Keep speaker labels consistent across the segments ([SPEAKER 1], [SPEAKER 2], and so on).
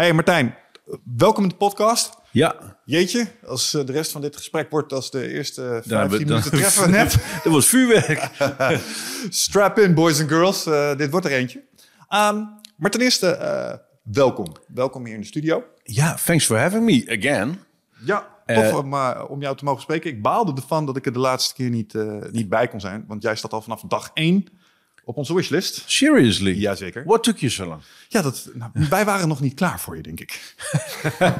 [SPEAKER 1] Hey Martijn, welkom in de podcast.
[SPEAKER 2] Ja.
[SPEAKER 1] Jeetje, als eh, de rest van dit gesprek wordt als de eerste
[SPEAKER 2] Dan
[SPEAKER 1] 15
[SPEAKER 2] hebben we-
[SPEAKER 1] minuten treffen net.
[SPEAKER 2] Dat was vuurwerk.
[SPEAKER 1] Strap in, boys and girls. Eh, dit wordt er eentje. Ehm, maar ten eerste, eh, welkom. Welkom hier in de studio.
[SPEAKER 2] ja, thanks for having me again.
[SPEAKER 1] Ja,
[SPEAKER 2] Eh,
[SPEAKER 1] tof om, eh, om jou te mogen spreken. Ik baalde ervan dat ik er de laatste keer niet, eh, niet bij kon zijn. Want jij staat al vanaf dag één op onze wishlist.
[SPEAKER 2] Seriously?
[SPEAKER 1] Jazeker.
[SPEAKER 2] What took you so long?
[SPEAKER 1] Ja, dat, nou, wij waren nog niet klaar voor je, denk ik.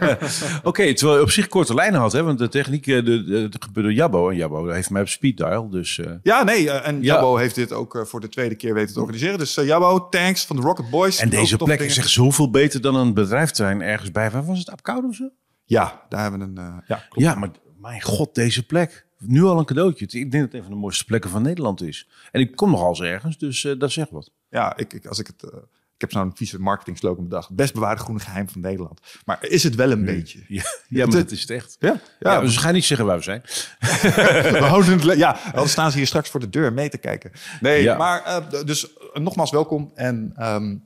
[SPEAKER 2] Oké, terwijl je op zich korte lijnen had, hè? Want de techniek, eh, de, de, de gebeurde Jabbo. En Jabbo heeft mij op speed dial, dus... eh,
[SPEAKER 1] Ja, nee, eh, en
[SPEAKER 2] Ja.
[SPEAKER 1] Jabbo heeft dit ook voor de tweede keer weten te organiseren. Dus Jabbo, thanks van de Rocket Boys.
[SPEAKER 2] en deze plek
[SPEAKER 1] dingen.
[SPEAKER 2] is echt zoveel beter dan een bedrijfterrein ergens bij. Waar was het? Apkoude of zo?
[SPEAKER 1] Ja, daar hebben we een... ja, klopt.
[SPEAKER 2] Ja, maar mijn god, deze plek. Nu al een cadeautje. Ik denk dat het een van de mooiste plekken van Nederland is. En ik kom nogal eens ergens, dus eh, dat zegt wat.
[SPEAKER 1] Ja, ik, ik, als ik het... eh, ik heb zo'n vieze marketing slogan bedacht. Best bewaarde groene geheim van Nederland. Maar is het wel een beetje?
[SPEAKER 2] Ja, ja maar dat is het echt.
[SPEAKER 1] Ja,
[SPEAKER 2] Ja,
[SPEAKER 1] ja,
[SPEAKER 2] dus ga niet zeggen waar we zijn.
[SPEAKER 1] we houden het... Ja, anders staan ze hier straks voor de deur mee te kijken. Nee, maar eh, dus nogmaals welkom. En ehm,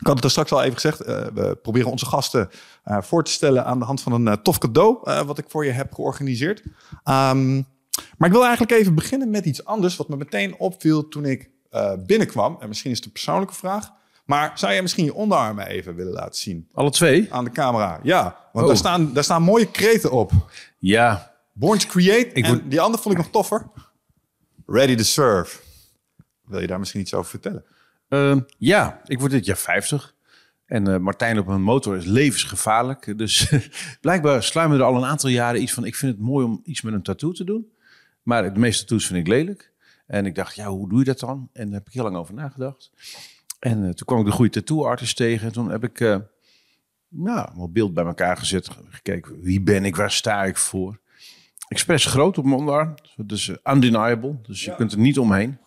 [SPEAKER 1] ik had het er straks al even gezegd. eh, we proberen onze gasten eh, voor te stellen aan de hand van een eh, tof cadeau. wat ik voor je heb georganiseerd. Ehm, maar ik wil eigenlijk even beginnen met iets anders. Wat me meteen opviel toen ik binnenkwam. En misschien is het een persoonlijke vraag. Maar zou jij misschien je onderarmen even willen laten zien
[SPEAKER 2] Alle twee?
[SPEAKER 1] aan de camera? Ja, want
[SPEAKER 2] Oh.
[SPEAKER 1] daar, staan, daar staan mooie kreten op.
[SPEAKER 2] Ja.
[SPEAKER 1] Born to create.
[SPEAKER 2] Ik
[SPEAKER 1] en die andere vond ik nog toffer. Ready to serve. Wil je daar misschien iets over vertellen?
[SPEAKER 2] Ehm, ja, ik word dit jaar 50. En eh, Martijn op een motor is levensgevaarlijk. Dus blijkbaar sluimen er al een aantal jaren iets van... ik vind het mooi om iets met een tattoo te doen. Maar de meeste tattoos vind ik lelijk. En ik dacht, ja, hoe doe je dat dan? En daar heb ik heel lang over nagedacht. En eh, toen kwam ik de goede tattoo-artist tegen. En toen heb ik eh nou, mijn beeld bij elkaar gezet. Gekeken, wie ben ik? Waar sta ik voor? Expres groot op mijn onderarm. Dus undeniable. Dus je kunt er niet omheen.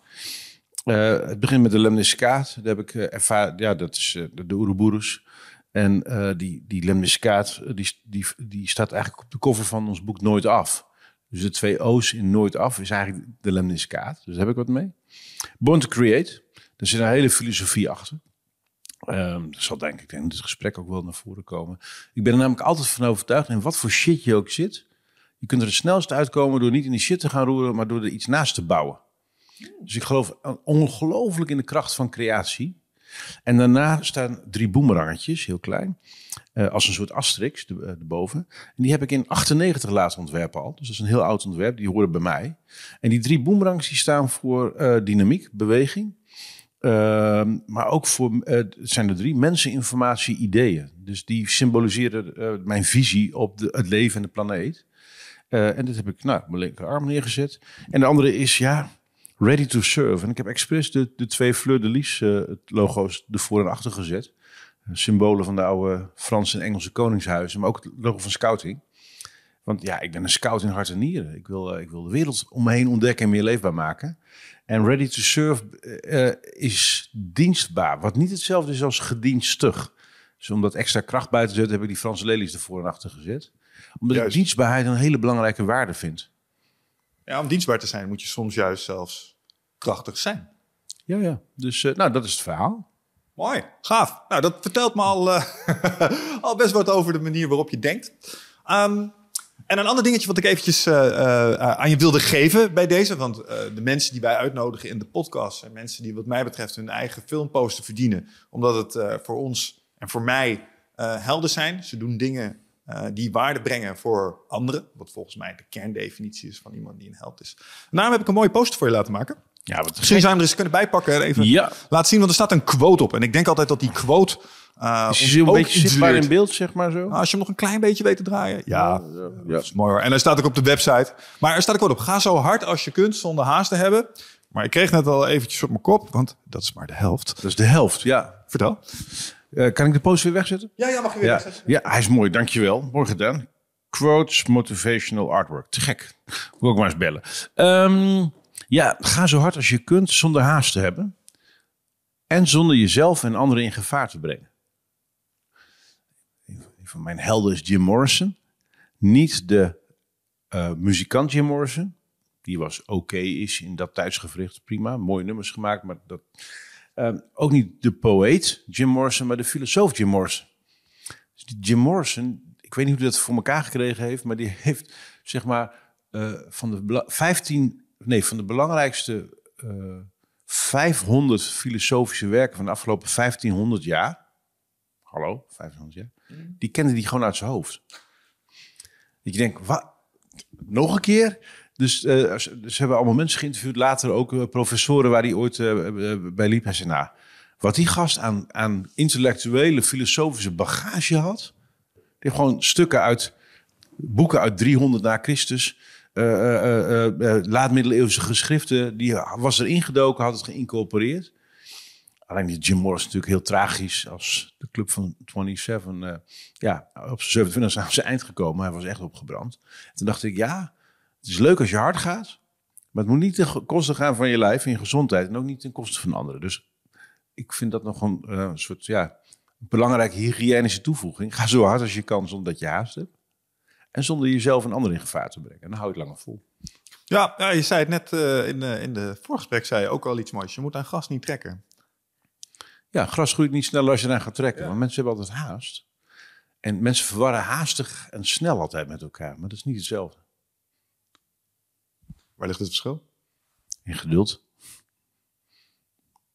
[SPEAKER 2] Eh, het begint met de lemniscaat. Daar heb ik eh, ervaren. Ja, dat is eh, de, Ouroboros. En die, die lemniscaat, eh, die, die, die staat eigenlijk op de cover van ons boek Nooit Af. Dus de twee O's in Nooit Af is eigenlijk de lemniscaat. Dus daar heb ik wat mee. Born to Create. Er zit een hele filosofie achter. Ehm, dat zal denk ik in dit gesprek ook wel naar voren komen. Ik ben er namelijk altijd van overtuigd, en wat voor shit je ook zit, je kunt er het snelst uitkomen door niet in die shit te gaan roeren, maar door er iets naast te bouwen. Dus ik geloof ongelooflijk in de kracht van creatie. En daarna staan drie boemerangetjes, heel klein, eh, als een soort asterix de- eh, erboven. En die heb ik in 98 laten ontwerpen al. Dus dat is een heel oud ontwerp, die horen bij mij. En die drie boemerangs die staan voor eh, dynamiek, beweging. Ehm, maar ook voor, het zijn er drie, mensen, informatie, ideeën. Dus die symboliseren mijn visie op de, het leven en de planeet. En dit heb ik nou, op mijn linkerarm neergezet. En de andere is, ja, ready to serve. En ik heb expres de, de twee Fleur de Lis het logo's ervoor en achter gezet. Symbolen van de oude Franse en Engelse koningshuizen, maar ook het logo van scouting. Want ja, ik ben een scout in hart en nieren. Ik wil, eh, ik wil de wereld om me heen ontdekken en meer leefbaar maken. En ready to serve eh, is dienstbaar, wat niet hetzelfde is als gedienstig. Dus om dat extra kracht bij te zetten, heb ik die Franse lelies ervoor en achter gezet. Omdat
[SPEAKER 1] Juist.
[SPEAKER 2] ik dienstbaarheid een hele belangrijke waarde vind.
[SPEAKER 1] Ja, om dienstbaar te zijn moet je soms juist zelfs krachtig zijn.
[SPEAKER 2] Ja, ja. Dus eh, nou, dat is het verhaal.
[SPEAKER 1] Mooi, gaaf. Nou, dat vertelt me al, eh, al best wat over de manier waarop je denkt. Ehm, en een ander dingetje wat ik eventjes eh, eh, aan je wilde geven bij deze. Want eh, de mensen die wij uitnodigen in de podcast... zijn mensen die wat mij betreft hun eigen filmposter verdienen. Omdat het eh, voor ons en voor mij eh, helden zijn. Ze doen dingen eh, die waarde brengen voor anderen. Wat volgens mij de kerndefinitie is van iemand die een held is. Daarom heb ik een mooie poster voor je laten maken.
[SPEAKER 2] Ja, wat
[SPEAKER 1] Misschien zou je er eens kunnen bijpakken. en Even
[SPEAKER 2] Ja.
[SPEAKER 1] laten zien, want er staat een quote op. En ik denk altijd dat die quote... eh,
[SPEAKER 2] Is je een beetje zichtbaar in beeld, zeg maar zo?
[SPEAKER 1] Nou, als je hem nog een klein beetje weet te draaien. Ja,
[SPEAKER 2] ja.
[SPEAKER 1] dat is mooi hoor. En hij staat ook op de website. Maar er staat ook wat op. Ga zo hard als je kunt zonder haast te hebben. Maar ik kreeg net al eventjes op mijn kop, want dat is maar de helft.
[SPEAKER 2] Dat is de helft, ja.
[SPEAKER 1] Vertel.
[SPEAKER 2] Eh, kan ik de poster weer wegzetten?
[SPEAKER 1] Ja, ja, mag je weer
[SPEAKER 2] Ja,
[SPEAKER 1] wegzetten.
[SPEAKER 2] ja, hij is mooi, dankjewel. Mooi gedaan. Quotes, motivational artwork. Te gek. Moet ik ook maar eens bellen. Ehm, ja, ga zo hard als je kunt zonder haast te hebben. En zonder jezelf en anderen in gevaar te brengen. Een van mijn helden is Jim Morrison. Niet de eh, muzikant Jim Morrison. Die was oké is in dat tijdsgevricht. Prima, mooie nummers gemaakt. Maar dat, Ehm, ook niet de poëet Jim Morrison, maar de filosoof Jim Morrison. Dus Jim Morrison, ik weet niet hoe hij dat voor elkaar gekregen heeft, maar die heeft zeg maar eh, van de bela- 15, nee, van de belangrijkste eh 500 filosofische werken van de afgelopen 1500 jaar. Hallo, 1500 jaar. Die kende die gewoon uit zijn hoofd. Dat je denkt, wat? Nog een keer? Dus eh, ze ze hebben allemaal mensen geïnterviewd, later ook eh, professoren waar hij ooit eh, eh, bij liep. Hij zei, nou, wat die gast aan, aan intellectuele, filosofische bagage had. Die heeft gewoon stukken uit boeken uit 300 na Christus, eh, eh, eh, eh, laat-middeleeuwse geschriften, die was er ingedoken, had het geïncorporeerd. Alleen die Jim Morris natuurlijk heel tragisch als de club van 27, eh, ja, op zijn 27 aan zijn eind gekomen. Hij was echt opgebrand. Toen dacht ik, ja, het is leuk als je hard gaat, maar het moet niet ten koste gaan van je lijf en je gezondheid en ook niet ten koste van anderen. Dus ik vind dat nog een, eh, een soort, ja, belangrijke hygiënische toevoeging. Ga zo hard als je kan zonder dat je haast hebt. En zonder jezelf en anderen in gevaar te brengen. En dan hou je het langer vol.
[SPEAKER 1] Ja, ja, je zei het net eh, in, de, in de voorgesprek, zei je ook al iets moois. Je moet aan gas niet trekken.
[SPEAKER 2] Ja, gras groeit niet sneller als je eraan gaat trekken. Want mensen hebben altijd haast. En mensen verwarren haastig en snel altijd met elkaar. Maar dat is niet hetzelfde.
[SPEAKER 1] Waar ligt het verschil?
[SPEAKER 2] In geduld.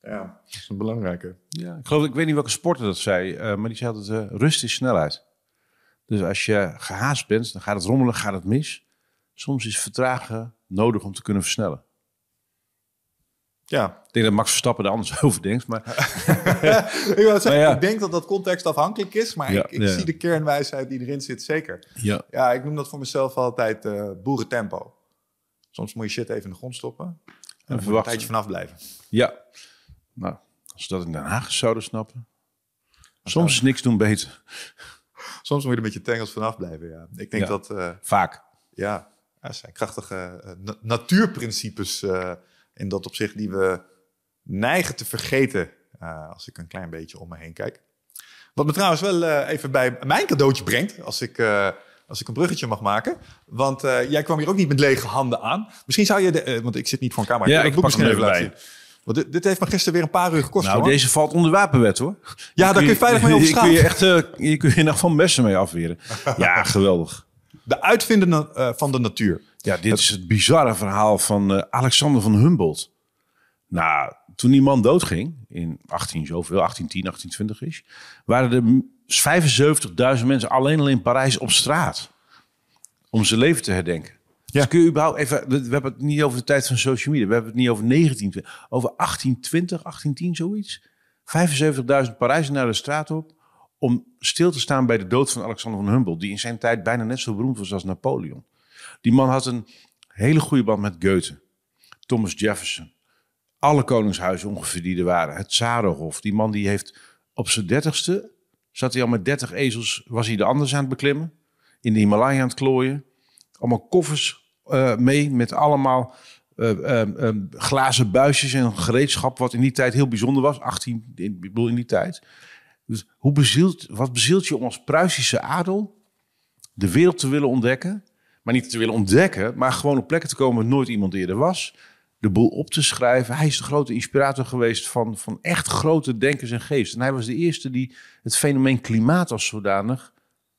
[SPEAKER 1] Ja, dat is een belangrijke.
[SPEAKER 2] Ja, ik geloof, ik weet niet welke sporter dat zei. eh, maar die zei altijd, eh, rust is snelheid. Dus als je gehaast bent, dan gaat het rommelen, gaat het mis. Soms is vertragen nodig om te kunnen versnellen.
[SPEAKER 1] Ja,
[SPEAKER 2] Ik denk dat Max Verstappen er anders over denkt. Maar
[SPEAKER 1] ik, wou zeggen,
[SPEAKER 2] Maar ja.
[SPEAKER 1] ik denk dat dat contextafhankelijk is, maar
[SPEAKER 2] Ja,
[SPEAKER 1] ik, ik
[SPEAKER 2] ja.
[SPEAKER 1] zie de kernwijsheid die erin zit zeker.
[SPEAKER 2] ja,
[SPEAKER 1] Ja, ik noem dat voor mezelf altijd eh boerentempo. Soms moet je shit even in de grond stoppen en een tijdje vanaf blijven.
[SPEAKER 2] ja. Nou, als we dat in Den Haag zouden snappen. Soms is niks doen beter.
[SPEAKER 1] Soms moet je er met je tengels vanaf blijven, ja. Ik denk
[SPEAKER 2] Ja.
[SPEAKER 1] dat, eh,
[SPEAKER 2] Vaak.
[SPEAKER 1] ja, er zijn krachtige eh, na- natuurprincipes eh, in dat opzicht die we neigen te vergeten eh, als ik een klein beetje om me heen kijk. Wat me trouwens wel eh, even bij mijn cadeautje brengt, als ik, eh, als ik een bruggetje mag maken. Want eh, jij kwam hier ook niet met lege handen aan. Misschien zou je, de, want ik zit niet voor een camera.
[SPEAKER 2] Ja, ik
[SPEAKER 1] boek
[SPEAKER 2] pak hem even
[SPEAKER 1] laten zien. Want dit, dit heeft me gisteren weer een paar uur gekost.
[SPEAKER 2] Nou,
[SPEAKER 1] hoor.
[SPEAKER 2] deze valt onder wapenwet hoor.
[SPEAKER 1] ja, daar kun je veilig mee over
[SPEAKER 2] Hier kun je
[SPEAKER 1] straat.
[SPEAKER 2] echt, eh, hier kun je nog van messen mee afweren. Ja, geweldig.
[SPEAKER 1] De uitvinder na- eh, van de natuur.
[SPEAKER 2] Ja, dit is het bizarre verhaal van eh, Alexander van Humboldt. Nou, toen die man doodging, in 18 zoveel, 1810, 1820 is, waren er m- 75.000 mensen alleen al in Parijs op straat. Om zijn leven te herdenken. Dus kun je überhaupt even, we hebben het niet over de tijd van social media, we hebben het niet over 1920, over 1820, 1810 zoiets. 75.000 Parijzenaren de straat op om stil te staan bij de dood van Alexander van Humboldt, die in zijn tijd bijna net zo beroemd was als Napoleon. Die man had een hele goede band met Goethe, Thomas Jefferson, alle koningshuizen ongeveer die er waren, het Zarenhof. Die man die heeft op zijn dertigste, zat hij al met 30 ezels, was hij de anders aan het beklimmen, in de Himalaya aan het klooien. Allemaal koffers eh, mee met allemaal eh, eh, glazen buisjes en gereedschap, wat in die tijd heel bijzonder was. 18, in, ik bedoel in die tijd. Dus hoe bezielt, wat bezielt je om als Pruisische adel de wereld te willen ontdekken? Maar niet te willen ontdekken, maar gewoon op plekken te komen waar nooit iemand eerder was. De boel op te schrijven. Hij is de grote inspirator geweest van, van echt grote denkers en geesten. En hij was de eerste die het fenomeen klimaat als zodanig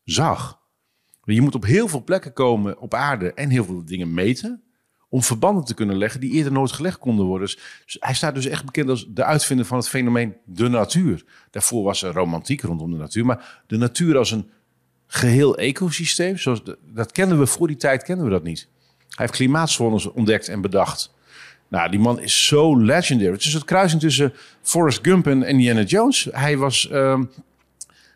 [SPEAKER 2] zag. Je moet op heel veel plekken komen op aarde en heel veel dingen meten. Om verbanden te kunnen leggen die eerder nooit gelegd konden worden. Dus hij staat dus echt bekend als de uitvinder van het fenomeen de natuur. Daarvoor was er romantiek rondom de natuur. Maar de natuur als een geheel ecosysteem, zoals de- dat kennen we voor die tijd, kennen we dat niet. Hij heeft klimaatzones ontdekt en bedacht. Nou, die man is zo legendary. Het is het kruising tussen Forrest Gump en Indiana Jones. Hij was... ehm,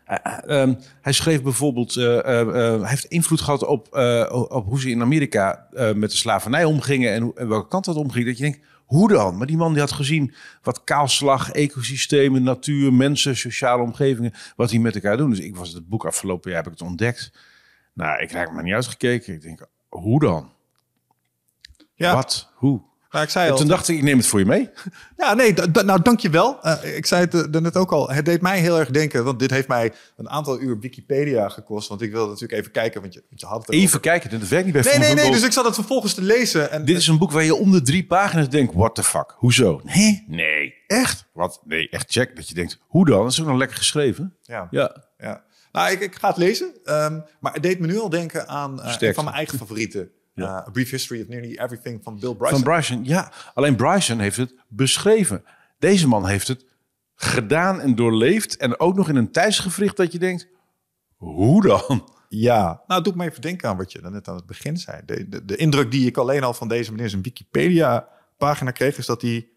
[SPEAKER 2] eh, ehm, hij schreef bijvoorbeeld, eh, eh, eh, hij heeft invloed gehad op, eh, op hoe ze in Amerika eh, met de slavernij omgingen en, hoe- en welke kant dat omging. Dat je denkt, hoe dan? Maar die man die had gezien wat kaalslag, ecosystemen, natuur, mensen, sociale omgevingen, wat die met elkaar doen. Dus ik was het boek afgelopen jaar, heb ik het ontdekt. Nou, ik raak me niet uitgekeken. Ik denk, hoe dan?
[SPEAKER 1] Ja,
[SPEAKER 2] Wat? Hoe?
[SPEAKER 1] Nou, ik zei al.
[SPEAKER 2] toen dacht ik, ik neem het voor je mee.
[SPEAKER 1] Ja, nee, nou dankjewel. Uh, ik zei het uh, net ook al. Het deed mij heel erg denken, want dit heeft mij een aantal uur Wikipedia gekost. Want ik wilde natuurlijk even kijken, want je, want je had het
[SPEAKER 2] Even kijken, dit werkt niet bij
[SPEAKER 1] Nee, nee, nee, dus ik zat het vervolgens te lezen. En,
[SPEAKER 2] Dit is een boek waar je om de drie pagina's denkt, what the fuck? Hoezo? Nee, nee, echt? Wat? Nee, echt check. Dat je denkt, hoe dan? Dat is ook nog lekker geschreven.
[SPEAKER 1] ja,
[SPEAKER 2] Ja.
[SPEAKER 1] ja. Nou, ik, ik ga het lezen. Ehm, maar het deed me nu al denken aan eh, een
[SPEAKER 2] Sterkste.
[SPEAKER 1] van mijn eigen favorieten.
[SPEAKER 2] Ja.
[SPEAKER 1] Uh, A Brief History of Nearly Everything van Bill Bryson.
[SPEAKER 2] Van Bryson, ja. Alleen Bryson heeft het beschreven. Deze man heeft het gedaan en doorleefd. En ook nog in een tijdsgevricht dat je denkt... Hoe dan?
[SPEAKER 1] Ja, nou het doet me even denken aan wat je net aan het begin zei. De, de, de indruk die ik alleen al van deze meneer zijn Wikipedia-pagina kreeg... is dat hij...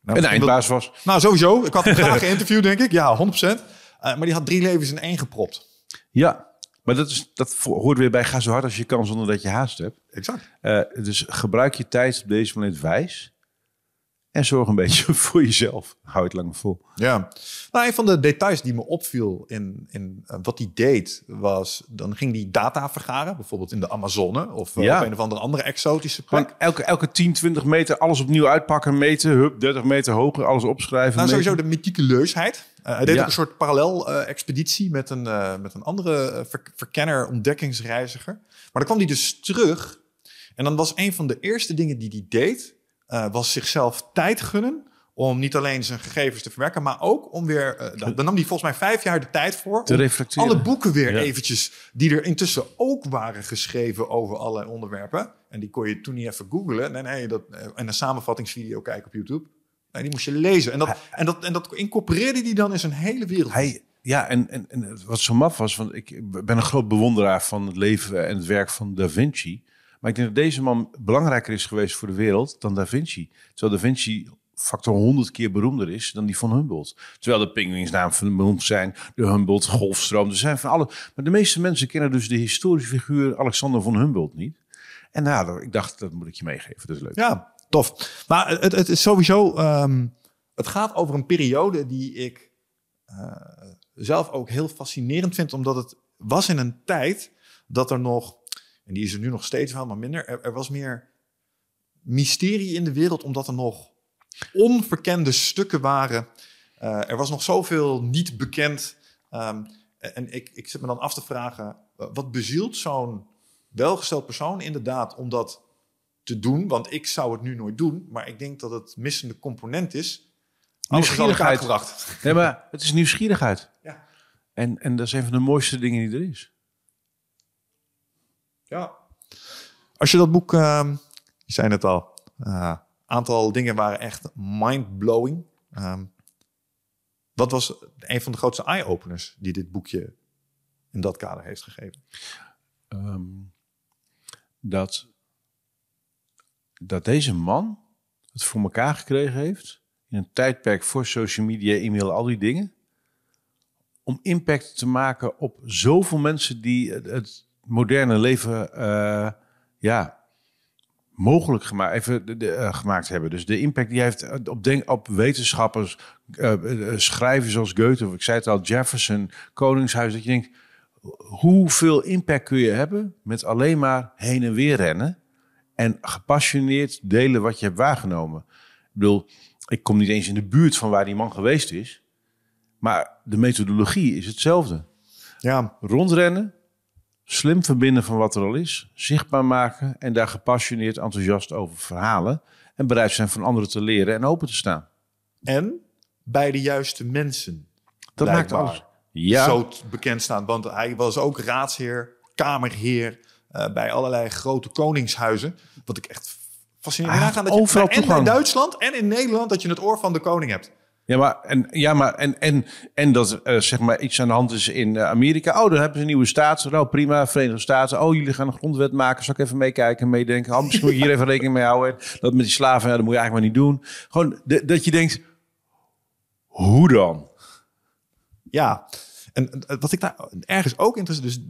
[SPEAKER 1] Nou,
[SPEAKER 2] Een eindbaas was.
[SPEAKER 1] Nou, sowieso. Ik had hem graag geïnterviewd, denk ik. Ja, 100%. Eh, maar die had drie levens in één gepropt.
[SPEAKER 2] Ja, maar dat, is, dat hoort weer bij ga zo hard als je kan zonder dat je haast hebt.
[SPEAKER 1] Exact.
[SPEAKER 2] Eh, dus gebruik je tijd op deze moment wijs. En zorg een beetje voor jezelf. Hou het lang vol.
[SPEAKER 1] Ja. Nou, een van de details die me opviel in, in eh, wat hij deed, was... dan ging hij data vergaren, bijvoorbeeld in de Amazone... of eh,
[SPEAKER 2] Ja.
[SPEAKER 1] op een of andere andere exotische plek.
[SPEAKER 2] Gewoon elke, elke 10, 20 meter alles opnieuw uitpakken, meten. Hup, 30 meter hoger, alles opschrijven.
[SPEAKER 1] Nou,
[SPEAKER 2] meten.
[SPEAKER 1] sowieso de meticuleusheid. Eh, hij deed
[SPEAKER 2] Ja.
[SPEAKER 1] ook een soort parallel-expeditie met, een, met een andere ver- verkenner, ontdekkingsreiziger. Maar dan kwam hij dus terug. En dan was een van de eerste dingen die hij deed, eh, was zichzelf tijd gunnen om niet alleen zijn gegevens te verwerken, maar ook om weer... eh, dan, dan nam hij volgens mij vijf jaar de tijd voor
[SPEAKER 2] Te
[SPEAKER 1] om
[SPEAKER 2] reflecteren.
[SPEAKER 1] alle boeken weer
[SPEAKER 2] Ja.
[SPEAKER 1] eventjes, die er intussen ook waren geschreven over allerlei onderwerpen. En die kon je toen niet even googlen. Nee, nee, dat, eh, en een samenvattingsvideo kijken op YouTube. Nee, die moest je lezen. En dat, en dat, en dat incorporeerde hij dan in zijn hele wereld.
[SPEAKER 2] Hij, ja, en, en, en wat zo maf was, want ik ben een groot bewonderaar van het leven en het werk van Da Vinci. Maar ik denk dat deze man belangrijker is geweest voor de wereld dan Da Vinci. Terwijl Da Vinci factor 100 keer beroemder is dan die van Humboldt. Terwijl de pinguïnsnaam van beroemd zijn, de Humboldt golfstroom, er zijn van alle. Maar de meeste mensen kennen dus de historische figuur Alexander van Humboldt niet. En nou, ik dacht, dat moet ik je meegeven. Dat is leuk.
[SPEAKER 1] Ja, tof. Maar het, het is sowieso... ehm, het gaat over een periode die ik eh, zelf ook heel fascinerend vind. Omdat het was in een tijd dat er nog... En die is er nu nog steeds wel, maar minder. Er, er was meer mysterie in de wereld, omdat er nog onverkende stukken waren. Eh, er was nog zoveel niet bekend. Ehm, en ik, ik zit me dan af te vragen, eh, wat bezielt zo'n welgesteld persoon inderdaad om dat te doen? Want ik zou het nu nooit doen, maar ik denk dat het missende component is.
[SPEAKER 2] Nieuwsgierigheid.
[SPEAKER 1] gebracht.
[SPEAKER 2] Nee, maar het is nieuwsgierigheid.
[SPEAKER 1] Ja.
[SPEAKER 2] En, en dat is een van de mooiste dingen die er is.
[SPEAKER 1] Ja. Als je dat boek, ehm je zei het al, een aantal dingen waren echt mind-blowing. Ehm, wat was een van de grootste eye-openers die dit boekje in dat kader heeft gegeven?
[SPEAKER 2] Ehm, dat, dat deze man het voor elkaar gekregen heeft... in een tijdperk voor social media, e-mail, al die dingen... om impact te maken op zoveel mensen die het, het moderne leven... eh, ja, mogelijk gemaakt, even de, de, eh, gemaakt hebben. Dus de impact die hij heeft op, denk, op wetenschappers, eh, eh, schrijvers zoals Goethe, of ik zei het al, Jefferson, Koningshuis, dat je denkt, hoeveel impact kun je hebben met alleen maar heen en weer rennen en gepassioneerd delen wat je hebt waargenomen. Ik bedoel, ik kom niet eens in de buurt van waar die man geweest is, maar de methodologie is hetzelfde.
[SPEAKER 1] Ja,
[SPEAKER 2] Rondrennen, slim verbinden van wat er al is, zichtbaar maken en daar gepassioneerd enthousiast over verhalen en bereid zijn van anderen te leren en open te staan.
[SPEAKER 1] en bij de juiste mensen.
[SPEAKER 2] Dat maakt alles. Ja,
[SPEAKER 1] Zo bekend staan, want hij was ook raadsheer, kamerheer eh, bij allerlei grote koningshuizen. Wat ik echt fascinerend Dat je,
[SPEAKER 2] overal
[SPEAKER 1] en
[SPEAKER 2] toegang.
[SPEAKER 1] Duitsland en in Nederland dat je het oor van de koning hebt.
[SPEAKER 2] Ja, maar, en, ja, maar en, en, en dat eh, zeg maar iets aan de hand is in eh, Amerika. Oh, dan hebben ze een nieuwe staat. Nou, prima, Verenigde Staten. Oh, jullie gaan een grondwet maken. Zal ik even meekijken en meedenken? Oh, misschien moet je hier even rekening mee houden. Dat met die slaven, ja, dat moet je eigenlijk maar niet doen. Gewoon dat je denkt, hoe dan?
[SPEAKER 1] Ja, en wat ik daar ergens ook interessant... Dus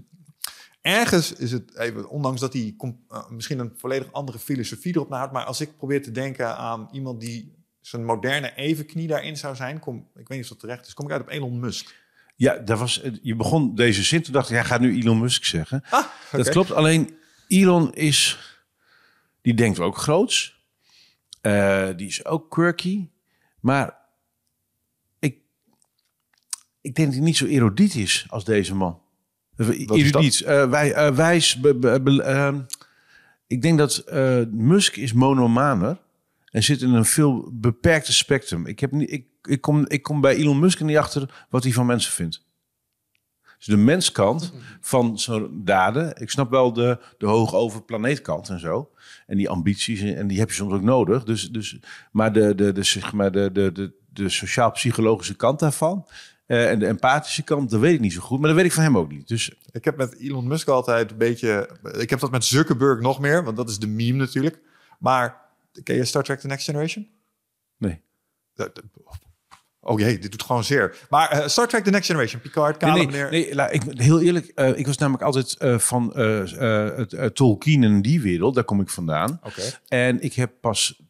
[SPEAKER 1] ergens is het even, ondanks dat hij eh, misschien een volledig andere filosofie erop nahoudt... maar als ik probeer te denken aan iemand die zijn moderne evenknie daarin zou zijn... Kom, ik weet niet of dat terecht is, kom ik uit op Elon Musk.
[SPEAKER 2] Ja, dat was, je begon deze zin, toen dacht ik, hij gaat nu Elon Musk zeggen.
[SPEAKER 1] Ah,
[SPEAKER 2] Dat klopt, alleen Elon is, die denkt ook groots. Eh, die is ook quirky. Maar ik, ik denk dat hij niet zo erudiet is als deze man. Erudiet, eh, wij, eh, wijs. be- be- be- ehm, ik denk dat eh, Musk is monomaner en zit in een veel beperkter spectrum. Ik, heb niet, ik, ik, kom, ik kom bij Elon Musk niet achter wat hij van mensen vindt. Dus de menskant van zo'n daden. Ik snap wel de, de hoog over planeetkant en zo. En die ambities, en die heb je soms ook nodig. Dus, dus, maar de, de, de, zeg maar de, de, de, de sociaal-psychologische kant daarvan... eh, en de empathische kant, dat weet ik niet zo goed. Maar dat weet ik van hem ook niet. Dus
[SPEAKER 1] Ik heb met Elon Musk altijd een beetje... Ik heb dat met Zuckerberg nog meer, want dat is de meme natuurlijk. Maar ken je Star Trek The Next Generation?
[SPEAKER 2] nee.
[SPEAKER 1] Dat- Oh dit doet gewoon zeer. Maar eh, Star Trek The Next Generation, Picard, kale
[SPEAKER 2] Nee, nee, nee, la- ik, heel eerlijk, eh, ik was namelijk altijd eh, van Tolkien en die wereld, daar kom ik vandaan.
[SPEAKER 1] Oké.
[SPEAKER 2] En ik heb pas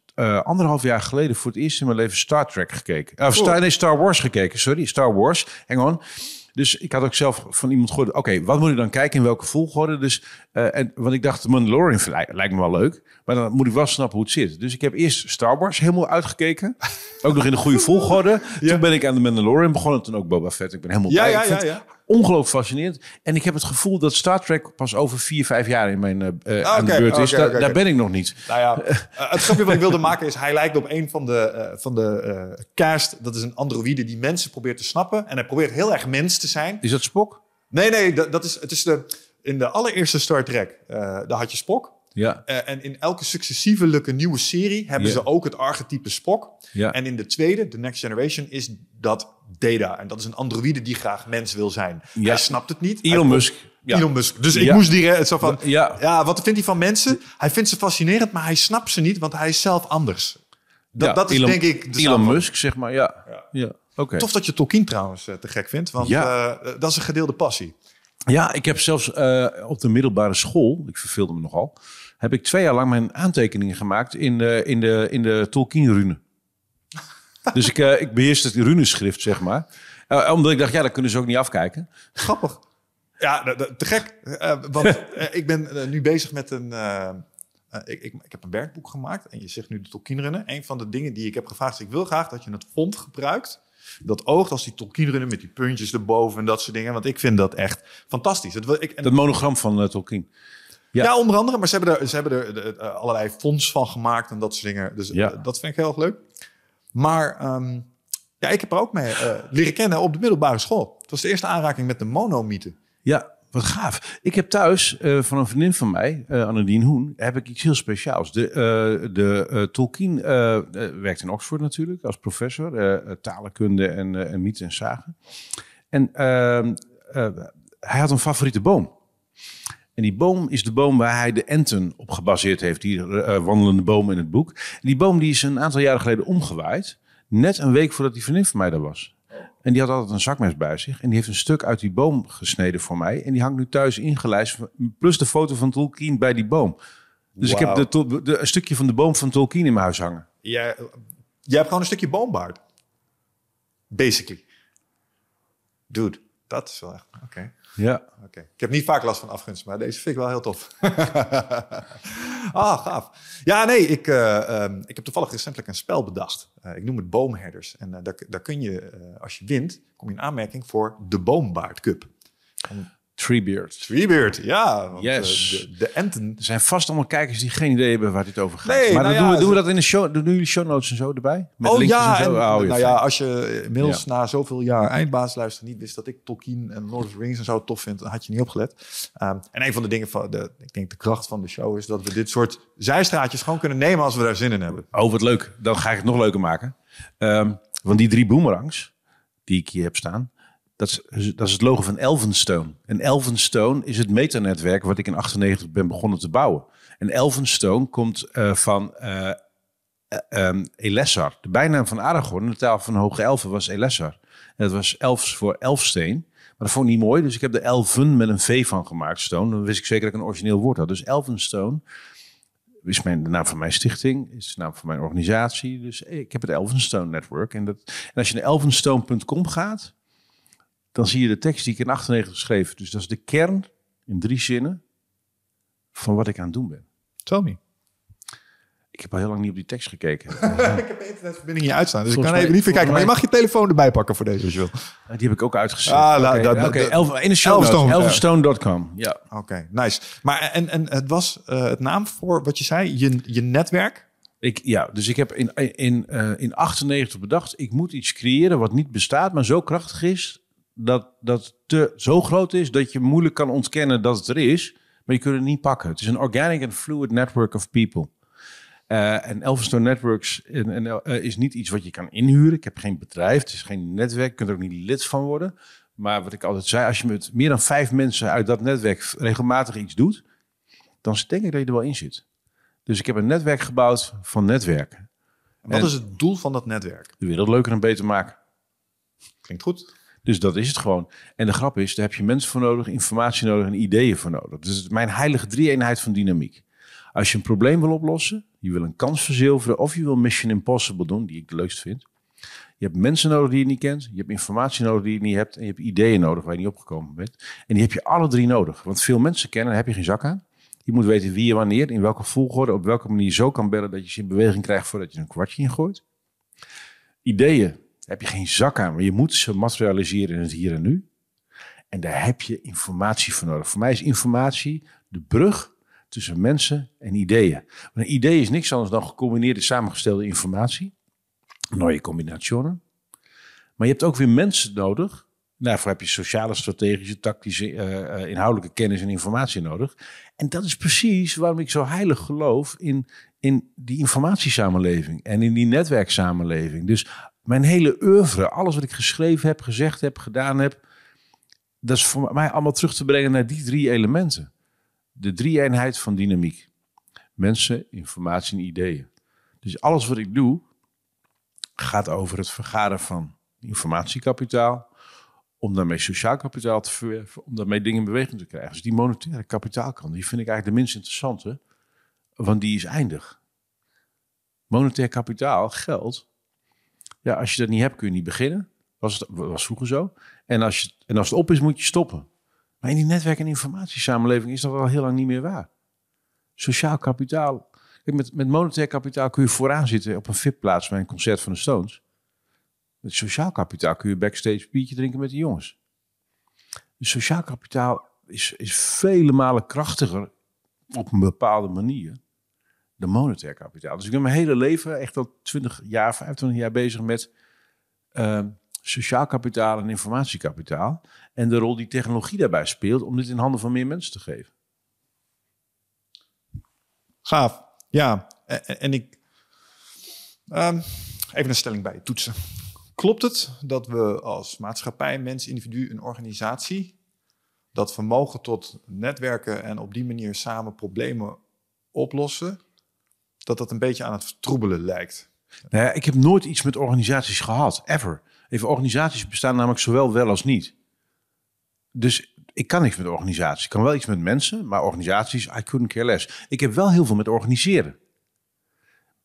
[SPEAKER 2] anderhalf jaar geleden voor het eerst in mijn leven Star Trek gekeken. Of
[SPEAKER 1] Cool.
[SPEAKER 2] Star, nee, Star Wars gekeken, sorry, Star Wars. Hang on. Dus ik had ook zelf van iemand gehoord, oké, wat moet ik dan kijken, in welke volgorde? Dus, eh, en, want ik dacht, Mandalorian lijkt, me wel leuk, maar dan moet ik wel snappen hoe het zit. Dus ik heb eerst Star Wars helemaal uitgekeken, ook nog in de goede volgorde. Toen ben ik aan The Mandalorian begonnen, toen ook Boba Fett. Ik ben helemaal
[SPEAKER 1] Ja,
[SPEAKER 2] bij.
[SPEAKER 1] ja, ja, ja.
[SPEAKER 2] Ongelooflijk fascinerend. En ik heb het gevoel dat Star Trek pas over vier, vijf jaar in mijn eh, aan de beurt is.
[SPEAKER 1] oké,
[SPEAKER 2] Daar- ben ik nog niet.
[SPEAKER 1] Nou ja, eh, het grapje wat ik wilde maken is... hij lijkt op een van de, eh, van de eh, cast. Dat is een androïde die mensen probeert te snappen. En hij probeert heel erg mens te zijn.
[SPEAKER 2] Is dat Spock?
[SPEAKER 1] Nee, nee, dat, dat is, het is de, in de allereerste Star Trek, daar had je Spock.
[SPEAKER 2] Ja.
[SPEAKER 1] Eh, en in elke successievelijke nieuwe serie hebben ze ook het archetype Spock.
[SPEAKER 2] Ja.
[SPEAKER 1] En in de tweede, The Next Generation, is dat Data. En dat is een androïde die graag mens wil zijn.
[SPEAKER 2] Ja.
[SPEAKER 1] Hij snapt het niet.
[SPEAKER 2] Elon Musk. Ja.
[SPEAKER 1] Elon Musk. Dus ik
[SPEAKER 2] Ja.
[SPEAKER 1] moest direct zo van...
[SPEAKER 2] Ja.
[SPEAKER 1] Ja, wat vindt hij van mensen? Hij vindt ze fascinerend, maar hij snapt ze niet, want hij is zelf anders. Dat,
[SPEAKER 2] Ja,
[SPEAKER 1] dat is
[SPEAKER 2] Elon-
[SPEAKER 1] denk ik de
[SPEAKER 2] Elon. Musk, zeg maar. Ja. Ja. Oké.
[SPEAKER 1] Tof dat je Tolkien trouwens eh, te gek vindt, want
[SPEAKER 2] Ja.
[SPEAKER 1] eh, dat is een gedeelde passie.
[SPEAKER 2] Ja, ik heb zelfs op de middelbare school, ik verveelde me nogal, heb ik twee jaar lang mijn aantekeningen gemaakt in de, in de, in de Tolkien-rune. dus ik, eh, ik beheerste het runeschrift, zeg maar. Eh, omdat ik dacht, ja, dat kunnen ze ook niet afkijken.
[SPEAKER 1] Grappig. Ja, te gek. Eh, want ik ben nu bezig met een... ik, ik, ik heb een werkboek gemaakt en je zegt nu de Tolkien-runnen. Een van de dingen die ik heb gevraagd is... ik wil graag dat je het font gebruikt... dat oogt als die Tolkien-runnen met die puntjes erboven en dat soort dingen. Want ik vind dat echt fantastisch. Het, wil- ik, en,
[SPEAKER 2] Dat monogram van Tolkien.
[SPEAKER 1] Ja.
[SPEAKER 2] ja.
[SPEAKER 1] onder andere. Maar ze hebben er, ze hebben er de- eh, allerlei fonts van gemaakt en dat soort dingen. Dus
[SPEAKER 2] Ja.
[SPEAKER 1] eh, dat vind ik heel erg leuk. Maar ehm, ja, ik heb er ook mee eh, leren kennen op de middelbare school. Het was de eerste aanraking met de monomythe.
[SPEAKER 2] Ja, wat gaaf. Ik heb thuis van een vriendin van mij, eh Annelien Hoen, heb ik iets heel speciaals. De, de Tolkien werkt in Oxford natuurlijk als professor, talenkunde en, en mythe en zagen. En ehm, eh, hij had een favoriete boom. En die boom is de boom waar hij de enten op gebaseerd heeft, die eh, wandelende boom in het boek. En die boom die is een aantal jaren geleden omgewaaid, net een week voordat die vriendin van mij daar was. En die had altijd een zakmes bij zich. En die heeft een stuk uit die boom gesneden voor mij. En die hangt nu thuis ingelijst. Plus de foto van Tolkien bij die boom. Dus ik heb de, een stukje van de boom van Tolkien in mijn huis hangen.
[SPEAKER 1] Jij, jij hebt gewoon een stukje boombaard. Basically. Dude, dat is wel echt... Oké.
[SPEAKER 2] Ja.
[SPEAKER 1] Oké. Ik heb niet vaak last van afgunst, maar deze vind ik wel heel tof. ah, gaaf. Ja, nee, ik, eh, ehm, ik heb toevallig recentelijk een spel bedacht. Eh, ik noem het Boomherders. En eh, daar, daar kun je, als je wint, kom je in aanmerking voor de Boombaard Cup.
[SPEAKER 2] Treebeard.
[SPEAKER 1] Treebeard, ja. Want,
[SPEAKER 2] Yes.
[SPEAKER 1] eh, de, de enten.
[SPEAKER 2] Er zijn vast allemaal kijkers die geen idee hebben waar dit over gaat.
[SPEAKER 1] Nee,
[SPEAKER 2] maar
[SPEAKER 1] nou
[SPEAKER 2] dan
[SPEAKER 1] ja,
[SPEAKER 2] doen, we, doen we dat in de show. Doen jullie show notes en zo erbij? Met
[SPEAKER 1] oh ja,
[SPEAKER 2] en
[SPEAKER 1] en,
[SPEAKER 2] zo? Oh,
[SPEAKER 1] nou ja, als je inmiddels
[SPEAKER 2] Ja.
[SPEAKER 1] na zoveel jaar eindbaas luistert niet wist dat ik Tolkien en Lord of the Rings en zo tof vind, dan had je niet opgelet. Ehm, en een van de dingen van de, ik denk de kracht van de show is dat we dit soort zijstraatjes gewoon kunnen nemen als we daar zin in hebben.
[SPEAKER 2] Oh, wat leuk. Dan ga ik het nog leuker maken. Ehm, want die drie boomerangs die ik hier heb staan, dat is, dat is het logo van Elvenstone. En Elvenstone is het metanetwerk wat ik in 98 ben begonnen te bouwen. En Elvenstone komt eh, van ehm, Elessar. De bijnaam van Aragorn in de taal van Hoge Elfen was Elessar. En dat was elfs voor elfsteen. Maar dat vond ik niet mooi, dus ik heb de elfen met een V van gemaakt, stone. Dan wist ik zeker dat ik een origineel woord had. Dus Elvenstone is mijn, de naam van mijn stichting, is de naam van mijn organisatie. Dus ik heb het Elvenstone Network. En, dat, en als je naar elvenstone.com gaat, dan zie je de tekst die ik in 98 geschreven. Dus dat is de kern, in drie zinnen, van wat ik aan het doen ben.
[SPEAKER 1] Tell me.
[SPEAKER 2] Ik heb al heel lang niet op die tekst gekeken.
[SPEAKER 1] ik heb de internetverbinding hier uitstaan, dus
[SPEAKER 2] Volgens
[SPEAKER 1] ik kan even niet verkijken. Maar je mag je telefoon erbij pakken voor deze als je wil.
[SPEAKER 2] Die heb ik ook uitgezet.
[SPEAKER 1] Ah,
[SPEAKER 2] Oké,
[SPEAKER 1] dat-. Ja. Oké, nice. Maar en, en het was eh, het naam voor wat je zei, je, je netwerk.
[SPEAKER 2] Ik, ja, dus ik heb in, in, eh, in 98 bedacht, ik moet iets creëren wat niet bestaat, maar zo krachtig is dat, dat te, zo groot is dat je moeilijk kan ontkennen dat het er is, maar je kunt het niet pakken. Het is een organic and fluid network of people. Uh, en Elphinstone Networks en, en, uh, is niet iets wat je kan inhuren. Ik heb geen bedrijf, het is geen netwerk, je kunt er ook niet lid van worden. Maar wat ik altijd zei, als je met meer dan vijf mensen uit dat netwerk regelmatig iets doet, dan denk ik dat je er wel in zit. Dus ik heb een netwerk gebouwd van netwerken.
[SPEAKER 1] En wat is het doel van dat netwerk?
[SPEAKER 2] De wereld leuker en beter maken.
[SPEAKER 1] Klinkt goed.
[SPEAKER 2] Dus dat is het gewoon. En de grap is, daar heb je mensen voor nodig, informatie nodig en ideeën voor nodig. Dus het mijn heilige drie-eenheid van dynamiek. Als je een probleem wil oplossen, je wil een kans verzilveren of je wil Mission Impossible doen, die ik de leukst vind. Je hebt mensen nodig die je niet kent, je hebt informatie nodig die je niet hebt en je hebt ideeën nodig waar je niet opgekomen bent. En die heb je alle drie nodig. Want veel mensen kennen, daar heb je geen zak aan. Je moet weten wie je wanneer, in welke volgorde, op welke manier je zo kan bellen dat je ze in beweging krijgt voordat je een kwartje ingooit. Ideeën heb je geen zak aan, maar je moet ze materialiseren in het hier en nu. En daar heb je informatie voor nodig. Voor mij is informatie de brug tussen mensen en ideeën. een idee is niks anders dan gecombineerde, samengestelde informatie. Mooie combinationen. Maar je hebt ook weer mensen nodig. Daarvoor heb je sociale, strategische, tactische, uh, inhoudelijke kennis en informatie nodig. En dat is precies waarom ik zo heilig geloof in, in die informatiesamenleving en in die netwerksamenleving. Dus mijn hele oeuvre, alles wat ik geschreven heb, gezegd heb, gedaan heb, dat is voor mij allemaal terug te brengen naar die drie elementen de drie-eenheid van dynamiek. Mensen, informatie en ideeën. Dus alles wat ik doe gaat over het vergaren van informatiekapitaal, om daarmee sociaal kapitaal te verwerven, om daarmee dingen in beweging te krijgen. Dus die monetaire kapitaalkant, die vind ik eigenlijk de minst interessante, want die is eindig. Monetair kapitaal, geld, ja, als je dat niet hebt kun je niet beginnen. Was, het, was vroeger zo. En als, je, en als het op is, moet je stoppen. Maar in die netwerk- en informatiesamenleving is dat al heel lang niet meer waar. Sociaal kapitaal. met, met monetair kapitaal kun je vooraan zitten op een VIP-plaats bij een concert van de Stones. Met sociaal kapitaal kun je backstage biertje drinken met de jongens. Dus sociaal kapitaal is, is vele malen krachtiger op een bepaalde manier dan monetair kapitaal. Dus ik ben mijn hele leven, echt al 20 jaar, 25 jaar bezig met uh, sociaal kapitaal en informatiekapitaal. En de rol die technologie daarbij speelt om dit in handen van meer mensen te geven.
[SPEAKER 1] Gaaf. Ja, en ik. Um, even een stelling bij je toetsen. Klopt het dat we als maatschappij, mens, individu, een organisatie dat vermogen tot netwerken en op die manier samen problemen oplossen, dat dat een beetje aan het vertroebelen lijkt?
[SPEAKER 2] Nou ja, ik heb nooit iets met organisaties gehad, ever. Even organisaties bestaan namelijk zowel wel als niet. Dus ik kan niks met organisaties. Ik kan wel iets met mensen, maar organisaties, I couldn't care less. Ik heb wel heel veel met organiseren.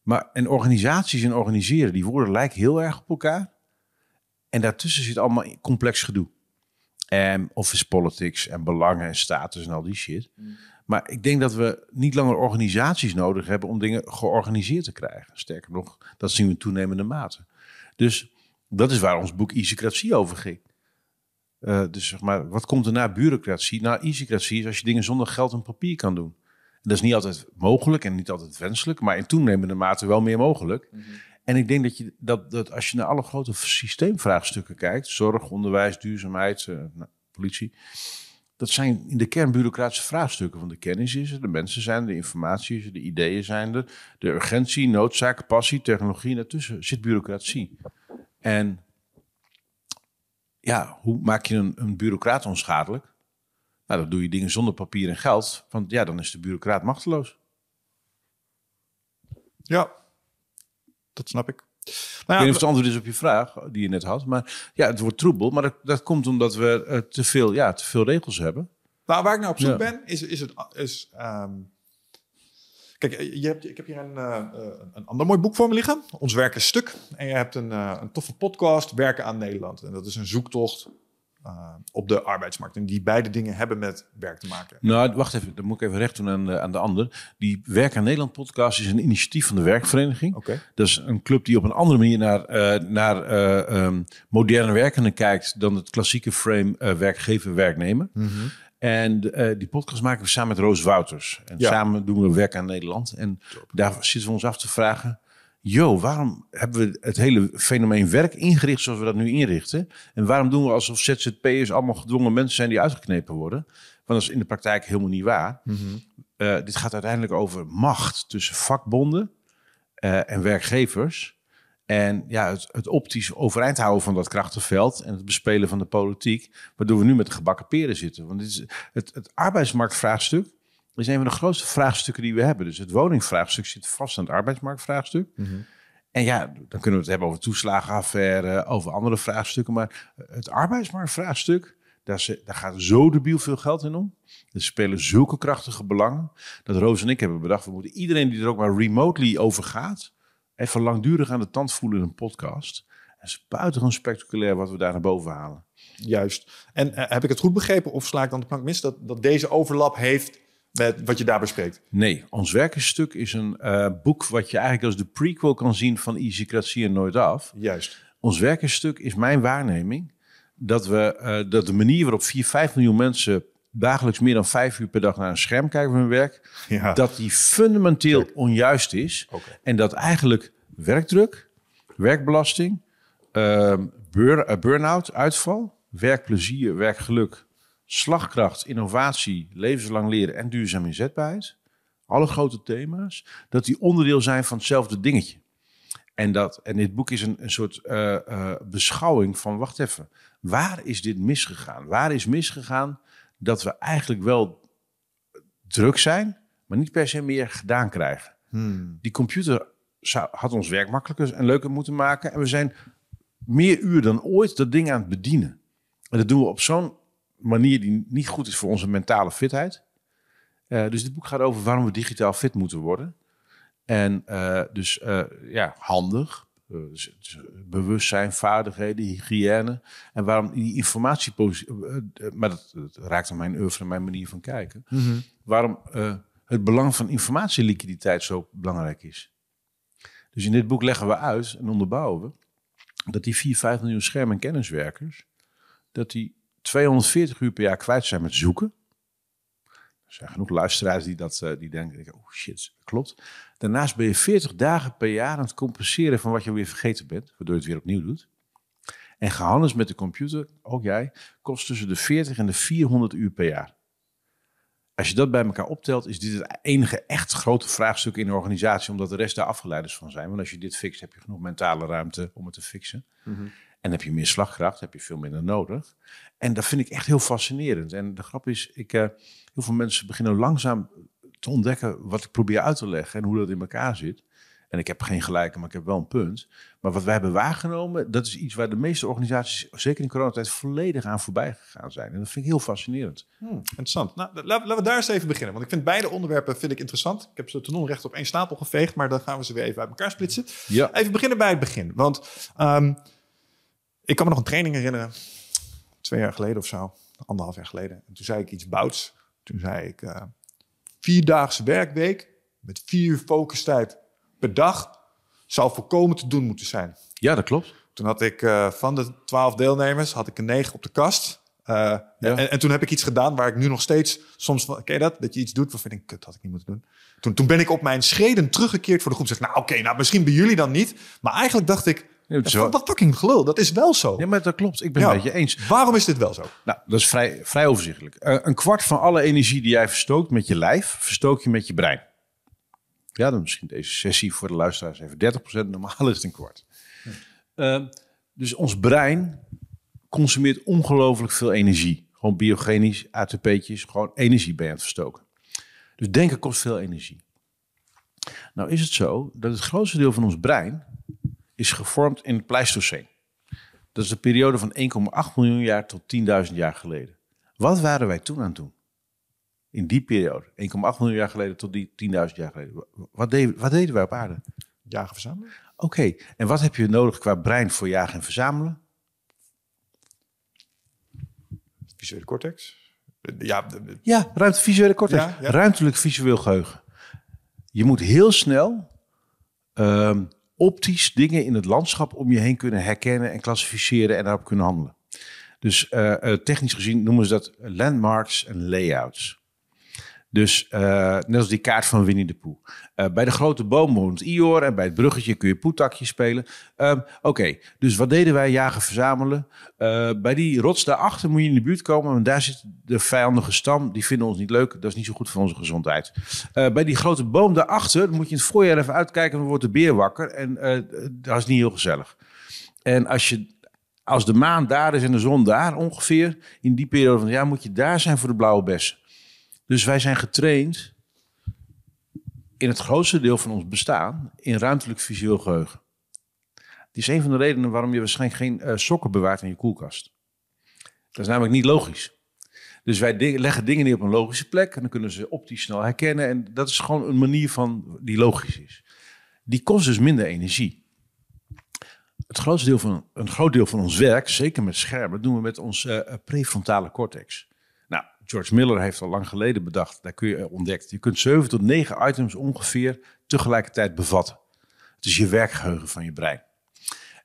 [SPEAKER 2] Maar en organisaties en organiseren, die woorden lijken heel erg op elkaar. En daartussen zit allemaal complex gedoe. En office politics en belangen en status en al die shit. Mm. Maar ik denk dat we niet langer organisaties nodig hebben om dingen georganiseerd te krijgen. Sterker nog, dat zien we in toenemende mate. Dus dat is waar ons boek Easycratie over ging. Uh, dus zeg maar, wat komt er na bureaucratie? Nou, easycratie is als je dingen zonder geld en papier kan doen. dat is niet altijd mogelijk en niet altijd wenselijk, maar in toenemende mate wel meer mogelijk. Mhm. En ik denk dat, je, dat, dat als je naar alle grote systeemvraagstukken kijkt, zorg, onderwijs, duurzaamheid, uh, nou, politie, dat zijn in de kern bureaucratische vraagstukken. Van de kennis is er, de mensen zijn er, de informatie is er, de ideeën zijn er, de urgentie, noodzaak, passie, technologie, daartussen zit bureaucratie. En ja, hoe maak je een, een bureaucraat onschadelijk? Nou, dan doe je dingen zonder papier en geld. Want ja, dan is de bureaucraat machteloos.
[SPEAKER 1] Ja, dat snap ik.
[SPEAKER 2] Nou ik weet niet of het antwoord is op je vraag die je net had. Maar ja, het wordt troebel. Maar dat, dat komt omdat we uh, te, veel, ja, te veel regels hebben.
[SPEAKER 1] Nou, waar ik nou op zoek ben, is, is, het, is um, Kijk, eh, je hebt, ik heb hier een, uh, een ander mooi boek voor me liggen. Ons werk is stuk. En je hebt een, uh, een toffe podcast, Werken aan Nederland. En dat is een zoektocht op de arbeidsmarkt. En die beide dingen hebben met werk te maken.
[SPEAKER 2] Nou, wacht even. Dan moet ik even recht doen aan, aan de ander. Die Werk aan Nederland podcast is een initiatief van de werkvereniging.
[SPEAKER 1] Okay.
[SPEAKER 2] Dat is een club die op een andere manier naar, naar um, moderne werkenden kijkt... dan het klassieke frame werkgever-werknemer. Mm en uh, die podcast maken we samen met Roos Wouters. En samen doen we werk aan Nederland. En daar zitten we ons af te vragen... yo, waarom hebben we het hele fenomeen werk ingericht zoals we dat nu inrichten? En waarom doen we alsof ZZP'ers allemaal gedwongen mensen zijn die uitgeknepen worden? Want dat is in de praktijk helemaal niet waar. Uh, dit gaat uiteindelijk over macht tussen vakbonden uh, en werkgevers. En ja, het, het, optisch overeind houden van dat krachtenveld en het bespelen van de politiek, waardoor we nu met de gebakken peren zitten. Want dit is het, het arbeidsmarktvraagstuk is een van de grootste vraagstukken die we hebben. Dus het woningvraagstuk zit vast aan het arbeidsmarktvraagstuk. Mm En ja, dan kunnen we het hebben over toeslagenaffaire, over andere vraagstukken. Maar het arbeidsmarktvraagstuk, daar, daar gaat zo debiel veel geld in om. Er spelen zulke krachtige belangen. Dat Roos en ik hebben bedacht, we moeten iedereen die er ook maar remotely over gaat, even langdurig aan de tand voelen in een podcast. Het is buitengewoon spectaculair wat we daar naar boven halen.
[SPEAKER 1] Juist. En uh, heb ik het goed begrepen of sla ik dan de plank mis dat, dat deze overlap heeft met wat je daar bespreekt?
[SPEAKER 2] Nee, ons werkenstuk is een uh, boek wat je eigenlijk als de prequel kan zien van Easycratie en Nooit Af.
[SPEAKER 1] Juist.
[SPEAKER 2] Ons werkenstuk is mijn waarneming dat, we, uh, dat de manier waarop 4, 5 miljoen mensen dagelijks meer dan vijf uur per dag naar een scherm kijken van hun werk, ja. dat die fundamenteel Kijk. onjuist is. Okay. En dat eigenlijk werkdruk, werkbelasting, uh, burn, burn-out, uitval, werkplezier, werkgeluk, slagkracht, innovatie, levenslang leren en duurzaam inzetbaarheid, alle grote thema's, dat die onderdeel zijn van hetzelfde dingetje. En, dat, en dit boek is een, een soort uh, uh, beschouwing van, wacht even, waar is dit misgegaan? Waar is misgegaan dat we eigenlijk wel druk zijn, maar niet per se meer gedaan krijgen? Hmm. Die computer zou, had ons werk makkelijker en leuker moeten maken. En we zijn meer uur dan ooit dat ding aan het bedienen. En dat doen we op zo'n manier die niet goed is voor onze mentale fitheid. Uh, dus dit boek gaat over waarom we digitaal fit moeten worden. En uh, dus uh, ja, handig, dus, dus bewustzijn, vaardigheden, hygiëne. En waarom die informatie, maar dat, dat, raakt aan mijn oeuvre en mijn manier van kijken. Mm -hmm. Waarom het belang van informatieliquiditeit zo belangrijk is. Dus in dit boek leggen we uit en onderbouwen we dat die 4, 5 miljoen scherm- en kenniswerkers, dat die 240 uur per jaar kwijt zijn met zoeken. Er zijn genoeg luisteraars die, dat, die denken, oh shit, klopt. Daarnaast ben je 40 dagen per jaar aan het compenseren van wat je weer vergeten bent, waardoor je het weer opnieuw doet. En gehandels met de computer, ook jij, kost tussen de 40 en de 400 uur per jaar. Als je dat bij elkaar optelt, is dit het enige echt grote vraagstuk in de organisatie, omdat de rest daar afgeleiders van zijn. Want als je dit fixt, heb je genoeg mentale ruimte om het te fixen. Mm. En heb je meer slagkracht, heb je veel minder nodig. En dat vind ik echt heel fascinerend. En de grap is, ik, uh, heel veel mensen beginnen langzaam te ontdekken wat ik probeer uit te leggen en hoe dat in elkaar zit. En ik heb geen gelijke, maar ik heb wel een punt. Maar wat wij hebben waargenomen, dat is iets waar de meeste organisaties, zeker in coronatijd, volledig aan voorbij gegaan zijn. En dat vind ik heel fascinerend.
[SPEAKER 1] Hmm, interessant. Nou, laten we daar eens even beginnen. Want ik vind beide onderwerpen vind ik interessant. Ik heb ze ten onrecht op één stapel geveegd, maar dan gaan we ze weer even uit elkaar splitsen.
[SPEAKER 2] Ja.
[SPEAKER 1] Even beginnen bij het begin. Want um, ik kan me nog een training herinneren, twee jaar geleden of zo, anderhalf jaar geleden. En toen zei ik iets bouts. Toen zei ik uh, vierdaagse werkweek met vier uur focustijd per dag zou volkomen te doen moeten zijn.
[SPEAKER 2] Ja, dat klopt.
[SPEAKER 1] Toen had ik uh, van de twaalf deelnemers had ik een negen op de kast. Uh, ja. en, en, toen heb ik iets gedaan waar ik nu nog steeds soms van, ken je dat? Dat je iets doet waarvan ik denk, kut, had ik niet moeten doen. Toen, toen ben ik op mijn schreden teruggekeerd voor de groep. Zeg, nou oké, okay, nou misschien bij jullie dan niet. Maar eigenlijk dacht ik, ja, wel... wat fucking gelul, dat is wel zo.
[SPEAKER 2] Ja, maar dat klopt. Ik ben ja. het met je eens.
[SPEAKER 1] Waarom is dit wel zo?
[SPEAKER 2] Nou, dat is vrij, vrij overzichtelijk. Uh, een kwart van alle energie die jij verstookt met je lijf, verstook je met je brein. Ja, dan misschien deze sessie voor de luisteraars even 30%. Normaal is het een kwart. Uh, dus ons brein consumeert ongelooflijk veel energie. Gewoon biogenisch, ATP'tjes, gewoon energie ben je aan het verstoken. Dus denken kost veel energie. Nou is het zo dat het grootste deel van ons brein is gevormd in het Pleistocene. Dat is de periode van 1,8 miljoen jaar tot 10.000 jaar geleden. Wat waren wij toen aan het doen? In die periode, 1,8 miljoen jaar geleden tot die 10.000 jaar geleden. Wat deden, wat deden wij op aarde?
[SPEAKER 1] Jagen, verzamelen.
[SPEAKER 2] Oké, okay. en wat heb je nodig qua brein voor jagen en verzamelen?
[SPEAKER 1] Visuele cortex. Ja,
[SPEAKER 2] ja ruimte, visuele cortex. Ja, ja. Ruimtelijk visueel geheugen. Je moet heel snel um, optisch dingen in het landschap om je heen kunnen herkennen en klassificeren en daarop kunnen handelen. Dus uh, technisch gezien noemen ze dat landmarks en layouts. Dus uh, net als die kaart van Winnie de Pooh. Uh, bij de grote boom woont Ior en bij het bruggetje kun je poetakje spelen. Uh, Oké, dus wat deden wij? Jagen, verzamelen. Uh, bij die rots daarachter moet je in de buurt komen, want daar zit de vijandige stam. Die vinden ons niet leuk, dat is niet zo goed voor onze gezondheid. bij die grote boom daarachter moet je in het voorjaar even uitkijken, dan wordt de beer wakker. En dat is niet heel gezellig. En als je als de maan daar is en de zon daar ongeveer, in die periode van het jaar moet je daar zijn voor de blauwe bessen. Dus wij zijn getraind in het grootste deel van ons bestaan in ruimtelijk visueel geheugen. Die is een van de redenen waarom je waarschijnlijk geen uh, sokken bewaart in je koelkast. Dat is namelijk niet logisch. Dus wij leggen dingen neer op een logische plek en dan kunnen ze optisch snel herkennen. En dat is gewoon een manier van die logisch is. Die kost dus minder energie. Het grootste deel van, een groot deel van ons werk, zeker met schermen, doen we met onze uh, prefrontale cortex. George Miller heeft al lang geleden bedacht, daar kun je eh, ontdekt, je kunt 7 tot 9 items ongeveer tegelijkertijd bevatten. Het is je werkgeheugen van je brein.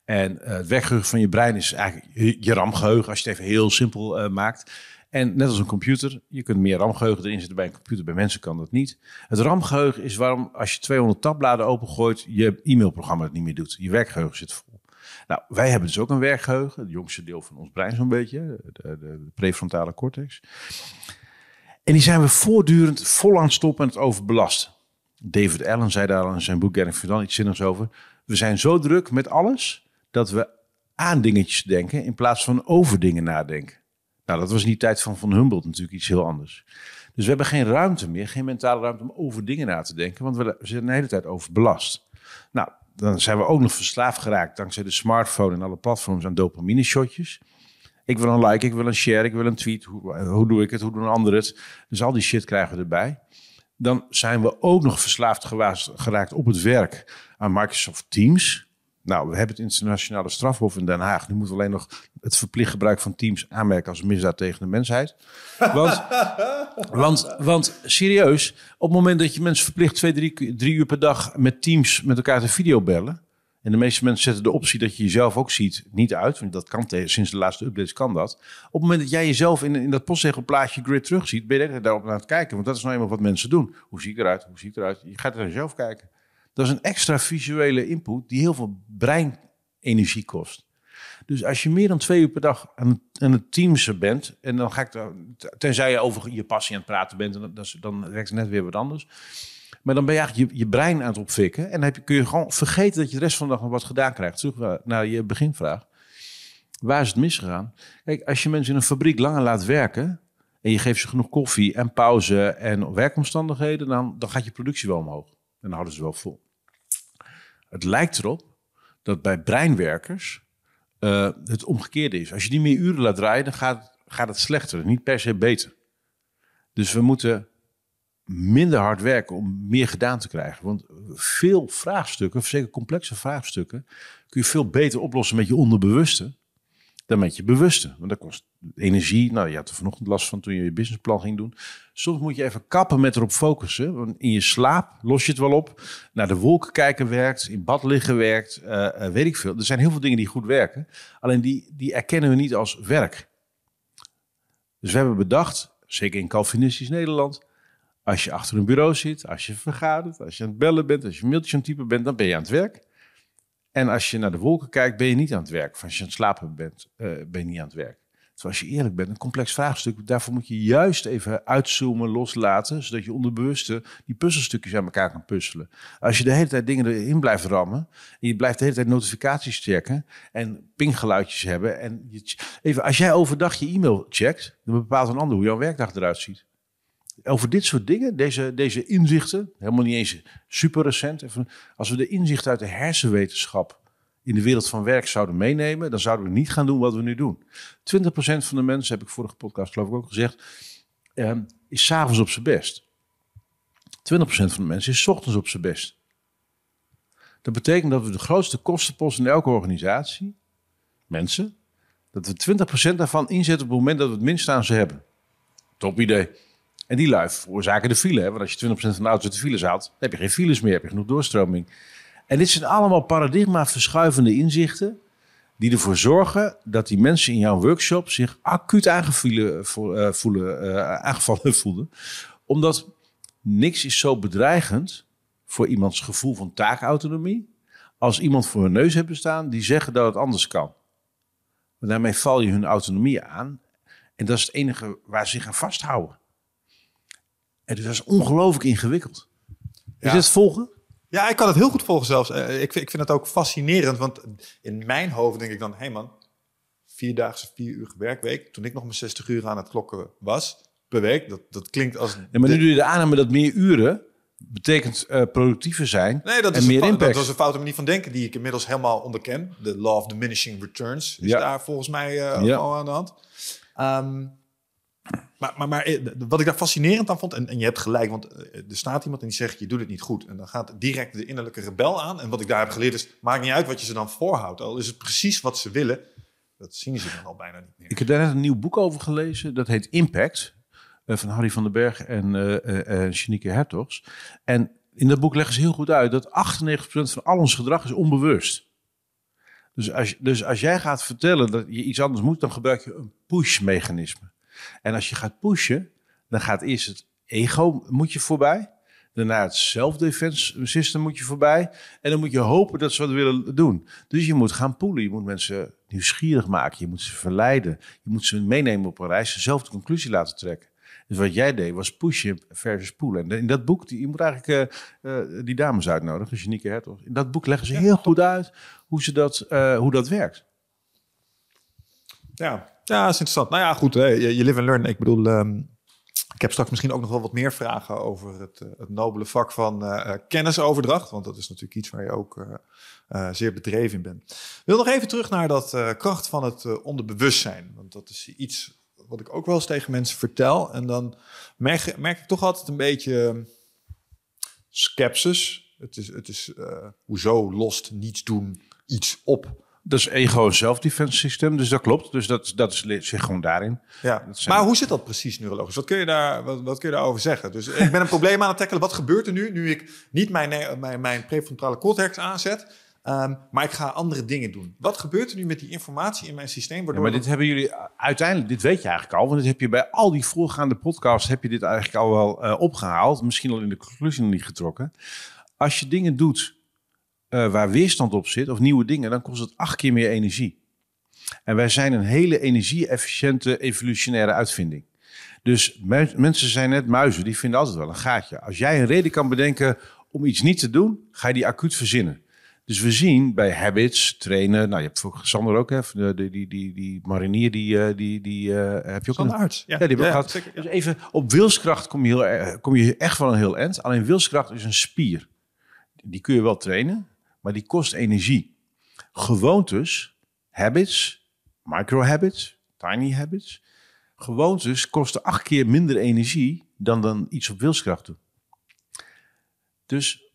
[SPEAKER 2] En uh, het werkgeheugen van je brein is eigenlijk je, RAM-geheugen, als je het even heel simpel uh, maakt. En net als een computer, je kunt meer RAM-geheugen erin zetten bij een computer, bij mensen kan dat niet. Het RAM-geheugen is waarom als je 200 tabbladen opengooit, je e-mailprogramma het niet meer doet. Je werkgeheugen zit vol. Nou, wij hebben dus ook een werkgeheugen, het jongste deel van ons brein zo'n beetje, de, prefrontale cortex. En die zijn we voortdurend vol aan het stoppen en het overbelasten. David Allen zei daar in zijn boek Getting Verdant iets zinnigs over. We zijn zo druk met alles dat we aan dingetjes denken in plaats van over dingen nadenken. Nou, dat was in die tijd van Van Humboldt natuurlijk iets heel anders. Dus we hebben geen ruimte meer, geen mentale ruimte om over dingen na te denken, want we zijn de hele tijd overbelast. Nou, dan zijn we ook nog verslaafd geraakt dankzij de smartphone en alle platforms aan dopamine shotjes. Ik wil een like, ik wil een share, ik wil een tweet. Hoe, hoe doe ik het? Hoe doen anderen het? Dus al die shit krijgen we erbij. Dan zijn we ook nog verslaafd geraakt op het werk aan Microsoft Teams. Nou, we hebben het internationale strafhof in Den Haag. Nu moeten we alleen nog het verplicht gebruik van Teams aanmerken als misdaad tegen de mensheid. Want, want, want serieus, op het moment dat je mensen verplicht twee, drie, drie uur per dag met Teams met elkaar te videobellen. En de meeste mensen zetten de optie dat je jezelf ook ziet niet uit. Want dat kan sinds de laatste updates kan dat. Op het moment dat jij jezelf in, in dat postzegelplaatje grid terugziet, ben je daarop aan het kijken. Want dat is nou eenmaal wat mensen doen. Hoe zie ik eruit? Hoe zie ik eruit? Je gaat er jezelf kijken. Dat is een extra visuele input die heel veel breinenergie kost. Dus als je meer dan twee uur per dag aan, aan het teamsen bent, en dan ga ik, tenzij je over je passie aan het praten bent, dan, dan werkt het net weer wat anders. Maar dan ben je eigenlijk je, je brein aan het opfikken. En dan heb je, kun je gewoon vergeten dat je de rest van de dag nog wat gedaan krijgt. Terug naar je beginvraag. Waar is het misgegaan? Kijk, als je mensen in een fabriek langer laat werken. en je geeft ze genoeg koffie en pauze en werkomstandigheden. dan, dan gaat je productie wel omhoog. En dan houden ze wel vol. Het lijkt erop dat bij breinwerkers uh, het omgekeerde is. Als je die meer uren laat draaien, dan gaat, gaat het slechter, niet per se beter. Dus we moeten minder hard werken om meer gedaan te krijgen. Want veel vraagstukken, zeker complexe vraagstukken, kun je veel beter oplossen met je onderbewuste dan met je bewuste. Want dat kost energie. Nou, je had er vanochtend last van toen je je businessplan ging doen. Soms moet je even kappen met erop focussen. Want in je slaap los je het wel op. Naar de wolken kijken werkt. In bad liggen werkt. Uh, weet ik veel. Er zijn heel veel dingen die goed werken. Alleen die, die erkennen we niet als werk. Dus we hebben bedacht, zeker in Calvinistisch Nederland... Als je achter een bureau zit, als je vergadert, als je aan het bellen bent, als je mailtjes aan typen bent, dan ben je aan het werk. En als je naar de wolken kijkt, ben je niet aan het werk. Of als je aan het slapen bent, uh, ben je niet aan het werk. Terwijl als je eerlijk bent, een complex vraagstuk, daarvoor moet je juist even uitzoomen, loslaten, zodat je onderbewuste die puzzelstukjes aan elkaar kan puzzelen. Als je de hele tijd dingen erin blijft rammen, en je blijft de hele tijd notificaties checken en pinggeluidjes hebben. En je, even, als jij overdag je e-mail checkt, dan bepaalt een ander hoe jouw werkdag eruit ziet over dit soort dingen, deze, deze inzichten, helemaal niet eens super recent. Als we de inzichten uit de hersenwetenschap in de wereld van werk zouden meenemen, dan zouden we niet gaan doen wat we nu doen. 20% van de mensen, heb ik vorige podcast geloof ik ook gezegd, eh, is s'avonds op zijn best. 20% van de mensen is ochtends op zijn best. Dat betekent dat we de grootste kostenpost in elke organisatie, mensen, dat we 20% daarvan inzetten op het moment dat we het minst aan ze hebben. Top idee. En die lui veroorzaken de file. Hè? Want als je 20% van de auto's uit de files haalt, heb je geen files meer, heb je genoeg doorstroming. En dit zijn allemaal paradigma verschuivende inzichten die ervoor zorgen dat die mensen in jouw workshop zich acuut aangevallen, uh, voelen, uh, aangevallen voelen. Omdat niks is zo bedreigend voor iemands gevoel van taakautonomie als iemand voor hun neus hebben staan die zeggen dat het anders kan. Maar daarmee val je hun autonomie aan en dat is het enige waar ze zich aan vasthouden. En dus dat is ongelooflijk ingewikkeld. Is
[SPEAKER 1] Ja.
[SPEAKER 2] het volgen?
[SPEAKER 1] Ja, ik kan het heel goed volgen zelfs. Eh, Ik vind, ik vind het ook fascinerend, want in mijn hoofd denk ik dan... hé hey man, vierdaagse, vier uur werkweek. Toen ik nog mijn 60 uur aan het klokken was per week. Dat, dat klinkt als...
[SPEAKER 2] Ja, maar nu doe je de aanname dat meer uren betekent eh, productiever zijn
[SPEAKER 1] Nee, dat
[SPEAKER 2] en
[SPEAKER 1] is,
[SPEAKER 2] meer impact.
[SPEAKER 1] dat was een foute manier van denken die ik inmiddels helemaal onderken. De law of diminishing returns is
[SPEAKER 2] Ja.
[SPEAKER 1] daar volgens mij eh
[SPEAKER 2] Ja.
[SPEAKER 1] gewoon aan de hand. Ehm, maar, maar, maar eh, wat ik daar fascinerend aan vond, en, en je hebt gelijk, want eh, er staat iemand en die zegt je doet het niet goed. En dan gaat direct de innerlijke rebel aan. En wat ik daar heb geleerd is, maakt niet uit wat je ze dan voorhoudt. Al is het precies wat ze willen, dat zien ze dan al bijna niet meer.
[SPEAKER 2] Ik heb daar net een nieuw boek over gelezen. Dat heet Impact. eh, van Harry van den Berg en eh eh eh, Shanieke Hertogs. En in dat boek leggen ze heel goed uit dat 98% van al ons gedrag is onbewust. Dus als, dus als jij gaat vertellen dat je iets anders moet, dan gebruik je een push-mechanisme. En als je gaat pushen, dan gaat eerst het ego moet je voorbij. Daarna het self-defense system moet je voorbij. En dan moet je hopen dat ze wat willen doen. Dus je moet gaan poelen. Je moet mensen nieuwsgierig maken. Je moet ze verleiden. Je moet ze meenemen op een reis. Ze zelf de conclusie laten trekken. Dus wat jij deed was pushen versus poelen. En in dat boek, die, je moet eigenlijk eh, die dames uitnodigen, Janieke Hertog. In dat boek leggen ze heel goed uit hoe, ze dat, eh, hoe dat werkt.
[SPEAKER 1] Ja, ja, is interessant. Nou ja, goed, je, live and learn. Ik bedoel, ehm, ik heb straks misschien ook nog wel wat meer vragen over het, eh, het nobele vak van eh, eh, kennisoverdracht. Want dat is natuurlijk iets waar je ook zeer bedreven in bent. Ik wil nog even terug naar dat kracht van het onderbewustzijn. Want dat is iets wat ik ook wel eens tegen mensen vertel. En dan merk, ik toch altijd een beetje ehm, sceptisch. Het is, het is hoezo lost niets doen iets op?
[SPEAKER 2] Dat is ego en self-defense systeem, dus dat klopt. Dus dat, dat is, zit gewoon daarin.
[SPEAKER 1] Ja,
[SPEAKER 2] zijn-
[SPEAKER 1] maar hoe zit dat precies neurologisch? Wat kun je, daar, wat, wat kun je daarover zeggen? Dus ik ben een probleem aan het tackelen. Wat gebeurt er nu, nu ik niet mijn, mijn, mijn prefrontale cortex aanzet, ehm, maar ik ga andere dingen doen? Wat gebeurt er nu met die informatie in mijn systeem?
[SPEAKER 2] Ja,
[SPEAKER 1] Waardoor
[SPEAKER 2] maar dit hebben jullie uiteindelijk, dit weet je eigenlijk al, want dit heb je bij al die voorgaande podcasts, heb je dit eigenlijk al wel eh, opgehaald. Misschien al in de conclusie nog niet getrokken. Als je dingen doet eh, waar weerstand op zit, of nieuwe dingen, dan kost het acht keer meer energie. En wij zijn een hele energie-efficiënte evolutionaire uitvinding. Dus mensen zijn net muizen, die vinden altijd wel een gaatje. Als jij een reden kan bedenken om iets niet te doen, ga je die acuut verzinnen. Dus we zien bij habits, trainen, nou je hebt voor Sander ook, hè, de, die, die, die, die marinier, die, eh, die, die eh, heb je ook
[SPEAKER 1] Van
[SPEAKER 2] een-
[SPEAKER 1] arts.
[SPEAKER 2] Ja, die gehad.
[SPEAKER 1] zeker, ja.
[SPEAKER 2] Dus even, op wilskracht kom je, heel, kom je echt wel een heel eind. Alleen wilskracht is een spier. Die kun je wel trainen, maar die kost energie. Gewoontes, habits, micro-habits, tiny habits. Gewoontes kosten acht keer minder energie dan, dan iets op wilskracht doen. Dus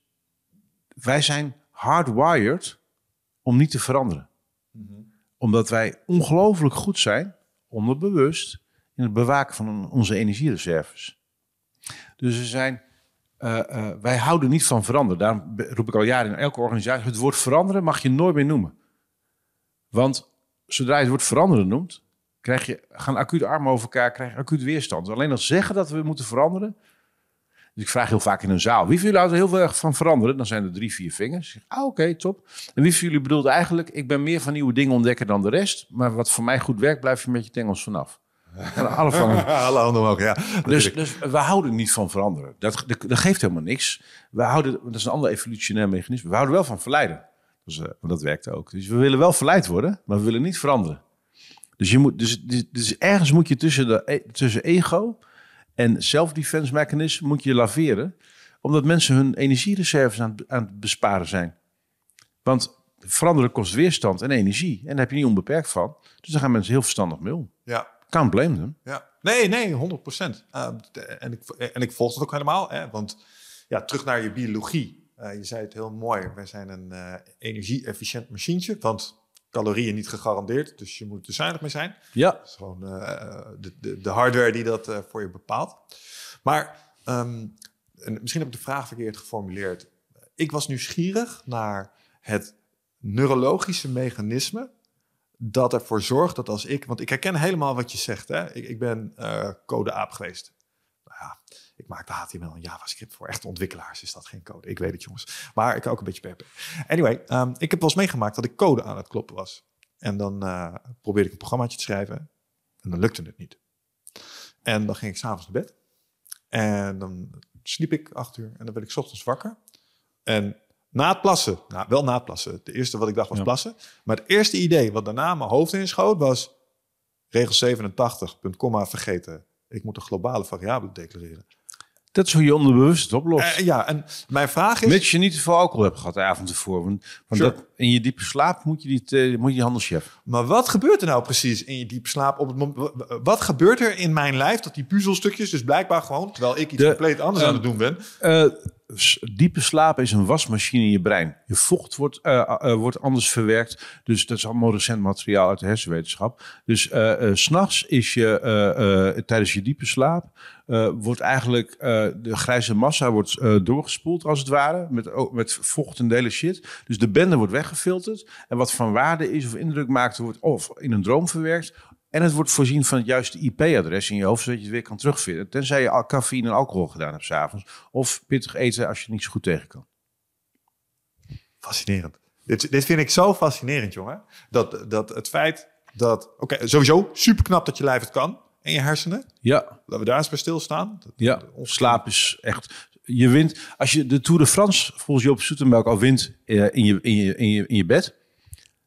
[SPEAKER 2] wij zijn hardwired om niet te veranderen. Omdat wij ongelooflijk goed zijn, onderbewust, in het bewaken van onze energiereserves. Dus we zijn, eh, eh, wij houden niet van veranderen. Daarom be- roep ik al jaren in elke organisatie: het woord veranderen mag je nooit meer noemen. Want zodra je het woord veranderen noemt, krijg je, gaan acuut armen over elkaar, krijg je acuut weerstand. Alleen al zeggen dat we moeten veranderen. Dus ik vraag heel vaak in een zaal: wie van jullie houdt er heel veel van veranderen? Dan zijn er drie, vier vingers. Zeg, ah, oké, top. En wie van jullie bedoelt eigenlijk: ik ben meer van nieuwe dingen ontdekken dan de rest. Maar wat voor mij goed werkt, blijf je met je tengels vanaf. En alle van,
[SPEAKER 1] Alle handen omhoog, ja.
[SPEAKER 2] dus, dus we houden niet van veranderen. Dat, dat, dat geeft helemaal niks. We houden, dat is een ander evolutionair mechanisme. We houden wel van verleiden. Dus, dat werkt ook. Dus we willen wel verleid worden, maar we willen niet veranderen. Dus, je moet, dus, dus, dus ergens moet je tussen, de, e- tussen ego en self-defense mechanisme moet je laveren. Omdat mensen hun energiereserves aan, aan het besparen zijn. Want veranderen kost weerstand en energie. En daar heb je niet onbeperkt van. Dus daar gaan mensen heel verstandig mee om.
[SPEAKER 1] Ja,
[SPEAKER 2] Can't blame them.
[SPEAKER 1] Ja, nee, nee, 100 procent. en, ik, en ik volg het ook helemaal, hè, want ja, terug naar je biologie. Eh, je zei het heel mooi, wij zijn een eh, energie-efficiënt machientje, want calorieën niet gegarandeerd, dus je moet er zuinig mee zijn.
[SPEAKER 2] Ja,
[SPEAKER 1] Dat is gewoon eh, de, de, de hardware die dat eh, voor je bepaalt. Maar en misschien heb ik de vraag verkeerd geformuleerd. Ik was nieuwsgierig naar het neurologische mechanisme dat ervoor zorgt dat als ik... Want ik herken helemaal wat je zegt. Hè? Ik, ik ben eh code aap geweest. Nou ja, ik maakte HTML en JavaScript voor echte ontwikkelaars. Is dat geen code? Ik weet het, jongens. Maar ik ook een beetje PHP. Anyway, ehm, ik heb wel eens meegemaakt dat ik code aan het kloppen was. En dan eh, probeerde ik een programmaatje te schrijven. En dan lukte het niet. En dan ging ik s'avonds naar bed. En dan sliep ik acht uur. En dan werd ik ochtends wakker. En na het plassen, nou wel na het plassen. Het eerste wat ik dacht was
[SPEAKER 2] Ja.
[SPEAKER 1] plassen. Maar het eerste idee wat daarna mijn hoofd inschoot was... regel 87, punt, komma, vergeten. Ik moet een globale variabele declareren.
[SPEAKER 2] Dat is hoe je onderbewust het oplost.
[SPEAKER 1] Eh, ja, en mijn vraag is...
[SPEAKER 2] Mits je niet te veel alcohol hebt gehad de avond ervoor. Want, want
[SPEAKER 1] Sure.
[SPEAKER 2] dat, in je diepe slaap moet je, die, te- moet je handelschef.
[SPEAKER 1] Maar wat gebeurt er nou precies in je diepe slaap? Op het moment, wat gebeurt er in mijn lijf dat die puzzelstukjes dus blijkbaar gewoon... terwijl ik iets
[SPEAKER 2] De-
[SPEAKER 1] compleet anders aan
[SPEAKER 2] ehm,
[SPEAKER 1] het doen ben...
[SPEAKER 2] Eh, diepe slaap is een wasmachine in je brein. Je vocht wordt, eh, eh, wordt anders verwerkt. Dus dat is allemaal recent materiaal uit de hersenwetenschap. Dus eh eh, 's s'nachts is je eh, eh, tijdens je diepe slaap. eh, wordt eigenlijk eh, de grijze massa wordt, eh, doorgespoeld, als het ware. Met, ook met vocht en de hele shit. Dus de bende wordt weggefilterd. En wat van waarde is of indruk maakt, wordt of in een droom verwerkt. En het wordt voorzien van het juiste IP-adres in je hoofd, zodat je het weer kan terugvinden. Tenzij je al cafeïne en alcohol gedaan hebt s'avonds. Of pittig eten als je het niet zo goed tegen kan.
[SPEAKER 1] Fascinerend. Dit, dit vind ik zo fascinerend, jongen. Dat, dat het feit dat... Oké, sowieso super knap dat je lijf het kan. En je hersenen.
[SPEAKER 2] Ja,
[SPEAKER 1] Laten we daar eens bij stilstaan. Dat-
[SPEAKER 2] ja.
[SPEAKER 1] ons-
[SPEAKER 2] slaap is echt... Je wint... Als je de Tour de France volgens Joop Zoetemelk al wint eh, in, je, in, je, in, je, in je bed...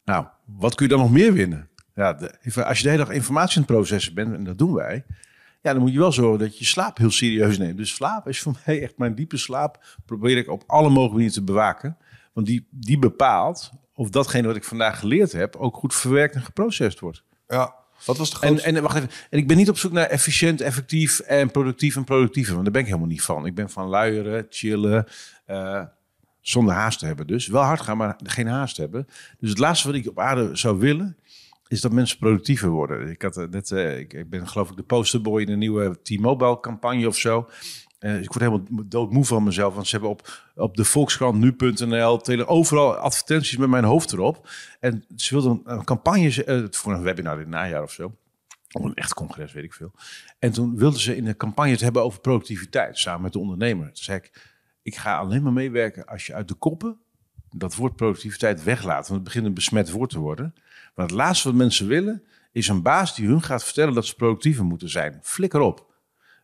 [SPEAKER 2] Nou, wat kun je dan nog meer winnen? Ja, de, als je de hele dag informatie aan het processen bent, en dat doen wij... Ja, dan moet je wel zorgen dat je je slaap heel serieus neemt. Dus slaap is voor mij echt mijn diepe slaap. Probeer ik op alle mogelijke manieren te bewaken. Want die, die bepaalt of datgene wat ik vandaag geleerd heb... ook goed verwerkt en geprocessed wordt.
[SPEAKER 1] Ja, wat was de
[SPEAKER 2] En,
[SPEAKER 1] grootste...
[SPEAKER 2] en wacht even. En ik ben niet op zoek naar efficiënt, effectief en productief en productiever. Want daar ben ik helemaal niet van. Ik ben van luieren, chillen, eh, zonder haast te hebben. Dus wel hard gaan, maar geen haast hebben. Dus het laatste wat ik op aarde zou willen, is dat mensen productiever worden. Ik, had eh, net, eh, ik, ik ben geloof ik de posterboy in een nieuwe T-Mobile campagne of zo. Eh, ik word helemaal doodmoe van mezelf. Want ze hebben op, op de Volkskrant, nu.nl, overal advertenties met mijn hoofd erop. En ze wilden een, campagne voor een webinar in het najaar of zo. Of een echt congres, weet ik veel. En toen wilden ze in de campagne het hebben over productiviteit, samen met de ondernemer. Toen zei ik, ik ga alleen maar meewerken als je uit de koppen dat woord productiviteit weglaat. Want het begint een besmet woord te worden. Maar het laatste wat mensen willen, is een baas die hun gaat vertellen dat ze productiever moeten zijn. Flikker op.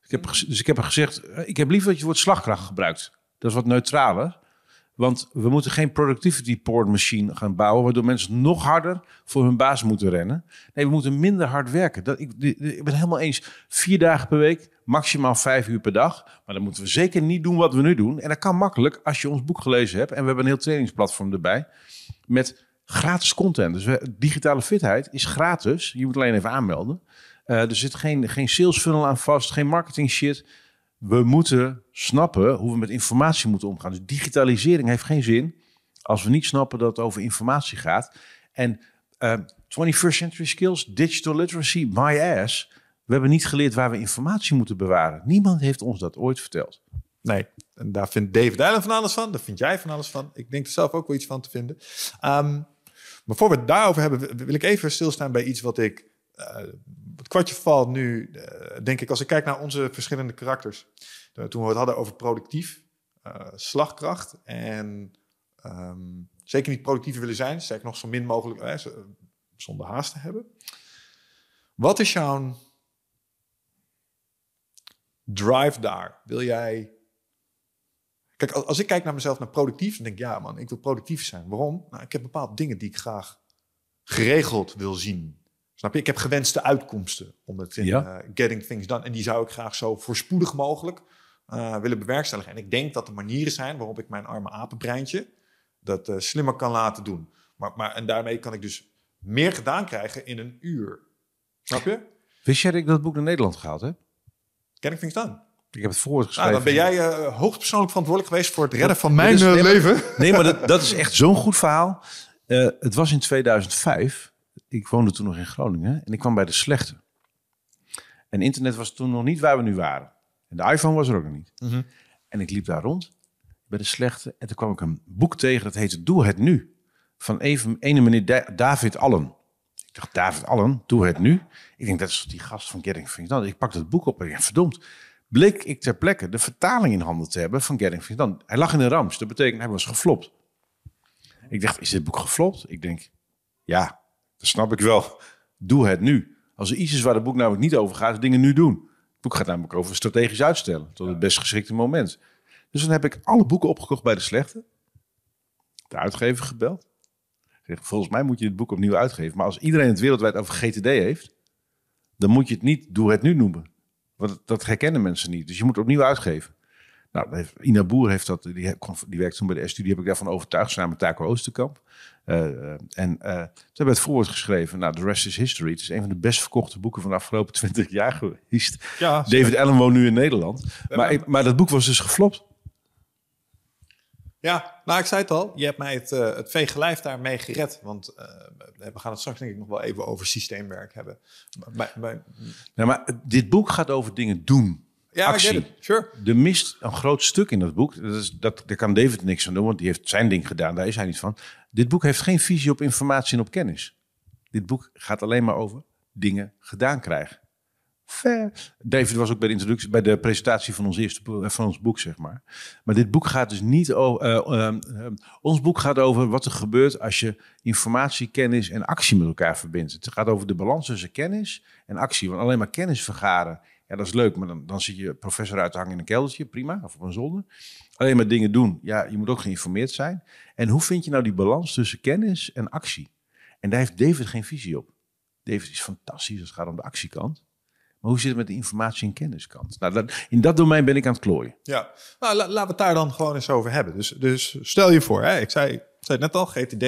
[SPEAKER 2] Ik heb, dus ik heb gezegd, eh, ik heb liever dat je woord slagkracht gebruikt. Dat is wat neutraler. Want we moeten geen productivity porn machine gaan bouwen, waardoor mensen nog harder voor hun baas moeten rennen. Nee, we moeten minder hard werken. Dat, ik, ik ben helemaal eens. Vier dagen per week, maximaal vijf uur per dag. Maar dan moeten we zeker niet doen wat we nu doen. En dat kan makkelijk als je ons boek gelezen hebt. En we hebben een heel trainingsplatform erbij met gratis content. Dus we- digitale fitheid is gratis. Je moet alleen even aanmelden. Eh, er zit geen, geen sales funnel aan vast, geen marketing shit. We moeten snappen hoe we met informatie moeten omgaan. Dus digitalisering heeft geen zin als we niet snappen dat het over informatie gaat. En eh, 21st century skills, digital literacy, my ass. We hebben niet geleerd waar we informatie moeten bewaren. Niemand heeft ons dat ooit verteld.
[SPEAKER 1] Nee, en daar vindt David Allen van alles van. Daar vind jij van alles van. Ik denk er zelf ook wel iets van te vinden. Ehm, maar voor we het daarover hebben, wil- ik even stilstaan bij iets wat ik... eh, het kwartje valt nu, eh, denk ik, als ik kijk naar onze verschillende karakters. Eh, toen we het hadden over productief, slagkracht en ehm, zeker niet productiever willen zijn. Zeg nog zo min mogelijk, zo- zonder haast te hebben. Wat is jouw drive daar? Wil jij Kijk, als, ik kijk naar mezelf naar productief, dan denk ik, ja man, ik wil productief zijn. Waarom? Nou, ik heb bepaalde dingen die ik graag geregeld wil zien. Snap je? Ik heb gewenste uitkomsten om het in
[SPEAKER 2] Ja.
[SPEAKER 1] eh, getting things done. En die zou ik graag zo voorspoedig mogelijk eh, willen bewerkstelligen. En ik denk dat er manieren zijn waarop ik mijn arme apenbreintje dat eh, slimmer kan laten doen. Maar, maar, en daarmee kan ik dus meer gedaan krijgen in een uur. Snap je?
[SPEAKER 2] Wist jij dat ik dat boek naar Nederland gehaald heb?
[SPEAKER 1] Getting things done.
[SPEAKER 2] Ik heb het voorwoord geschreven.
[SPEAKER 1] Nou, dan ben jij eh hoogstpersoonlijk verantwoordelijk geweest voor het redden van mijn
[SPEAKER 2] is-
[SPEAKER 1] eh,
[SPEAKER 2] maar-
[SPEAKER 1] leven.
[SPEAKER 2] Nee, maar dat, dat is echt zo'n goed verhaal. Eh, het was in 2005. Ik woonde toen nog in Groningen. En ik kwam bij de slechte. En internet was toen nog niet waar we nu waren. En de iPhone was er ook nog niet.
[SPEAKER 1] Mhm.
[SPEAKER 2] En ik liep daar rond bij de slechte. En toen kwam ik een boek tegen dat heette Doe het nu. Van even, ene meneer Da- David Allen. Ik dacht, David Allen, doe het nu. Ik denk, dat is die gast van Getting Things Done. Ik pak dat boek op en ik denk, verdomd. Bleek ik ter plekke de vertaling in handen te hebben van Getting Things Done. Hij lag in een rams. Dat betekent hij was geflopt. Ik dacht, is dit boek geflopt? Ik denk, ja, dat snap ik wel. Doe het nu. Als er iets is waar het boek namelijk niet over gaat, dingen nu doen. Het boek gaat namelijk over strategisch uitstellen tot het best geschikte moment. Dus dan heb ik alle boeken opgekocht bij de slechte. De uitgever gebeld. Zeg, volgens mij moet je dit boek opnieuw uitgeven. Maar als iedereen het wereldwijd over GTD heeft, dan moet je het niet Doe het nu noemen. Want dat herkennen mensen niet. Dus je moet het opnieuw uitgeven. Nou, heeft- Ina Boer heeft dat, die, die werkt toen bij de studie, heb ik daarvan overtuigd, samen met Taco Oosterkamp. Eh, eh, en eh toen hebben we het voorwoord geschreven. Nou, The Rest is History. Het is een van de best verkochte boeken van de afgelopen 20 jaar geweest.
[SPEAKER 1] Ja,
[SPEAKER 2] David Allen woont nu in Nederland. Maar, maar dat boek was dus geflopt.
[SPEAKER 1] Ja, nou ik zei het al, je hebt mij het, eh het vege lijf daarmee gered. Want eh, we gaan het straks denk ik nog wel even over systeemwerk hebben. Maar, maar-
[SPEAKER 2] Ja, maar dit boek gaat over dingen doen.
[SPEAKER 1] ja,
[SPEAKER 2] Actie.
[SPEAKER 1] Sure.
[SPEAKER 2] Er mist een groot stuk in dat boek. Dat is, dat, daar kan David niks aan doen, want die heeft zijn ding gedaan. Daar is hij niet van. Dit boek heeft geen visie op informatie en op kennis. Dit boek gaat alleen maar over dingen gedaan krijgen. Fair. David was ook bij de introductie, bij de presentatie van ons eerste eh, van ons boek, zeg maar. Maar dit boek gaat dus niet over. eh, ehm, ehm, ons boek gaat over wat er gebeurt als je informatie, kennis en actie met elkaar verbindt. Het gaat over de balans tussen kennis en actie. Want alleen maar kennis vergaren, ja, dat is leuk, maar dan, dan zit je professor uit te hangen in een keldertje, prima, of op een zolder. Alleen maar dingen doen, ja, je moet ook geïnformeerd zijn. En hoe vind je nou die balans tussen kennis en actie? En daar heeft David geen visie op. David is fantastisch als het gaat om de actiekant. Maar hoe zit het met de informatie- en kenniskant? Nou, dat, in dat domein ben ik aan het klooien.
[SPEAKER 1] Ja, nou, la- laten we het daar dan gewoon eens over hebben. Dus, dus stel je voor, hè, ik zei, zei net al, GTD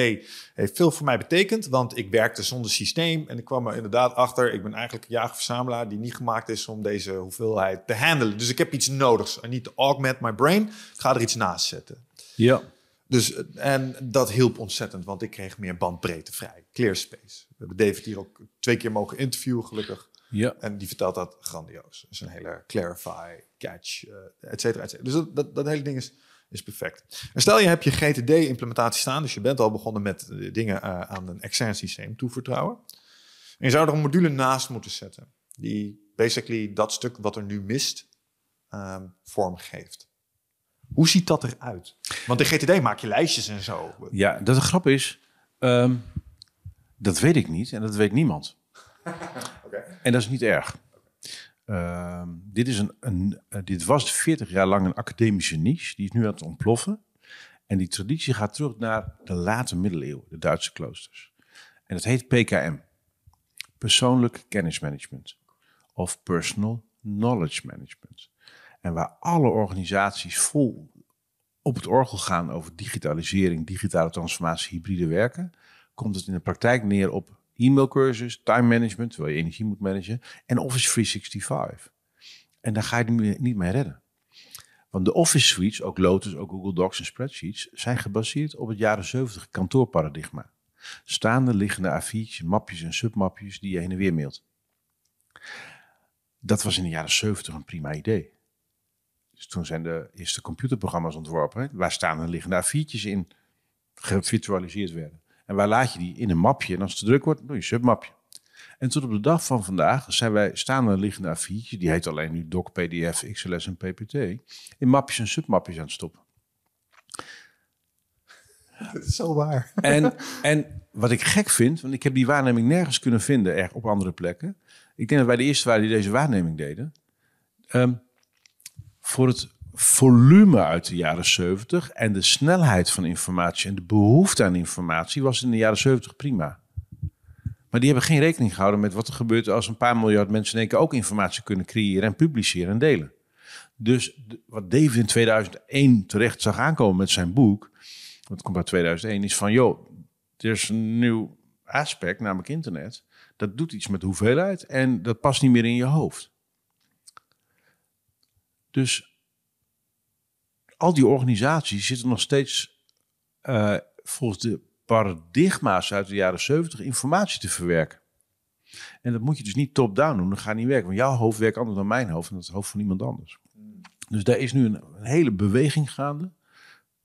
[SPEAKER 1] heeft veel voor mij betekend, want ik werkte zonder systeem en ik kwam er inderdaad achter, ik ben eigenlijk een jager-verzamelaar die niet gemaakt is om deze hoeveelheid te handelen. Dus ik heb iets nodigs. I need to augment my brain. Ik ga er iets naast zetten.
[SPEAKER 2] Ja.
[SPEAKER 1] Dus, en dat hielp ontzettend, want ik kreeg meer bandbreedte vrij. Clear space. We hebben David hier ook twee keer mogen interviewen, gelukkig.
[SPEAKER 2] Ja.
[SPEAKER 1] En die vertelt dat grandioos. Dus een hele clarify, catch, eh et cetera, et cetera. Dus dat, dat, dat hele ding is, is perfect. En stel je hebt je GTD-implementatie staan, dus je bent al begonnen met eh, dingen eh, aan een extern systeem toevertrouwen. En je zou er een module naast moeten zetten, die basically dat stuk wat er nu mist, ehm, vorm geeft. Hoe ziet dat eruit? Want in GTD maak je lijstjes en zo.
[SPEAKER 2] Ja, dat de grap is, ehm, dat weet ik niet en dat weet niemand. En dat is niet erg. Ehm, dit, is een, een, eh, dit was 40 jaar lang een academische niche, die is nu aan het ontploffen. En die traditie gaat terug naar de late middeleeuwen, de Duitse kloosters. En dat heet PKM, persoonlijk kennismanagement of personal knowledge management. En waar alle organisaties vol op het orgel gaan over digitalisering, digitale transformatie, hybride werken, komt het in de praktijk neer op e-mailcursus, time management, terwijl je energie moet managen, en Office 365. En daar ga je niet niet mee redden. Want de Office suites, ook Lotus, ook Google Docs en spreadsheets, zijn gebaseerd op het jaren 70 kantoorparadigma. Staande, liggende A4'tjes, mapjes en submapjes die je heen en weer mailt. Dat was in de jaren 70 een prima idee. Dus toen zijn de eerste computerprogramma's ontworpen, waar staan en liggende A4'tjes in gevirtualiseerd werden. En waar laat je die? In een mapje. En als het te druk wordt, doe je een submapje. En tot op de dag van vandaag zijn wij staande en liggende A4'tjes, die heet alleen nu doc, pdf, xls en ppt, in mapjes en submapjes aan het stoppen.
[SPEAKER 1] Dat is zo waar.
[SPEAKER 2] En, en wat ik gek vind, want ik heb die waarneming nergens kunnen vinden erg op andere plekken. Ik denk dat wij de eerste waren die deze waarneming deden. Ehm, voor het volume uit de jaren 70 en de snelheid van informatie en de behoefte aan informatie was in de jaren 70 prima. Maar die hebben geen rekening gehouden met wat er gebeurt als een paar miljard mensen in één keer ook informatie kunnen creëren en publiceren en delen. Dus wat David in 2001 terecht zag aankomen met zijn boek, dat komt uit 2001, is van, joh, er is een nieuw aspect, namelijk internet. Dat doet iets met de hoeveelheid en dat past niet meer in je hoofd. Dus al die organisaties zitten nog steeds eh, volgens de paradigma's uit de jaren 70 informatie te verwerken. En dat moet je dus niet top-down doen, dat gaat niet werken. Want jouw hoofd werkt anders dan mijn hoofd en dat is het hoofd van iemand anders. Dus daar is nu een, een hele beweging gaande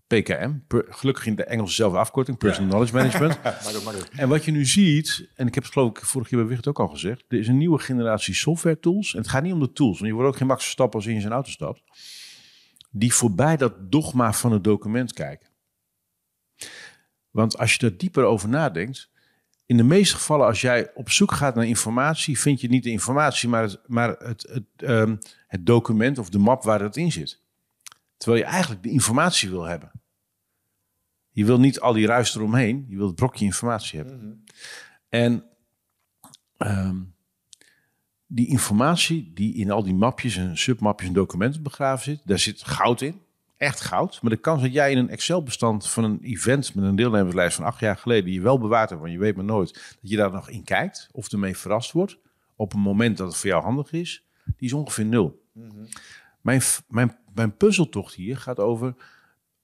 [SPEAKER 2] PKM. Per- gelukkig in de Engelse zelf afkorting, Personal Knowledge Management. En wat je nu ziet, en ik heb het geloof ik vorige keer bij Wicht ook al gezegd, er is een nieuwe generatie software tools. En het gaat niet om de tools, want je wordt ook geen Max Verstappen als je in zijn auto stapt. Die voorbij dat dogma van het document kijken. Want als je er dieper over nadenkt, in de meeste gevallen als jij op zoek gaat naar informatie, vind je niet de informatie, maar het, maar het, het, ehm, het document of de map waar het in zit. Terwijl je eigenlijk de informatie wil hebben. Je wil niet al die ruis eromheen, je wil het brokje informatie hebben. En ehm, die informatie die in al die mapjes en submapjes en documenten begraven zit, daar zit goud in. Echt goud. Maar de kans dat jij in een Excel-bestand van een event met een deelnemerslijst van acht jaar geleden, die je wel bewaard hebt, want je weet maar nooit, dat je daar nog in kijkt of ermee verrast wordt, op een moment dat het voor jou handig is, die is ongeveer nul. Mijn, f- mijn, mijn puzzeltocht hier gaat over,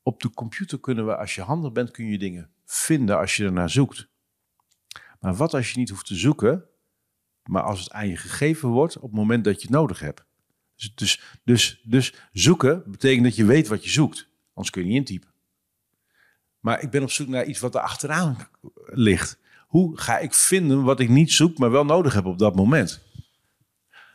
[SPEAKER 2] op de computer kunnen we, als je handig bent, kun je dingen vinden als je ernaar zoekt. Maar wat als je niet hoeft te zoeken, maar als het aan je gegeven wordt op het moment dat je het nodig hebt? Dus, dus, dus, dus zoeken betekent dat je weet wat je zoekt. Anders kun je niet intypen. Maar ik ben op zoek naar iets wat er achteraan ligt. Hoe ga ik vinden wat ik niet zoek, maar wel nodig heb op dat moment?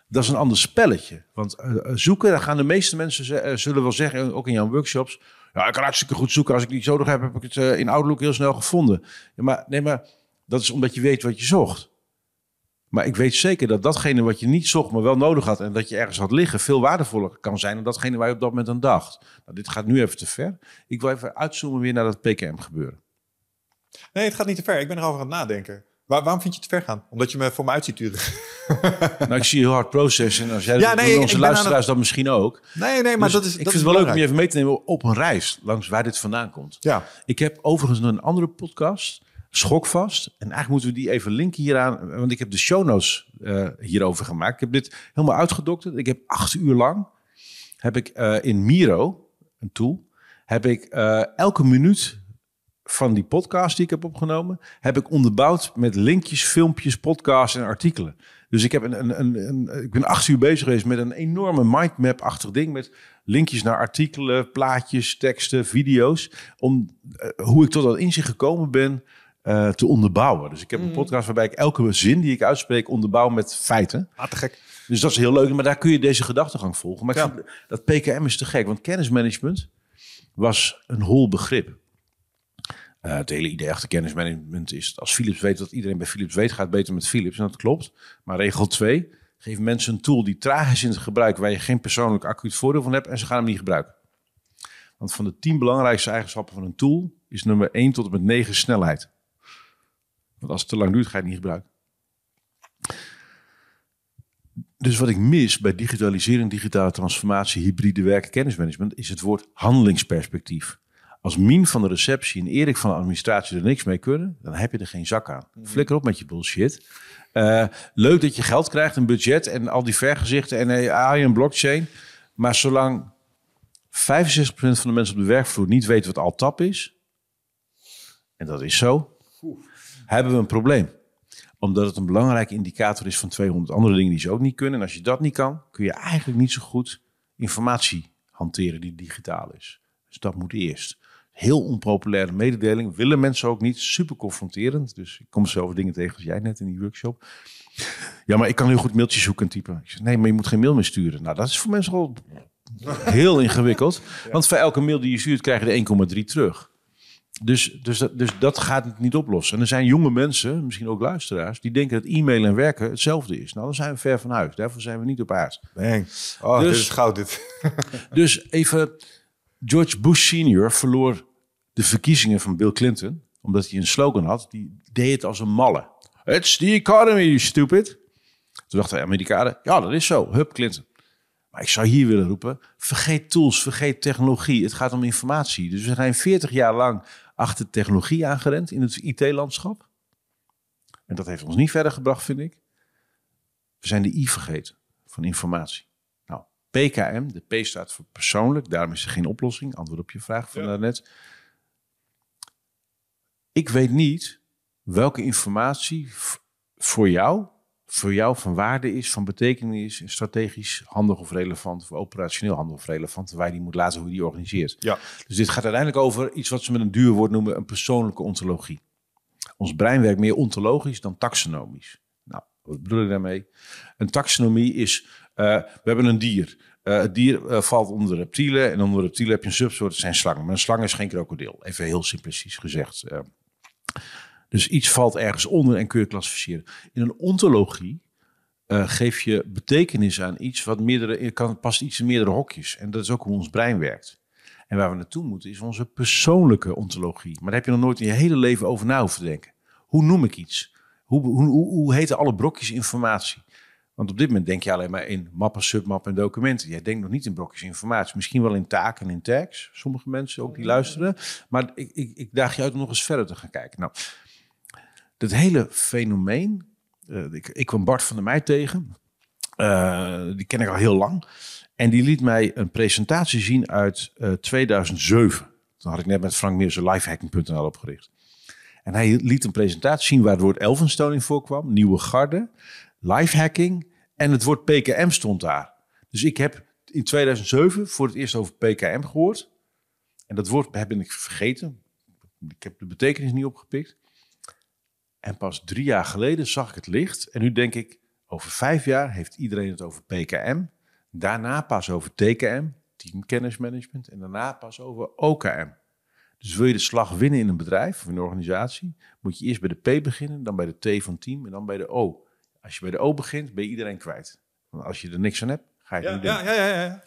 [SPEAKER 2] Dat is een ander spelletje. Want eh, eh, zoeken, daar gaan de meeste mensen eh, zullen wel zeggen, ook in jouw workshops. Ja, ik kan hartstikke goed zoeken. Als ik niet nodig heb, heb ik het in Outlook heel snel gevonden. Ja, maar, nee, maar dat is omdat je weet wat je zocht. Maar ik weet zeker dat datgene wat je niet zocht, maar wel nodig had en dat je ergens had liggen, veel waardevoller kan zijn dan datgene waar je op dat moment aan dacht. Nou, dit gaat nu even te ver. Ik wil even uitzoomen weer naar dat PKM gebeuren.
[SPEAKER 1] Nee, het gaat niet te ver. Ik ben erover aan het nadenken. Waar- waarom vind je het te ver gaan? Omdat je me voor me uit ziet turen.
[SPEAKER 2] nou, ik zie je heel hard processen. En als jij
[SPEAKER 1] Ja, nee,
[SPEAKER 2] onze luisteraars dat misschien ook.
[SPEAKER 1] Nee, nee, maar
[SPEAKER 2] Dus
[SPEAKER 1] dat is.
[SPEAKER 2] ik
[SPEAKER 1] dat
[SPEAKER 2] vind
[SPEAKER 1] is
[SPEAKER 2] het wel leuk om je even mee te nemen op een reis langs waar dit vandaan komt.
[SPEAKER 1] Ja,
[SPEAKER 2] Ik heb overigens nog een andere podcast, Schokvast. En eigenlijk moeten we die even linken hieraan, want ik heb de show notes eh, hierover gemaakt. Ik heb dit helemaal uitgedokterd. Ik heb acht uur lang, heb ik eh, in Miro, een tool, heb ik eh, elke minuut van die podcast die ik heb opgenomen, heb ik onderbouwd met linkjes, filmpjes, podcasts en artikelen. Dus ik, heb een, een, een, ik ben acht uur bezig geweest met een enorme mindmap-achtig ding met linkjes naar artikelen, plaatjes, teksten, video's, om hoe ik tot dat inzicht gekomen ben eh, te onderbouwen. Dus ik heb een podcast waarbij ik elke zin die ik uitspreek onderbouw met feiten.
[SPEAKER 1] ah, te gek.
[SPEAKER 2] Dus dat is heel leuk, maar daar kun je deze gedachtegang volgen. Maar
[SPEAKER 1] Ja.
[SPEAKER 2] vind dat PKM is te gek, want kennismanagement was een hol begrip. Eh, het hele idee achter kennismanagement is, dat als Philips weet wat iedereen bij Philips weet, gaat het beter met Philips. En dat klopt. Maar regel 2, geef mensen een tool die traag is in het gebruik, waar je geen persoonlijk acuut voordeel van hebt en ze gaan hem niet gebruiken. Want van de 10 belangrijkste eigenschappen van een tool is nummer 1 tot en met 9 snelheid. Want als het te lang duurt, ga je het niet gebruiken. Dus wat ik mis bij digitalisering, digitale transformatie, hybride werken, kennismanagement, is het woord handelingsperspectief. Als Mien van de receptie en Erik van de administratie er niks mee kunnen, dan heb je er geen zak aan. Flikker op met je bullshit. Eh, leuk dat je geld krijgt, een budget en al die vergezichten en AI en blockchain. Maar zolang 65% van de mensen op de werkvloer niet weet wat ALTAP is, en dat is zo, hebben we een probleem omdat het een belangrijke indicator is van 200 andere dingen die ze ook niet kunnen. En als je dat niet kan, kun je eigenlijk niet zo goed informatie hanteren die digitaal is. Dus dat moet eerst. Heel onpopulaire mededeling. Willen mensen ook niet. Super confronterend. Dus ik kom zelf dingen tegen als jij net in die workshop. Ja, maar ik kan heel goed mailtjes zoeken en typen. Ik zeg, nee, maar je moet geen mail meer sturen. Nou, dat is voor mensen al heel ingewikkeld. Want voor elke mail die je stuurt, krijg je er 1,3 terug. Dus, dus, dat, dus dat gaat het niet oplossen. En er zijn jonge mensen, misschien ook luisteraars, die denken dat e-mail en werken hetzelfde is. Nou, dan zijn we ver van huis. Daarvoor zijn we niet op aard.
[SPEAKER 1] Bang. Oh,
[SPEAKER 2] Dus-
[SPEAKER 1] dit is goud dit.
[SPEAKER 2] Dus even, George Bush senior verloor de verkiezingen van Bill Clinton, omdat hij een slogan had, die deed het als een malle. It's the economy, you stupid. Toen dachten de Amerikanen, ja, dat is zo. Hup, Clinton. Maar ik zou hier willen roepen, vergeet tools, vergeet technologie. Het gaat om informatie. Dus we zijn 40 jaar lang achter technologie aangerend in het IT-landschap. En dat heeft ons niet verder gebracht, vind ik. We zijn de I vergeten van informatie. Nou, PKM, de P staat voor persoonlijk, daarom is er geen oplossing. Antwoord op je vraag van daarnet. Ik weet niet welke informatie voor jou voor jou van waarde is, van betekenis is, strategisch handig of relevant, of operationeel handig of relevant, waar je die moet laten hoe je die organiseert.
[SPEAKER 1] Ja.
[SPEAKER 2] Dus dit gaat uiteindelijk over iets wat ze met een duur woord noemen een persoonlijke ontologie. Ons brein werkt meer ontologisch dan taxonomisch. Nou, wat bedoel ik daarmee? Een taxonomie is, uh, we hebben een dier. Uh, het dier uh, valt onder reptielen en onder reptielen heb je een subsoort, dat zijn slangen. Maar een slang is geen krokodil, even heel simplistisch gezegd. Dus iets valt ergens onder en kun je klassificeren. In een ontologie geef je betekenis aan iets wat meerdere, kan, past iets in meerdere hokjes. En dat is ook hoe ons brein werkt. En waar we naartoe moeten is onze persoonlijke ontologie. Maar daar heb je nog nooit in je hele leven over na hoeven denken. Hoe noem ik iets? Hoe, hoe, hoe, hoe heten alle brokjes informatie? Want op dit moment denk je alleen maar in mappen, submappen en documenten. Jij denkt nog niet in brokjes informatie. Misschien wel in taken en in tags. Sommige mensen ook die luisteren. Maar ik, ik, ik daag je uit om nog eens verder te gaan kijken. Nou, dat hele fenomeen. Uh, ik, ik kwam Bart van der Meij tegen. Uh, die ken ik al heel lang. En die liet mij een presentatie zien uit uh, 2007. Toen had ik net met Frank Meersen lifehacking.nl opgericht. En hij liet een presentatie zien waar het woord Elphinstone in voorkwam. Nieuwe garde, lifehacking en het woord PKM stond daar. Dus ik heb in 2007 voor het eerst over PKM gehoord. En dat woord heb ik vergeten. Ik heb de betekenis niet opgepikt. En pas drie jaar geleden zag ik het licht. En nu denk ik, over vijf jaar heeft iedereen het over PKM. Daarna pas over TKM, teamkennismanagement. En daarna pas over OKM. Dus wil je de slag winnen in een bedrijf of in een organisatie, moet je eerst bij de P beginnen, dan bij de T van team en dan bij de O. Als je bij de O begint, ben je iedereen kwijt. Want als je er niks aan hebt, ga je het
[SPEAKER 1] Ja,
[SPEAKER 2] niet doen.
[SPEAKER 1] ja, ja, ja, ja.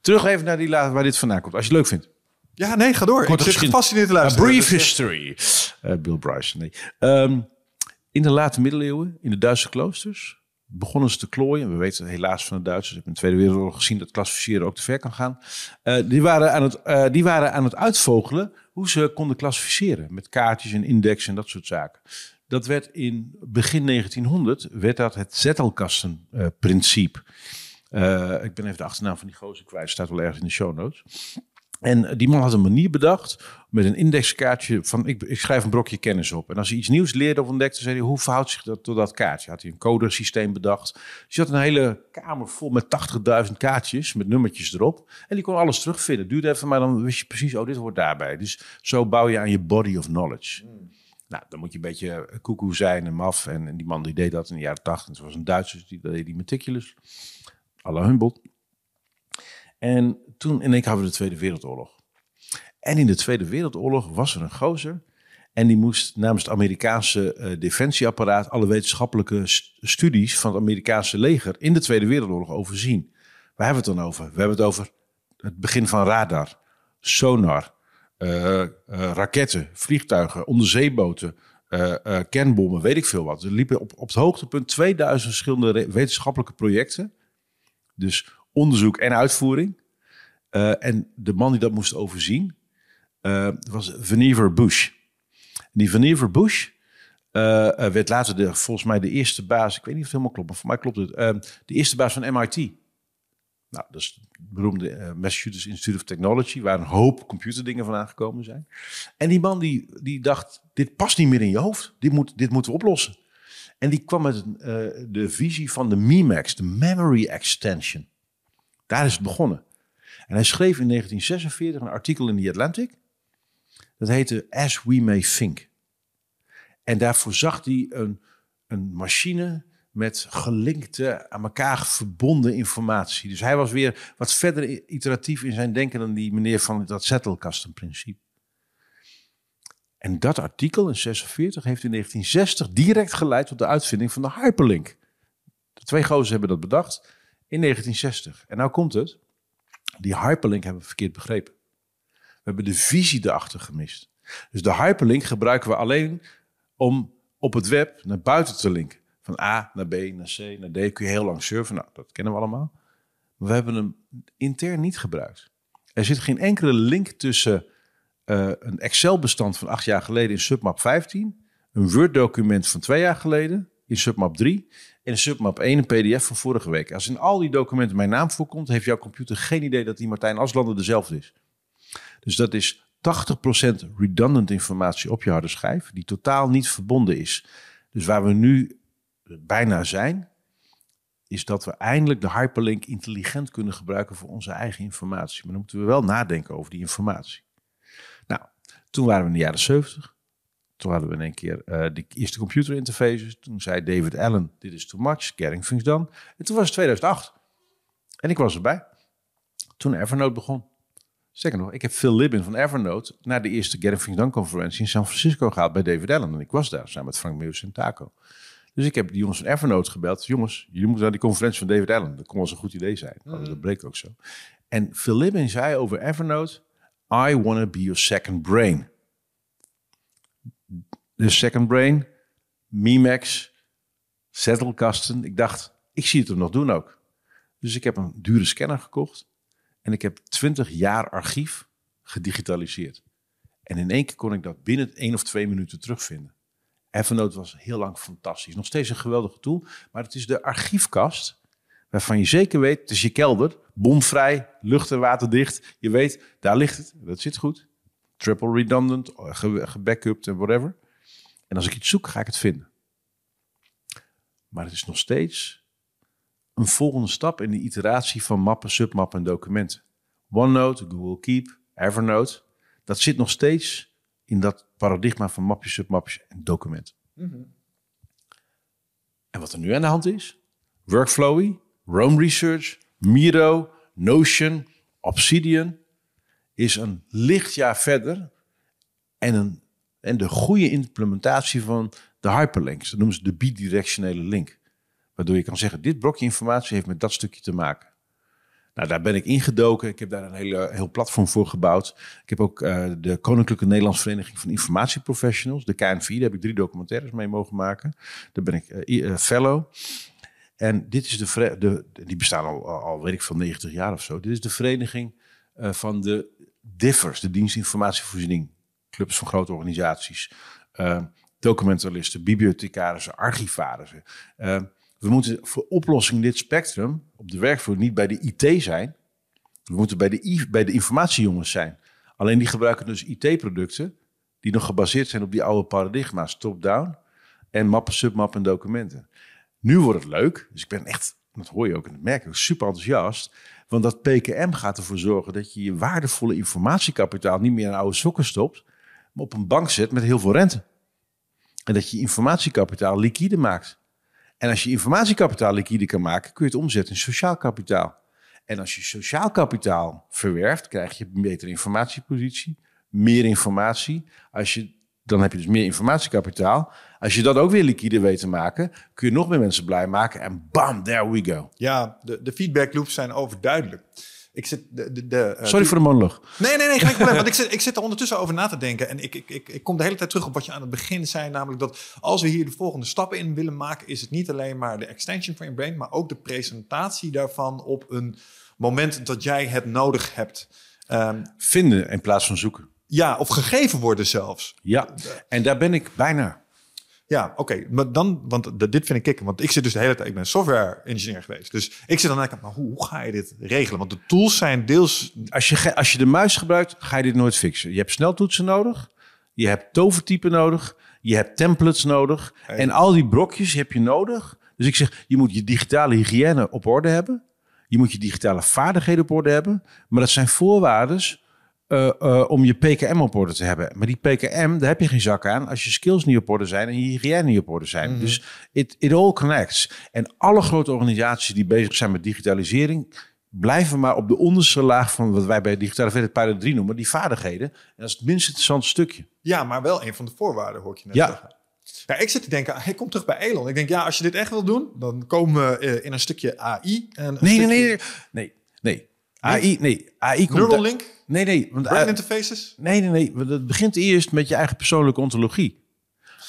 [SPEAKER 2] Terug even naar die laat waar dit vandaan komt. Als je het leuk vindt.
[SPEAKER 1] Ja, nee, ga door.
[SPEAKER 2] Korte
[SPEAKER 1] ik zit gefascineerd te
[SPEAKER 2] A
[SPEAKER 1] luisteren.
[SPEAKER 2] brief
[SPEAKER 1] Dus,
[SPEAKER 2] history. Eh, Bill Bryson, nee. Ehm, in de late middeleeuwen, in de Duitse kloosters, begonnen ze te klooien. We weten helaas van de Duitsers, ik heb in de Tweede Wereldoorlog gezien dat klassificeren ook te ver kan gaan. Eh, die, waren aan het, eh, die waren aan het uitvogelen hoe ze konden klassificeren. Met kaartjes en index en dat soort zaken. Dat werd in begin 1900 werd dat het zettelkastenprincipe. Eh, ik ben even de achternaam van die gozer kwijt, staat wel ergens in de show notes. En die man had een manier bedacht met een indexkaartje van ik, ik schrijf een brokje kennis op. En als hij iets nieuws leerde of ontdekte, zei hij hoe verhoudt zich dat tot dat kaartje? Had hij een codersysteem bedacht. Dus hij had een hele kamer vol met 80.000 kaartjes met nummertjes erop. En die kon alles terugvinden. Duurde even, maar dan wist je precies, oh dit hoort daarbij. Dus zo bouw je aan je body of knowledge. Nou, dan moet je een beetje koekoe zijn en maf. En, en die man die deed dat in de jaren 80. Het was een Duitser, die deed die meticulous. la Humboldt. En toen in één keer hadden we de Tweede Wereldoorlog. En in de Tweede Wereldoorlog was er een gozer. En die moest namens het Amerikaanse eh, defensieapparaat alle wetenschappelijke st- studies van het Amerikaanse leger in de Tweede Wereldoorlog overzien. Waar hebben we het dan over? We hebben het over het begin van radar, sonar, eh, eh, raketten, vliegtuigen, onderzeeboten, kernbommen, weet ik veel wat. Er liepen op, op het hoogtepunt 2000 verschillende wetenschappelijke projecten. Dus onderzoek en uitvoering. Eh, en de man die dat moest overzien eh, was Vannevar Bush. Die Vannevar Bush eh, werd later de, volgens mij de eerste baas, ik weet niet of het helemaal klopt, maar voor mij klopt het, de eerste baas van MIT. Nou, dat is het beroemde Massachusetts Institute of Technology, waar een hoop computerdingen vandaan gekomen zijn. En die man die, die dacht, dit past niet meer in je hoofd, dit, moet, dit moeten we oplossen. En die kwam met de visie van de MEMAX, de Memory Extension. Daar is het begonnen. En hij schreef in 1946 een artikel in The Atlantic. Dat heette As We May Think. En daarvoor zag hij een, een machine met gelinkte, aan elkaar verbonden informatie. Dus hij was weer wat verder iteratief in zijn denken dan die meneer van dat zettelkastenprincipe. En dat artikel in 46 heeft in 1960 direct geleid tot de uitvinding van de hyperlink. De twee gozers hebben dat bedacht in 1960. En nou komt het. Die hyperlink hebben we verkeerd begrepen. We hebben de visie erachter gemist. Dus de hyperlink gebruiken we alleen om op het web naar buiten te linken. Van A naar B, naar C, naar D kun je heel lang surfen. Nou, dat kennen we allemaal. Maar we hebben hem intern niet gebruikt. Er zit geen enkele link tussen eh, een Excel-bestand van acht jaar geleden in submap 15, een Word-document van twee jaar geleden in submap 3 en submap 1 een PDF van vorige week. Als in al die documenten mijn naam voorkomt, heeft jouw computer geen idee dat die Martijn Aslander dezelfde is. Dus dat is 80% redundant informatie op je harde schijf, die totaal niet verbonden is. Dus waar we nu bijna zijn, is dat we eindelijk de hyperlink intelligent kunnen gebruiken voor onze eigen informatie. Maar dan moeten we wel nadenken over die informatie. Nou, toen waren we in de jaren 70. Toen hadden we in één keer uh, de eerste computerinterfaces. Toen zei David Allen, dit is too much, getting things done. En toen was het 2008. En ik was erbij. Toen Evernote begon. Zeker nog, ik heb Phil Libin van Evernote naar de eerste Getting Things Done conferentie in San Francisco gehaald bij David Allen. En ik was daar samen met Frank Meus en Taco. Dus ik heb die jongens van Evernote gebeld. Jongens, jullie moeten naar die conferentie van David Allen. Dat kon wel eens een goed idee zijn. Mm. Dat bleek ook zo. En Phil Libin zei over Evernote... I want to be your second brain. De second brain, Mimex, Zettelkasten. Ik dacht, ik zie het hem nog doen ook. Dus ik heb een dure scanner gekocht. En ik heb 20 jaar archief gedigitaliseerd. En in één keer kon ik dat binnen één of twee minuten terugvinden. Evernote was heel lang fantastisch. Nog steeds een geweldige tool. Maar het is de archiefkast waarvan je zeker weet, het is je kelder, bomvrij, lucht- en waterdicht. Je weet, daar ligt het, dat zit goed. Triple redundant, gebackupt en whatever. En als ik iets zoek, ga ik het vinden. Maar het is nog steeds een volgende stap in de iteratie van mappen, submappen en documenten. OneNote, Google Keep, Evernote, dat zit nog steeds in dat paradigma van mapjes, submapjes en documenten. Mhm. En wat er nu aan de hand is, Workflowy, Rome Research, Miro, Notion, Obsidian, is een lichtjaar verder en, een, en de goede implementatie van de hyperlinks. Dat noemen ze de bidirectionele link. Waardoor je kan zeggen, dit blokje informatie heeft met dat stukje te maken. Nou, daar ben ik ingedoken. Ik heb daar een hele, heel platform voor gebouwd. Ik heb ook uh, de Koninklijke Nederlandse Vereniging van Informatieprofessionals, de KNV, daar heb ik drie documentaires mee mogen maken. Daar ben ik uh, fellow. En dit is de, de, die bestaan al, al, weet ik van 90 jaar of zo. Dit is de vereniging van de DIFFers, de dienst informatievoorziening. Clubs van grote organisaties. documentalisten, bibliothecarissen, archivarissen. We moeten voor oplossing dit spectrum op de werkvloer niet bij de IT zijn. We moeten bij de, bij de informatiejongens zijn. Alleen die gebruiken dus IT-producten die nog gebaseerd zijn op die oude paradigma's, top-down en mappen, submappen en documenten. Nu wordt het leuk, dus ik ben echt, dat hoor je ook en dat merk ik, super enthousiast. Want dat PKM gaat ervoor zorgen dat je je waardevolle informatiekapitaal niet meer in oude sokken stopt, op een bank zet met heel veel rente. En dat je informatiekapitaal liquide maakt. En als je informatiekapitaal liquide kan maken, kun je het omzetten in sociaal kapitaal. En als je sociaal kapitaal verwerft, krijg je een betere informatiepositie, meer informatie. Als je, dan heb je dus meer informatiekapitaal. Als je dat ook weer liquide weet te maken, kun je nog meer mensen blij maken. En bam, there we go.
[SPEAKER 1] Ja, de, de feedback loops zijn overduidelijk. Ik zit de, de, de
[SPEAKER 2] eh, Sorry voor de monoloog.
[SPEAKER 1] Nee, nee, nee, geen probleem. want ik zit, ik zit er ondertussen over na te denken. En ik, ik, ik, ik kom de hele tijd terug op wat je aan het begin zei. Namelijk dat als we hier de volgende stappen in willen maken, is het niet alleen maar de extension van je brain, maar ook de presentatie daarvan op een moment dat jij het nodig hebt.
[SPEAKER 2] Um, Vinden in plaats van zoeken.
[SPEAKER 1] Ja, of gegeven worden zelfs.
[SPEAKER 2] Ja, en daar ben ik bijna.
[SPEAKER 1] Ja, oké. Maar dan, want dit vind ik kicken. Want ik zit dus de hele tijd, ik ben software engineer geweest. Dus ik zit dan eigenlijk, maar hoe, hoe ga je dit regelen? Want de tools zijn deels.
[SPEAKER 2] Als je, als je de muis gebruikt, ga je dit nooit fixen. Je hebt sneltoetsen nodig. Je hebt tovertypen nodig. Je hebt templates nodig. En al die brokjes heb je nodig. Dus ik zeg, je moet je digitale hygiëne op orde hebben. Je moet je digitale vaardigheden op orde hebben. Maar dat zijn voorwaarden uh, uh, om je PKM op orde te hebben. Maar die PKM, daar heb je geen zak aan als je skills niet op orde zijn en je hygiëne niet op orde zijn. Mhm. Dus it, it all connects. En alle grote organisaties die bezig zijn met digitalisering, blijven maar op de onderste laag van wat wij bij digitale pijler 3 noemen, die vaardigheden. En dat is het minst interessante stukje.
[SPEAKER 1] Ja, maar wel een van de voorwaarden, hoor ik je net
[SPEAKER 2] ja.
[SPEAKER 1] zeggen. Ja, ik zit te denken, hij komt terug bij Elon. Ik denk, ja, als je dit echt wil doen, dan komen we eh, in een stukje AI. En een
[SPEAKER 2] nee,
[SPEAKER 1] stukje...
[SPEAKER 2] nee, nee, nee, nee. AI, nee. AI komt
[SPEAKER 1] Neuralink?
[SPEAKER 2] Nee, nee. Want,
[SPEAKER 1] Brain interfaces?
[SPEAKER 2] Nee, nee, nee. Het begint eerst met je eigen persoonlijke ontologie.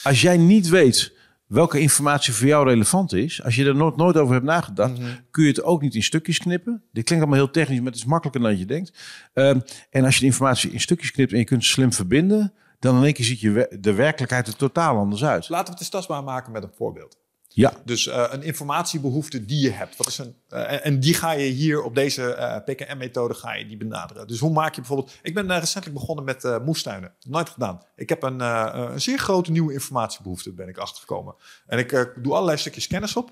[SPEAKER 2] Als jij niet weet welke informatie voor jou relevant is, als je er nooit, nooit over hebt nagedacht, mhm. kun je het ook niet in stukjes knippen. Dit klinkt allemaal heel technisch, maar het is makkelijker dan je denkt. Um, en als je de informatie in stukjes knipt en je kunt slim verbinden, dan in één keer ziet je de werkelijkheid er totaal anders uit.
[SPEAKER 1] Laten we het eens tastbaar maken met een voorbeeld.
[SPEAKER 2] Ja.
[SPEAKER 1] Dus uh, een informatiebehoefte die je hebt. Wat is een, uh, en die ga je hier op deze uh, PKM-methode ga je die benaderen. Dus hoe maak je bijvoorbeeld... Ik ben recentelijk begonnen met moestuinen. Nooit gedaan. Ik heb een, een zeer grote nieuwe informatiebehoefte, ben ik achtergekomen. En ik doe allerlei stukjes kennis op.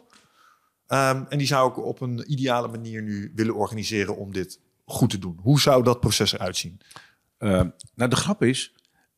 [SPEAKER 1] Um, en die zou ik op een ideale manier nu willen organiseren om dit goed te doen. Hoe zou dat proces eruit zien?
[SPEAKER 2] nou, de grap is,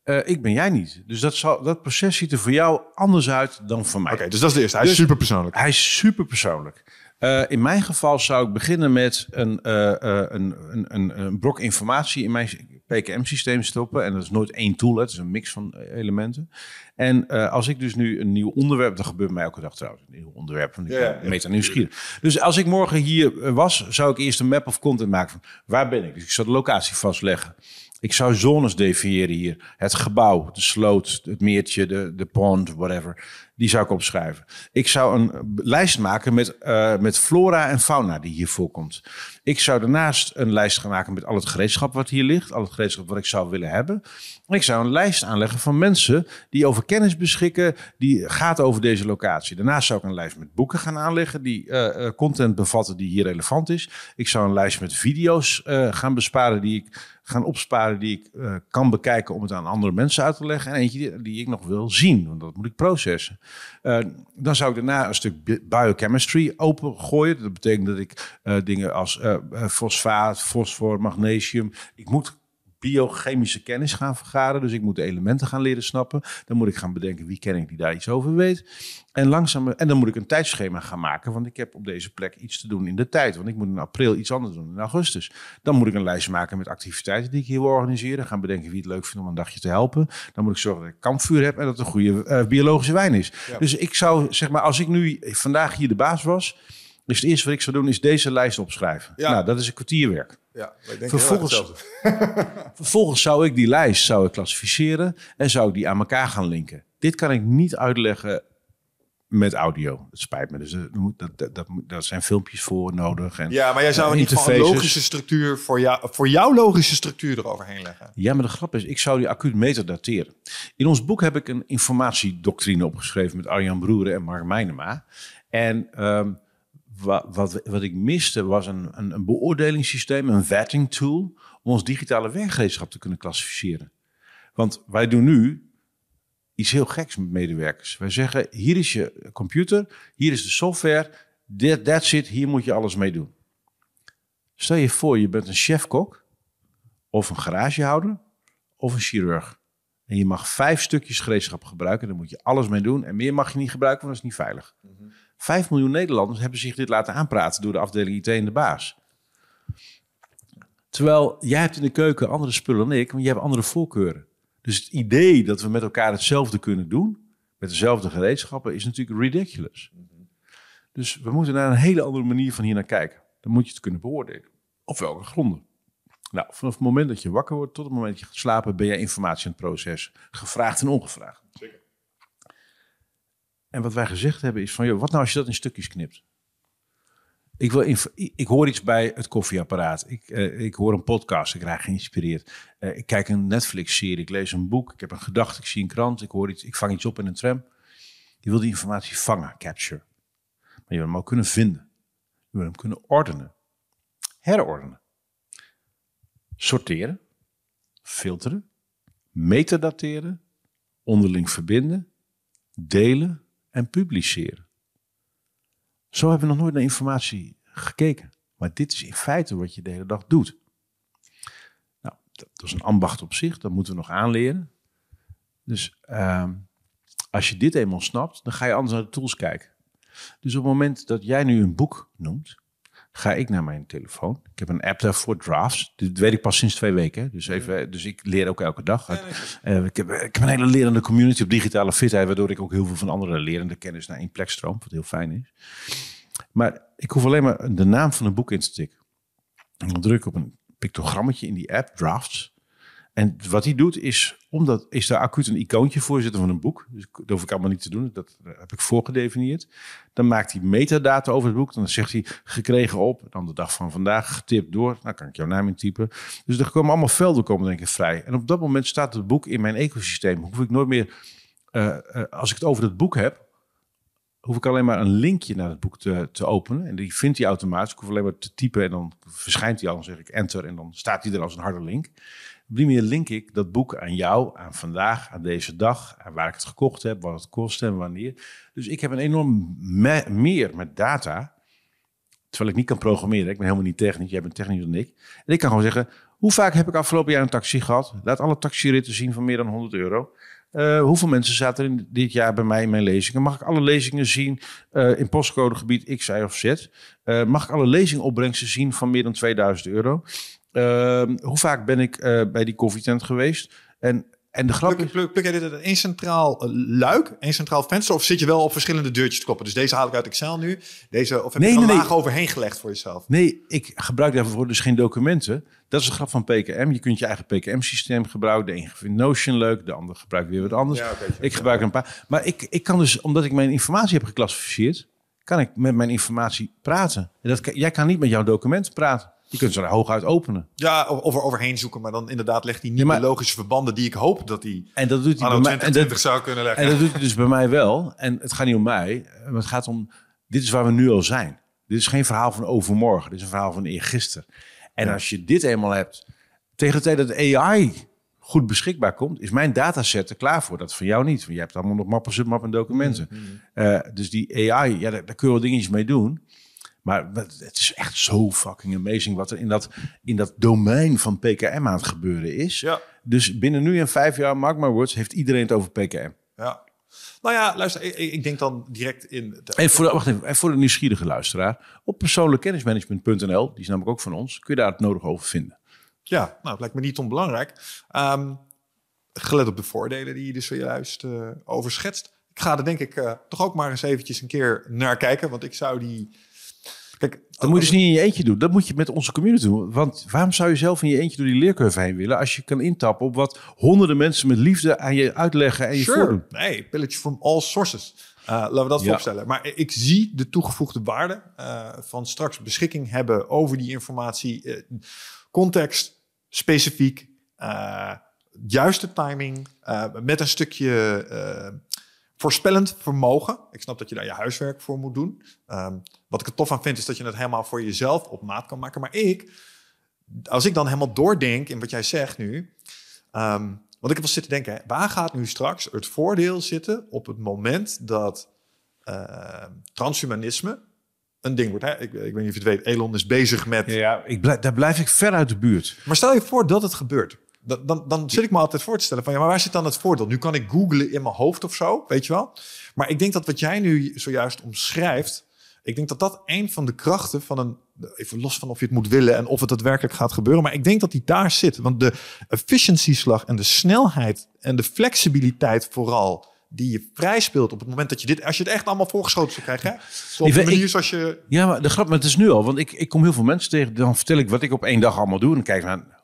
[SPEAKER 2] uh, ik ben jij niet. Dus dat, zal, dat proces ziet er voor jou anders uit dan voor mij.
[SPEAKER 1] Oké, dus dat is de eerste. Hij is dus super persoonlijk.
[SPEAKER 2] Hij is super persoonlijk. Uh, in mijn geval zou ik beginnen met een, uh, een, een, een, een, brok informatie in mijn PKM-systeem stoppen. En dat is nooit één tool, het is een mix van elementen. En als ik dus nu een nieuw onderwerp, dat gebeurt mij elke dag trouwens, een nieuw onderwerp, want ik ja, ben nieuwsgierig. Dus als ik morgen hier was, zou ik eerst een map of content maken van waar ben ik? Dus ik zou de locatie vastleggen. Ik zou zones definiëren hier. Het gebouw, de sloot, het meertje, de, de pond, whatever. Die zou ik opschrijven. Ik zou een lijst maken met, uh, met flora en fauna die hier voorkomt. Ik zou daarnaast een lijst gaan maken met al het gereedschap wat hier ligt. Al het gereedschap wat ik zou willen hebben. En ik zou een lijst aanleggen van mensen die over kennis beschikken. Die gaat over deze locatie. Daarnaast zou ik een lijst met boeken gaan aanleggen. Die uh, content bevatten die hier relevant is. Ik zou een lijst met video's gaan besparen die ik gaan opsparen die ik kan bekijken om het aan andere mensen uit te leggen. En eentje die ik nog wil zien, want dat moet ik processen. Uh, dan zou ik daarna een stuk biochemistry opengooien. Dat betekent dat ik uh, dingen als fosfaat, fosfor, magnesium. Ik moet biochemische kennis gaan vergaren. Dus ik moet de elementen gaan leren snappen. Dan moet ik gaan bedenken wie ken ik die daar iets over weet. En langzaam, en dan moet ik een tijdschema gaan maken. Want ik heb op deze plek iets te doen in de tijd. Want ik moet in april iets anders doen in augustus. Dan moet ik een lijst maken met activiteiten die ik hier wil organiseren. Gaan bedenken wie het leuk vindt om een dagje te helpen. Dan moet ik zorgen dat ik kampvuur heb en dat het een goede uh, biologische wijn is. Dus ik zou zeg maar, als ik nu vandaag hier de baas was. Dus het eerste wat ik zou doen is deze lijst opschrijven. Ja. Nou, dat is een kwartierwerk.
[SPEAKER 1] Ja, ik denk
[SPEAKER 2] vervolgens, vervolgens zou ik die lijst zou ik klassificeren en zou ik die aan elkaar gaan linken. Dit kan ik niet uitleggen met audio. Het spijt me. Dus dat, dat, dat, dat zijn filmpjes voor nodig. En,
[SPEAKER 1] ja, maar jij zou niet een logische structuur voor, jou, voor jouw logische structuur eroverheen leggen.
[SPEAKER 2] Ja, maar de grap is, ik zou die acuut metadateren. In ons boek heb ik een informatiedoctrine opgeschreven met Arjan Broeren en Mark Meinema. En um, wat, wat, ik miste was een, een, een beoordelingssysteem, een vetting tool, om ons digitale werkgereedschap te kunnen klassificeren. Want wij doen nu iets heel geks met medewerkers. Wij zeggen, hier is je computer, hier is de software, that, that's it, hier moet je alles mee doen. Stel je voor, je bent een chefkok, of een garagehouder, of een chirurg. En je mag vijf stukjes gereedschap gebruiken, daar moet je alles mee doen. En meer mag je niet gebruiken, want dat is niet veilig. Mm 5 miljoen Nederlanders hebben zich dit laten aanpraten door de afdeling IT en de baas. Terwijl jij hebt in de keuken andere spullen dan ik, want je hebt andere voorkeuren. Dus het idee dat we met elkaar hetzelfde kunnen doen, met dezelfde gereedschappen, is natuurlijk ridiculous. Dus we moeten naar een hele andere manier van hier naar kijken. Dan moet je het kunnen beoordelen. Op welke gronden? Nou, vanaf het moment dat je wakker wordt tot het moment dat je gaat slapen, ben jij informatie aan het proces. Gevraagd en ongevraagd. Zeker. En wat wij gezegd hebben is van, joh, wat nou als je dat in stukjes knipt? Ik, wil ik hoor iets bij het koffieapparaat. Ik, uh, ik hoor een podcast, ik raak geïnspireerd. Uh, ik kijk een Netflix-serie, ik lees een boek, ik heb een gedachte, ik zie een krant, ik, hoor iets, ik vang iets op in een tram. Je wil die informatie vangen, capture. Maar je wil hem ook kunnen vinden. Je wil hem kunnen ordenen. Herordenen. Sorteren. Filteren. Metadateren. Onderling verbinden. Delen en publiceren. Zo hebben we nog nooit naar informatie gekeken. Maar dit is in feite wat je de hele dag doet. Nou, dat is een ambacht op zich, dat moeten we nog aanleren. Dus uh, als je dit eenmaal snapt, dan ga je anders naar de tools kijken. Dus op het moment dat jij nu een boek noemt, ga ik naar mijn telefoon. Ik heb een app daarvoor, Drafts. Dit weet ik pas sinds twee weken. Dus, even, dus ik leer ook elke dag. Uh, ik, heb, ik heb een hele lerende community op digitale fitheid, waardoor ik ook heel veel van andere lerende kennis naar één plek stroom, wat heel fijn is. Maar ik hoef alleen maar de naam van een boek in te tikken. En dan druk ik op een pictogrammetje in die app, Drafts. En wat hij doet is, omdat is daar acuut een icoontje voor zitten van een boek. Dus dat hoef ik allemaal niet te doen. Dat heb ik voorgedefinieerd. Dan maakt hij metadata over het boek. Dan zegt hij gekregen op. Dan de dag van vandaag getipt door. Dan kan ik jouw naam intypen. Dus er komen allemaal velden komen denk ik vrij. En op dat moment staat het boek in mijn ecosysteem. Hoef ik nooit meer, uh, uh, als ik het over het boek heb, hoef ik alleen maar een linkje naar het boek te, te openen. En die vindt hij automatisch. Ik hoef alleen maar te typen en dan verschijnt hij al. Dan zeg ik enter en dan staat hij er als een harde link. Op die manier link ik dat boek aan jou, aan vandaag, aan deze dag, aan waar ik het gekocht heb, wat het kost en wanneer. Dus ik heb een enorm me- meer met data, terwijl ik niet kan programmeren. Ik ben helemaal niet technisch, jij bent technisch dan ik. En ik kan gewoon zeggen, hoe vaak heb ik afgelopen jaar een taxi gehad? Laat alle taxiritten zien van meer dan 100 euro. Eh, hoeveel mensen zaten er dit jaar bij mij in mijn lezingen? Mag ik alle lezingen zien eh, in postcodegebied X, Y of Z? Eh, mag ik alle lezingopbrengsten zien van meer dan 2000 euro? Ehm, hoe vaak ben ik eh, bij die koffietent geweest? En, en de grap
[SPEAKER 1] Pluk,
[SPEAKER 2] is...
[SPEAKER 1] pluk, dit uit één centraal eh, luik, één centraal venster? Of zit je wel op verschillende deurtjes te kloppen? Dus deze haal ik uit Excel nu. Deze, of heb
[SPEAKER 2] Nee,
[SPEAKER 1] je er een
[SPEAKER 2] nee,
[SPEAKER 1] laag
[SPEAKER 2] nee.
[SPEAKER 1] overheen gelegd voor jezelf?
[SPEAKER 2] Nee, ik gebruik daarvoor dus geen documenten. Dat is de grap van PKM. Je kunt je eigen PKM-systeem gebruiken. De een vindt Notion leuk, de ander gebruikt weer wat anders.
[SPEAKER 1] Ja,
[SPEAKER 2] ik gebruik er een paar. Maar ik, ik kan dus, omdat ik mijn informatie heb geclassificeerd, kan ik met mijn informatie praten. En dat, jij kan niet met jouw documenten praten. Je kunt ze er hooguit openen.
[SPEAKER 1] Ja, of er overheen zoeken, maar dan inderdaad legt hij niet
[SPEAKER 2] Ja, maar-
[SPEAKER 1] de logische verbanden die ik hoop dat hij
[SPEAKER 2] En dat doet hij
[SPEAKER 1] anno
[SPEAKER 2] bij mij. En dat,
[SPEAKER 1] 2020 zou kunnen leggen.
[SPEAKER 2] En dat doet hij dus bij mij wel. En het gaat niet om mij, maar het gaat om... Dit is waar we nu al zijn. Dit is geen verhaal van overmorgen. Dit is een verhaal van eergisteren. En als je dit eenmaal hebt... Tegen de tijd dat AI goed beschikbaar komt... is mijn dataset er klaar voor. Dat is van jou niet. Want je hebt allemaal nog mappen, submappen en documenten. Eh, dus die AI, ja, daar, daar kun je wel dingetjes mee doen. Maar het is echt zo fucking amazing... wat er in dat, in dat domein van PKM aan het gebeuren is.
[SPEAKER 1] Ja.
[SPEAKER 2] Dus binnen nu en vijf jaar, mark my words... heeft iedereen het over PKM.
[SPEAKER 1] Ja. Nou ja, luister, ik, ik denk dan direct in... de-
[SPEAKER 2] En voor de, wacht even, en voor de nieuwsgierige luisteraar, op persoonlijkkennismanagement.nl, die is namelijk ook van ons, kun je daar het nodig over vinden.
[SPEAKER 1] Ja, nou, het lijkt me niet onbelangrijk. Ehm, gelet op de voordelen die je dus zojuist eh over schetst. Ik ga er denk ik eh, toch ook maar eens eventjes een keer naar kijken. Want ik zou die... Kijk,
[SPEAKER 2] Dat moet je dus niet in je eentje doen. Dat moet je met onze community doen. Want waarom zou je zelf in je eentje door die leercurve heen willen... als je kan intappen op wat honderden mensen met liefde aan je uitleggen en je voordoen?
[SPEAKER 1] Nee, pillage from all sources. Uh, laten we dat
[SPEAKER 2] Ja.
[SPEAKER 1] vooropstellen. Maar ik zie de toegevoegde waarde eh, van straks beschikking hebben over die informatie. eh, context, specifiek, juiste timing, met een stukje voorspellend vermogen. Ik snap dat je daar je huiswerk voor moet doen. Ehm, wat ik er tof aan vind, is dat je het helemaal voor jezelf op maat kan maken. Maar ik, als ik dan helemaal doordenk in wat jij zegt nu... Ehm, want ik heb wel zitten denken, hè, waar gaat nu straks het voordeel zitten op het moment dat eh, transhumanisme een ding wordt? Hè? Ik, ik weet niet of je het weet, Elon is bezig met...
[SPEAKER 2] Ja, ik blijf, daar blijf ik ver uit de buurt.
[SPEAKER 1] Maar stel je voor dat het gebeurt. Dan, dan, dan zit ik me altijd voor te stellen van, ja, maar waar zit dan het voordeel? Nu kan ik googlen in mijn hoofd of zo, weet je wel? Maar ik denk dat wat jij nu zojuist omschrijft, ik denk dat dat een van de krachten van een, even los van of je het moet willen en of het daadwerkelijk gaat gebeuren, maar ik denk dat die daar zit. Want de efficiency-slag en de snelheid en de flexibiliteit vooral die je vrijspeelt op het moment dat je dit, als je het echt allemaal voorgeschoten zou krijgen, hè? Zo op de manier zoals je,
[SPEAKER 2] Ja, maar de grap, maar het is nu al. Want ik, ik kom heel veel mensen tegen. Dan vertel ik wat ik op één dag allemaal doe. En dan kijk ik naar...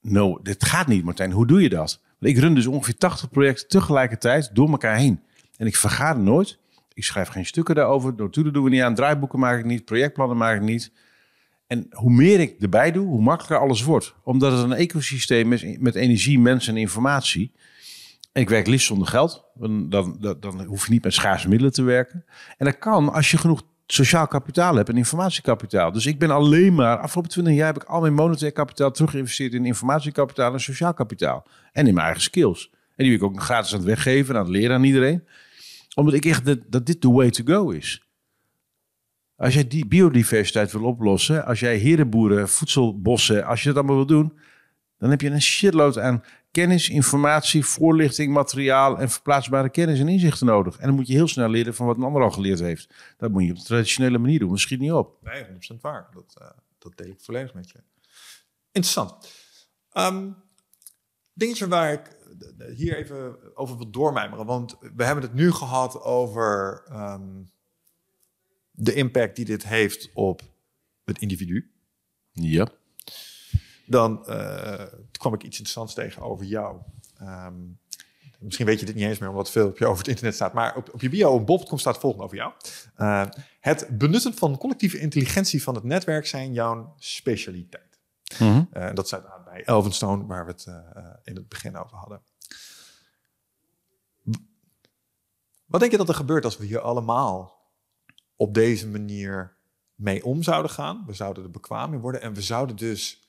[SPEAKER 2] No, dit gaat niet, Martijn. Hoe doe je dat? Want ik run dus ongeveer 80 projecten tegelijkertijd door elkaar heen. En ik vergader nooit. Ik schrijf geen stukken daarover. Notulen doen we niet aan. Draaiboeken maak ik niet. Projectplannen maak ik niet. En hoe meer ik erbij doe, hoe makkelijker alles wordt. Omdat het een ecosysteem is met energie, mensen en informatie. Ik werk liefst zonder geld. Dan, dan, dan, dan hoef je niet met schaarse middelen te werken. En dat kan als je genoeg sociaal kapitaal hebt en informatiekapitaal. Dus ik ben alleen maar, afgelopen 20 jaar heb ik al mijn monetair kapitaal teruggeïnvesteerd in informatiekapitaal en sociaal kapitaal. En in mijn eigen skills. En die wil ik ook gratis aan het weggeven en aan het leren aan iedereen. Omdat ik echt dat, dit the way to go is. Als jij die biodiversiteit wil oplossen, als jij herenboeren, voedselbossen, als je dat allemaal wil doen, dan heb je een shitload aan kennis, informatie, voorlichting, materiaal en verplaatsbare kennis en inzichten nodig. En dan moet je heel snel leren van wat een ander al geleerd heeft. Dat moet je op de traditionele manier doen, dat schiet niet op.
[SPEAKER 1] Nee, 100% waar. Dat, eh, dat deel ik volledig met je. Interessant. Ehm, dingetje waar ik hier even over wil doormijmeren. Want we hebben het nu gehad over ehm, de impact die dit heeft op het individu.
[SPEAKER 2] Ja.
[SPEAKER 1] Dan eh, kwam ik iets interessants tegen over jou. Ehm, misschien weet je dit niet eens meer, omdat veel op je over het internet staat. Maar op, op je bio op Bob.com staat volgende over jou. Eh, het benutten van collectieve intelligentie van het netwerk zijn jouw specialiteit.
[SPEAKER 2] Mhm.
[SPEAKER 1] Eh, dat staat aan bij Elvenstone, waar we het eh, in het begin over hadden. Wat denk je dat er gebeurt als we hier allemaal op deze manier mee om zouden gaan? We zouden er bekwaam in worden en we zouden dus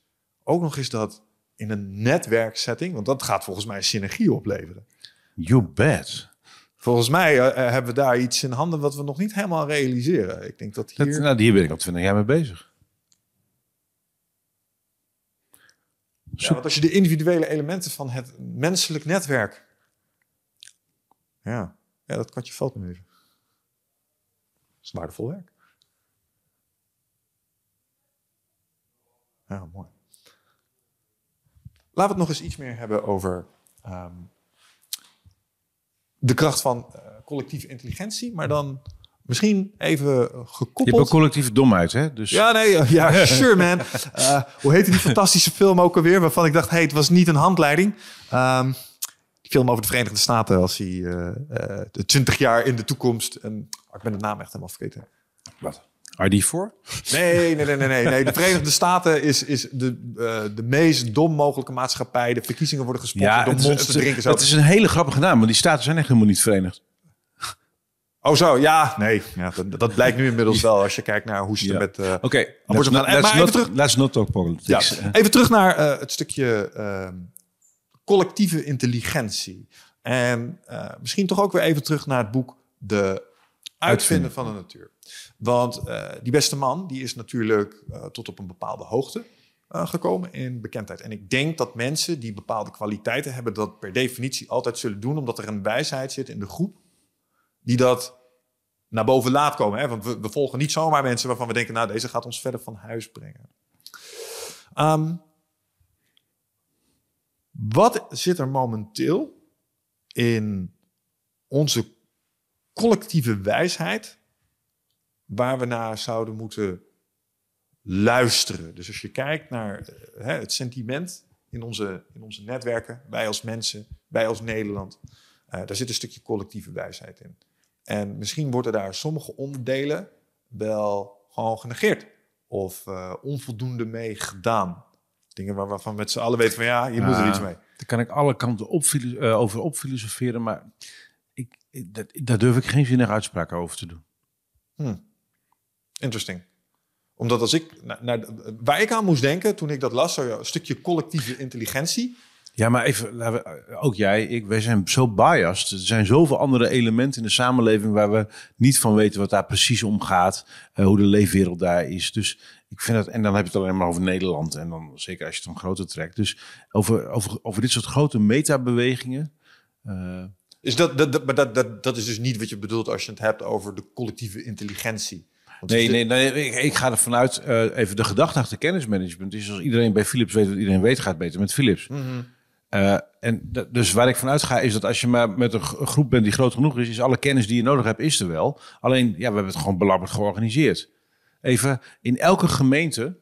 [SPEAKER 1] ook nog eens dat in een netwerksetting, want dat gaat volgens mij synergie opleveren.
[SPEAKER 2] You bet.
[SPEAKER 1] Volgens mij eh, eh, hebben we daar iets in handen wat we nog niet helemaal realiseren. Ik denk dat
[SPEAKER 2] Dat,
[SPEAKER 1] hier...
[SPEAKER 2] nou, hier ben ik al twintig jaar mee bezig.
[SPEAKER 1] Ja, want als je de individuele elementen van het menselijk netwerk... Ja, ja dat kan je veld me even. Dat is waardevol werk. Ja, mooi. Laten we het nog eens iets meer hebben over ehm, de kracht van eh, collectieve intelligentie, maar dan misschien even
[SPEAKER 2] Je
[SPEAKER 1] gekoppeld.
[SPEAKER 2] hebt ook collectieve domheid, hè? Dus
[SPEAKER 1] Ja, nee, ja, sure man. Eh, hoe heette die fantastische film ook alweer? Waarvan ik dacht, hey, het was niet een handleiding. Ehm, die film over de Verenigde Staten als hij eh, de 20 jaar in de toekomst. En, oh, ik ben de naam echt helemaal vergeten.
[SPEAKER 2] wat? RD4?
[SPEAKER 1] Nee, nee, nee, nee, nee. nee. De Verenigde Staten is, is de, eh, de meest dom mogelijke maatschappij. De verkiezingen worden gesponsord door
[SPEAKER 2] het, is-
[SPEAKER 1] monsterdrinkers.
[SPEAKER 2] het, het is een hele grappige naam, maar die staten zijn echt helemaal niet verenigd.
[SPEAKER 1] Oh zo, ja, nee. Ja, dat, dat blijkt nu inmiddels wel als je kijkt naar hoe ze
[SPEAKER 2] Ja.
[SPEAKER 1] met... eh,
[SPEAKER 2] Oké, let's,
[SPEAKER 1] Abortus
[SPEAKER 2] not,
[SPEAKER 1] gaan.
[SPEAKER 2] let's,
[SPEAKER 1] even
[SPEAKER 2] not,
[SPEAKER 1] terug-
[SPEAKER 2] let's not talk
[SPEAKER 1] Ja,
[SPEAKER 2] politics.
[SPEAKER 1] even terug naar eh, het stukje ehm, collectieve intelligentie. En eh, misschien toch ook weer even terug naar het boek De Uitvinder van de Natuur. Want eh, die beste man die is natuurlijk eh, tot op een bepaalde hoogte eh, gekomen in bekendheid. En ik denk dat mensen die bepaalde kwaliteiten hebben... dat per definitie altijd zullen doen... omdat er een wijsheid zit in de groep die dat naar boven laat komen. Hè? Want we, volgen niet zomaar mensen waarvan we denken... nou, deze gaat ons verder van huis brengen. Ehm, wat zit er momenteel in onze collectieve wijsheid waar we naar zouden moeten luisteren? Dus als je kijkt naar eh, hè, het sentiment in onze, in onze netwerken, wij als mensen, wij als Nederland, eh, daar zit een stukje collectieve wijsheid in. En misschien worden daar sommige onderdelen wel gewoon genegeerd of eh, onvoldoende mee gedaan. Dingen waar, waarvan we met z'n allen weten van ja, je moet er iets mee.
[SPEAKER 2] Daar kan ik alle kanten op, eh, over opfilosoferen, maar ik, ik- dat, daar durf ik geen zinnige uitspraken over te doen.
[SPEAKER 1] Interesting. Omdat als ik, naar, naar- waar ik aan moest denken toen ik dat las, zo, een stukje collectieve intelligentie.
[SPEAKER 2] Ja, maar even, we, ook jij, ik, wij zijn zo biased. Er zijn zoveel andere elementen in de samenleving waar we niet van weten wat daar precies om gaat, eh, hoe de leefwereld daar is. Dus ik vind dat, en dan heb je het alleen maar over Nederland en dan zeker als je het dan groter trekt. Dus over, over, over dit soort grote metabewegingen. eh,
[SPEAKER 1] Is dat, dat, dat, maar dat, dat, dat is dus niet wat je bedoelt als je het hebt over de collectieve intelligentie.
[SPEAKER 2] Nee, nee, nee ik, ik ga ervan uit, eh, even de gedachte achter kennismanagement is als iedereen bij Philips weet wat iedereen weet, gaat beter met Philips.
[SPEAKER 1] Mhm.
[SPEAKER 2] Eh, en dus waar ik vanuit ga is dat als je maar met een groep bent die groot genoeg is, is alle kennis die je nodig hebt, is er wel. Alleen, ja, we hebben het gewoon belabberd georganiseerd. Even, in elke gemeente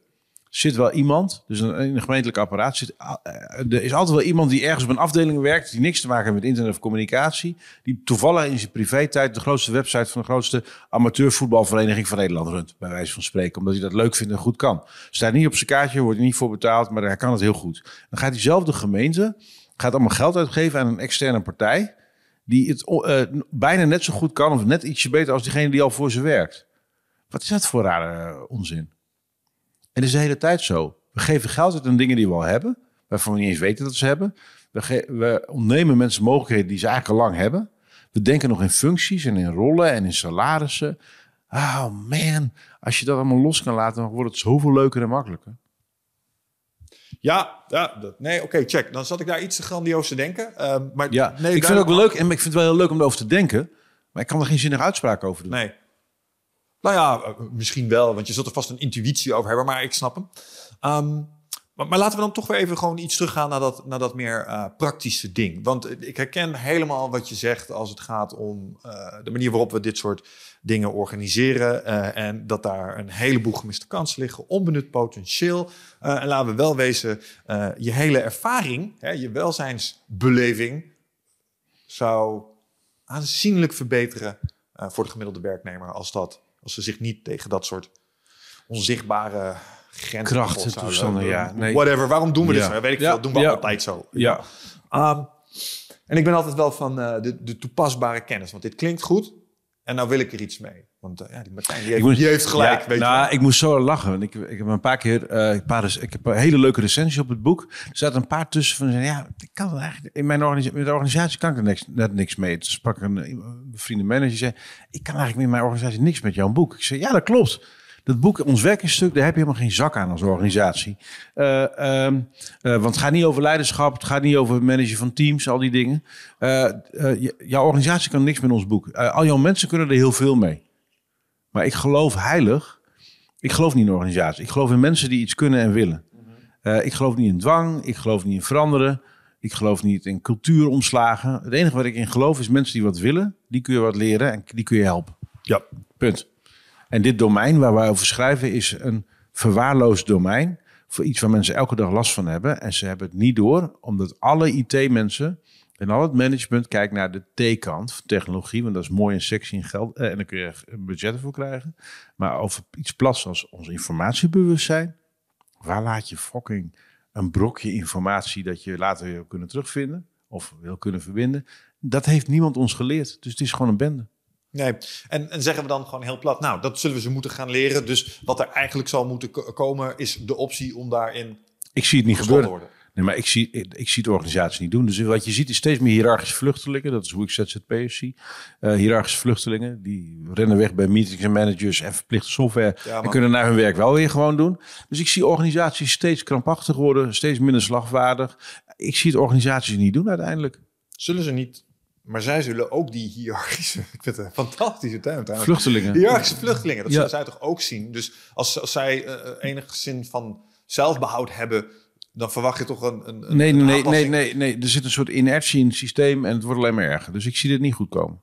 [SPEAKER 2] zit wel iemand, dus in een gemeentelijk apparaat, zit, a- eh, er is altijd wel iemand die ergens op een afdeling werkt, die niks te maken heeft met internet of communicatie, die toevallig in zijn privé-tijd de grootste website van de grootste amateurvoetbalvereniging van Nederland runt, bij wijze van spreken, omdat hij dat leuk vindt en goed kan. Staat niet op zijn kaartje, wordt er niet voor betaald, maar hij kan het heel goed. Dan gaat diezelfde gemeente, gaat allemaal geld uitgeven aan een externe partij, die het eh, bijna net zo goed kan, of net ietsje beter als diegene die al voor ze werkt. Wat is dat voor rare eh, onzin? En dat is de hele tijd zo. We geven geld uit aan dingen die we al hebben, waarvan we niet eens weten dat ze hebben. We, ge- we ontnemen mensen mogelijkheden die ze eigenlijk al lang hebben. We denken nog in functies en in rollen en in salarissen. Oh man, als je dat allemaal los kan laten, dan wordt het zoveel leuker en makkelijker.
[SPEAKER 1] Ja, ja dat, nee, oké, check. Dan zat ik daar iets te grandioos te denken. Ehm, maar
[SPEAKER 2] Ja,
[SPEAKER 1] nee,
[SPEAKER 2] ik vind het ook wel leuk en ik vind het wel heel leuk om erover te denken. Maar ik kan er geen zinnige uitspraak over doen.
[SPEAKER 1] Nee. Nou ja, eh, misschien wel, want je zult er vast een intuïtie over hebben, maar ik snap hem. Ehm, maar, laten we dan toch weer even gewoon iets teruggaan naar dat, naar dat meer eh, praktische ding. Want ik herken helemaal wat je zegt als het gaat om eh, de manier waarop we dit soort dingen organiseren. eh, en dat daar een heleboel gemiste kansen liggen, onbenut potentieel. Eh, en laten we wel wezen, eh, je hele ervaring, hè, je welzijnsbeleving, zou aanzienlijk verbeteren eh, voor de gemiddelde werknemer als, dat, als ze zich niet tegen dat soort onzichtbare grenzen
[SPEAKER 2] Krachten, toestanden, ja. Nee.
[SPEAKER 1] Whatever, waarom doen we dit zo? Weet ik
[SPEAKER 2] Ja,
[SPEAKER 1] veel, doen we
[SPEAKER 2] ja.
[SPEAKER 1] altijd zo.
[SPEAKER 2] Ja,
[SPEAKER 1] Ehm, En ik ben altijd wel van eh, de, de toepasbare kennis. Want dit klinkt goed en nou wil ik er iets mee. Want eh, ja, die Martijn die heeft,
[SPEAKER 2] moet-
[SPEAKER 1] die heeft gelijk.
[SPEAKER 2] Ja,
[SPEAKER 1] weet
[SPEAKER 2] nou, ik moest zo lachen. want Ik, ik heb een paar keer, eh, een paar, ik heb een hele leuke recensie op het boek. Er zaten een paar tussen van, ja, ik kan eigenlijk in mijn organisatie, met de organisatie kan ik er niks, net niks mee. Toen sprak een, een vrienden manager, die zei, ik kan eigenlijk in mijn organisatie niks met jouw boek. Ik zei, ja, dat klopt. Dat boek, ons werkingstuk, daar heb je helemaal geen zak aan als organisatie. Eh, ehm, eh, want het gaat niet over leiderschap, het gaat niet over het managen van teams, al die dingen. Eh, eh, jouw organisatie kan niks met ons boek. Eh, al jouw mensen kunnen er heel veel mee. Maar ik geloof heilig. Ik geloof niet in organisatie. Ik geloof in mensen die iets kunnen en willen. Eh, ik geloof niet in dwang. Ik geloof niet in veranderen. Ik geloof niet in cultuuromslagen. Het enige wat ik in geloof is mensen die wat willen. Die kun je wat leren en die kun je helpen.
[SPEAKER 1] ja.
[SPEAKER 2] Punt. En dit domein waar wij over schrijven is een verwaarloosd domein. Voor iets waar mensen elke dag last van hebben. En ze hebben het niet door, omdat alle IT-mensen en al het management kijkt naar de T-kant van technologie. Want dat is mooi en sexy en geld. eh, En daar kun je budgetten voor krijgen. Maar over iets plats als ons informatiebewustzijn. Waar laat je fucking een brokje informatie dat je later weer wil kunnen terugvinden? Of wil kunnen verbinden? Dat heeft niemand ons geleerd. Dus het is gewoon een bende.
[SPEAKER 1] Nee, en, en zeggen we dan gewoon heel plat, nou, dat zullen we ze moeten gaan leren. Dus wat er eigenlijk zal moeten ko- komen, is de optie om daarin
[SPEAKER 2] Ik zie het niet gebeuren.
[SPEAKER 1] worden.
[SPEAKER 2] Nee, maar ik zie, ik, ik zie de organisatie niet doen. Dus wat je ziet is steeds meer hiërarchische vluchtelingen. Dat is hoe ik ZZP'ers zie. Eh hiërarchische vluchtelingen. Die rennen weg bij meetings en managers en verplichte software.
[SPEAKER 1] Ja,
[SPEAKER 2] en kunnen naar hun werk wel weer gewoon doen. Dus ik zie organisaties steeds krampachtig worden. Steeds minder slagvaardig. Ik zie het organisaties niet doen uiteindelijk.
[SPEAKER 1] Zullen ze niet, maar zij zullen ook die hiërarchische, ik vind het een fantastische term trouwens.
[SPEAKER 2] Vluchtelingen.
[SPEAKER 1] Hiërarchische vluchtelingen, dat
[SPEAKER 2] Ja.
[SPEAKER 1] zullen zij toch ook zien? Dus als, als zij eh, enig zin van zelfbehoud hebben, dan verwacht je toch een, een,
[SPEAKER 2] Nee,
[SPEAKER 1] een
[SPEAKER 2] nee, nee, nee, nee. Er zit een soort inertie in het systeem en het wordt alleen maar erger. Dus ik zie dit niet goed komen.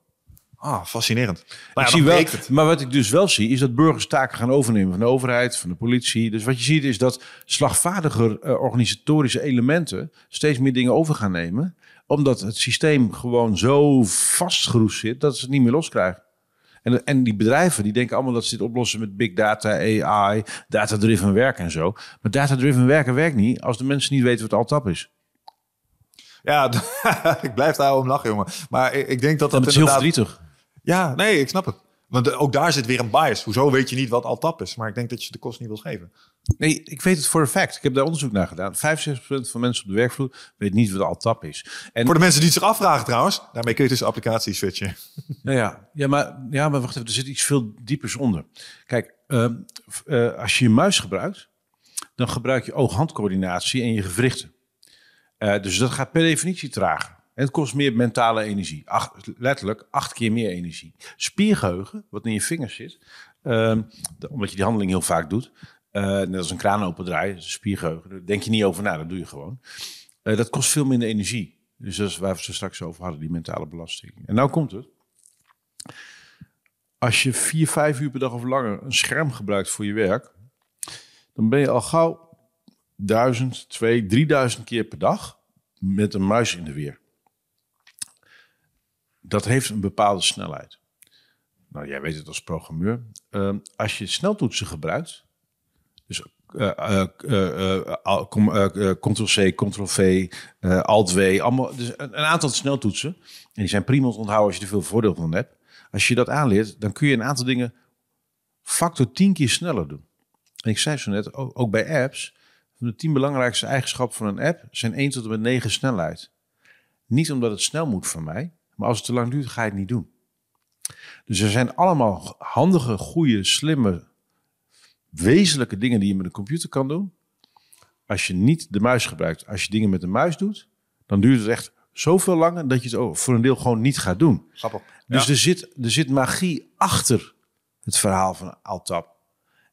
[SPEAKER 1] Ah, fascinerend. Nou ja,
[SPEAKER 2] ik zie wel, maar wat ik dus wel zie, is dat burgers taken gaan overnemen van de overheid, van de politie. Dus wat je ziet is dat slagvaardiger eh, organisatorische elementen steeds meer dingen over gaan nemen. Omdat het systeem gewoon zo vastgeroest zit dat ze het niet meer loskrijgen. En, en die bedrijven die denken allemaal dat ze dit oplossen met big data, AI, data-driven werk en zo. Maar data-driven werken werkt niet als de mensen niet weten wat Altap is.
[SPEAKER 1] Ja, ik blijf daar om lachen, jongen. Maar ik, ik denk dat dat
[SPEAKER 2] Dat is heel
[SPEAKER 1] inderdaad-
[SPEAKER 2] verdrietig.
[SPEAKER 1] Ja, nee, ik snap het. Want ook daar zit weer een bias. Hoezo weet je niet wat al tap is? Maar ik denk dat je de kost niet wil geven.
[SPEAKER 2] Nee, ik weet het voor een fact. Ik heb daar onderzoek naar gedaan. 65% van mensen op de werkvloer weet niet wat Altap is. En
[SPEAKER 1] Voor de mensen die het zich afvragen trouwens, daarmee kun je tussen applicaties switchen.
[SPEAKER 2] Ja, ja. Ja, maar, ja, maar wacht even, er zit iets veel diepers onder. Kijk, ehm, eh, als je je muis gebruikt, dan gebruik je oog-handcoördinatie en je gewrichten. Eh, dus dat gaat per definitie trager. En het kost meer mentale energie. Acht, letterlijk acht keer meer energie. Spiergeheugen, wat in je vingers zit, ehm, de- omdat je die handeling heel vaak doet, net als een kraan opendraaien, is spiergeheugen, daar denk je niet over na, dat doe je gewoon. Eh, dat kost veel minder energie. Dus dat is waar we het straks over hadden, die mentale belasting. En nou komt het als je vier, vijf uur per dag of langer een scherm gebruikt voor je werk, dan ben je al gauw duizend, twee, drieduizend keer per dag met een muis in de weer. Dat heeft een bepaalde snelheid. Nou, jij weet het als programmeur. Ehm, als je sneltoetsen gebruikt, dus eh, eh, eh, Ctrl-C, Ctrl-V, Alt-W, allemaal, dus een, aantal sneltoetsen. En die zijn prima te onthouden als je er veel voordeel van hebt. Als je dat aanleert, dan kun je een aantal dingen factor 10 keer sneller doen. En ik zei zo net, ook, bij apps, de 10 belangrijkste eigenschappen van een app zijn 1 tot en met 9 snelheid. Niet omdat het snel moet van mij, maar als het te lang duurt, ga je het niet doen. Dus er zijn allemaal handige, goede, slimme, wezenlijke dingen die je met een computer kan doen. Als je niet de muis gebruikt, als je dingen met de muis doet, dan duurt het echt zoveel langer dat je het voor een deel gewoon niet gaat doen.
[SPEAKER 1] Grappig.
[SPEAKER 2] Dus er, zit, er zit magie achter het verhaal van Altap.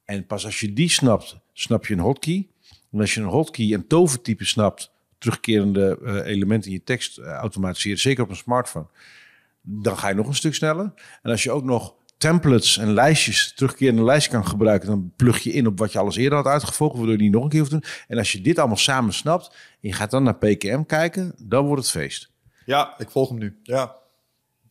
[SPEAKER 2] En pas als je die snapt, snap je een hotkey. En als je een hotkey en tovertype snapt, terugkerende eh, elementen in je tekst eh, automatiseren, zeker op een smartphone, dan ga je nog een stuk sneller. En als je ook nog templates en lijstjes, terugkerende lijstjes kan gebruiken, dan plug je in op wat je alles eerder had uitgevolgd, waardoor je niet nog een keer hoeft te doen. En als je dit allemaal samen snapt en je gaat dan naar PKM kijken, dan wordt het feest.
[SPEAKER 1] Ja, ik volg hem nu. Ja.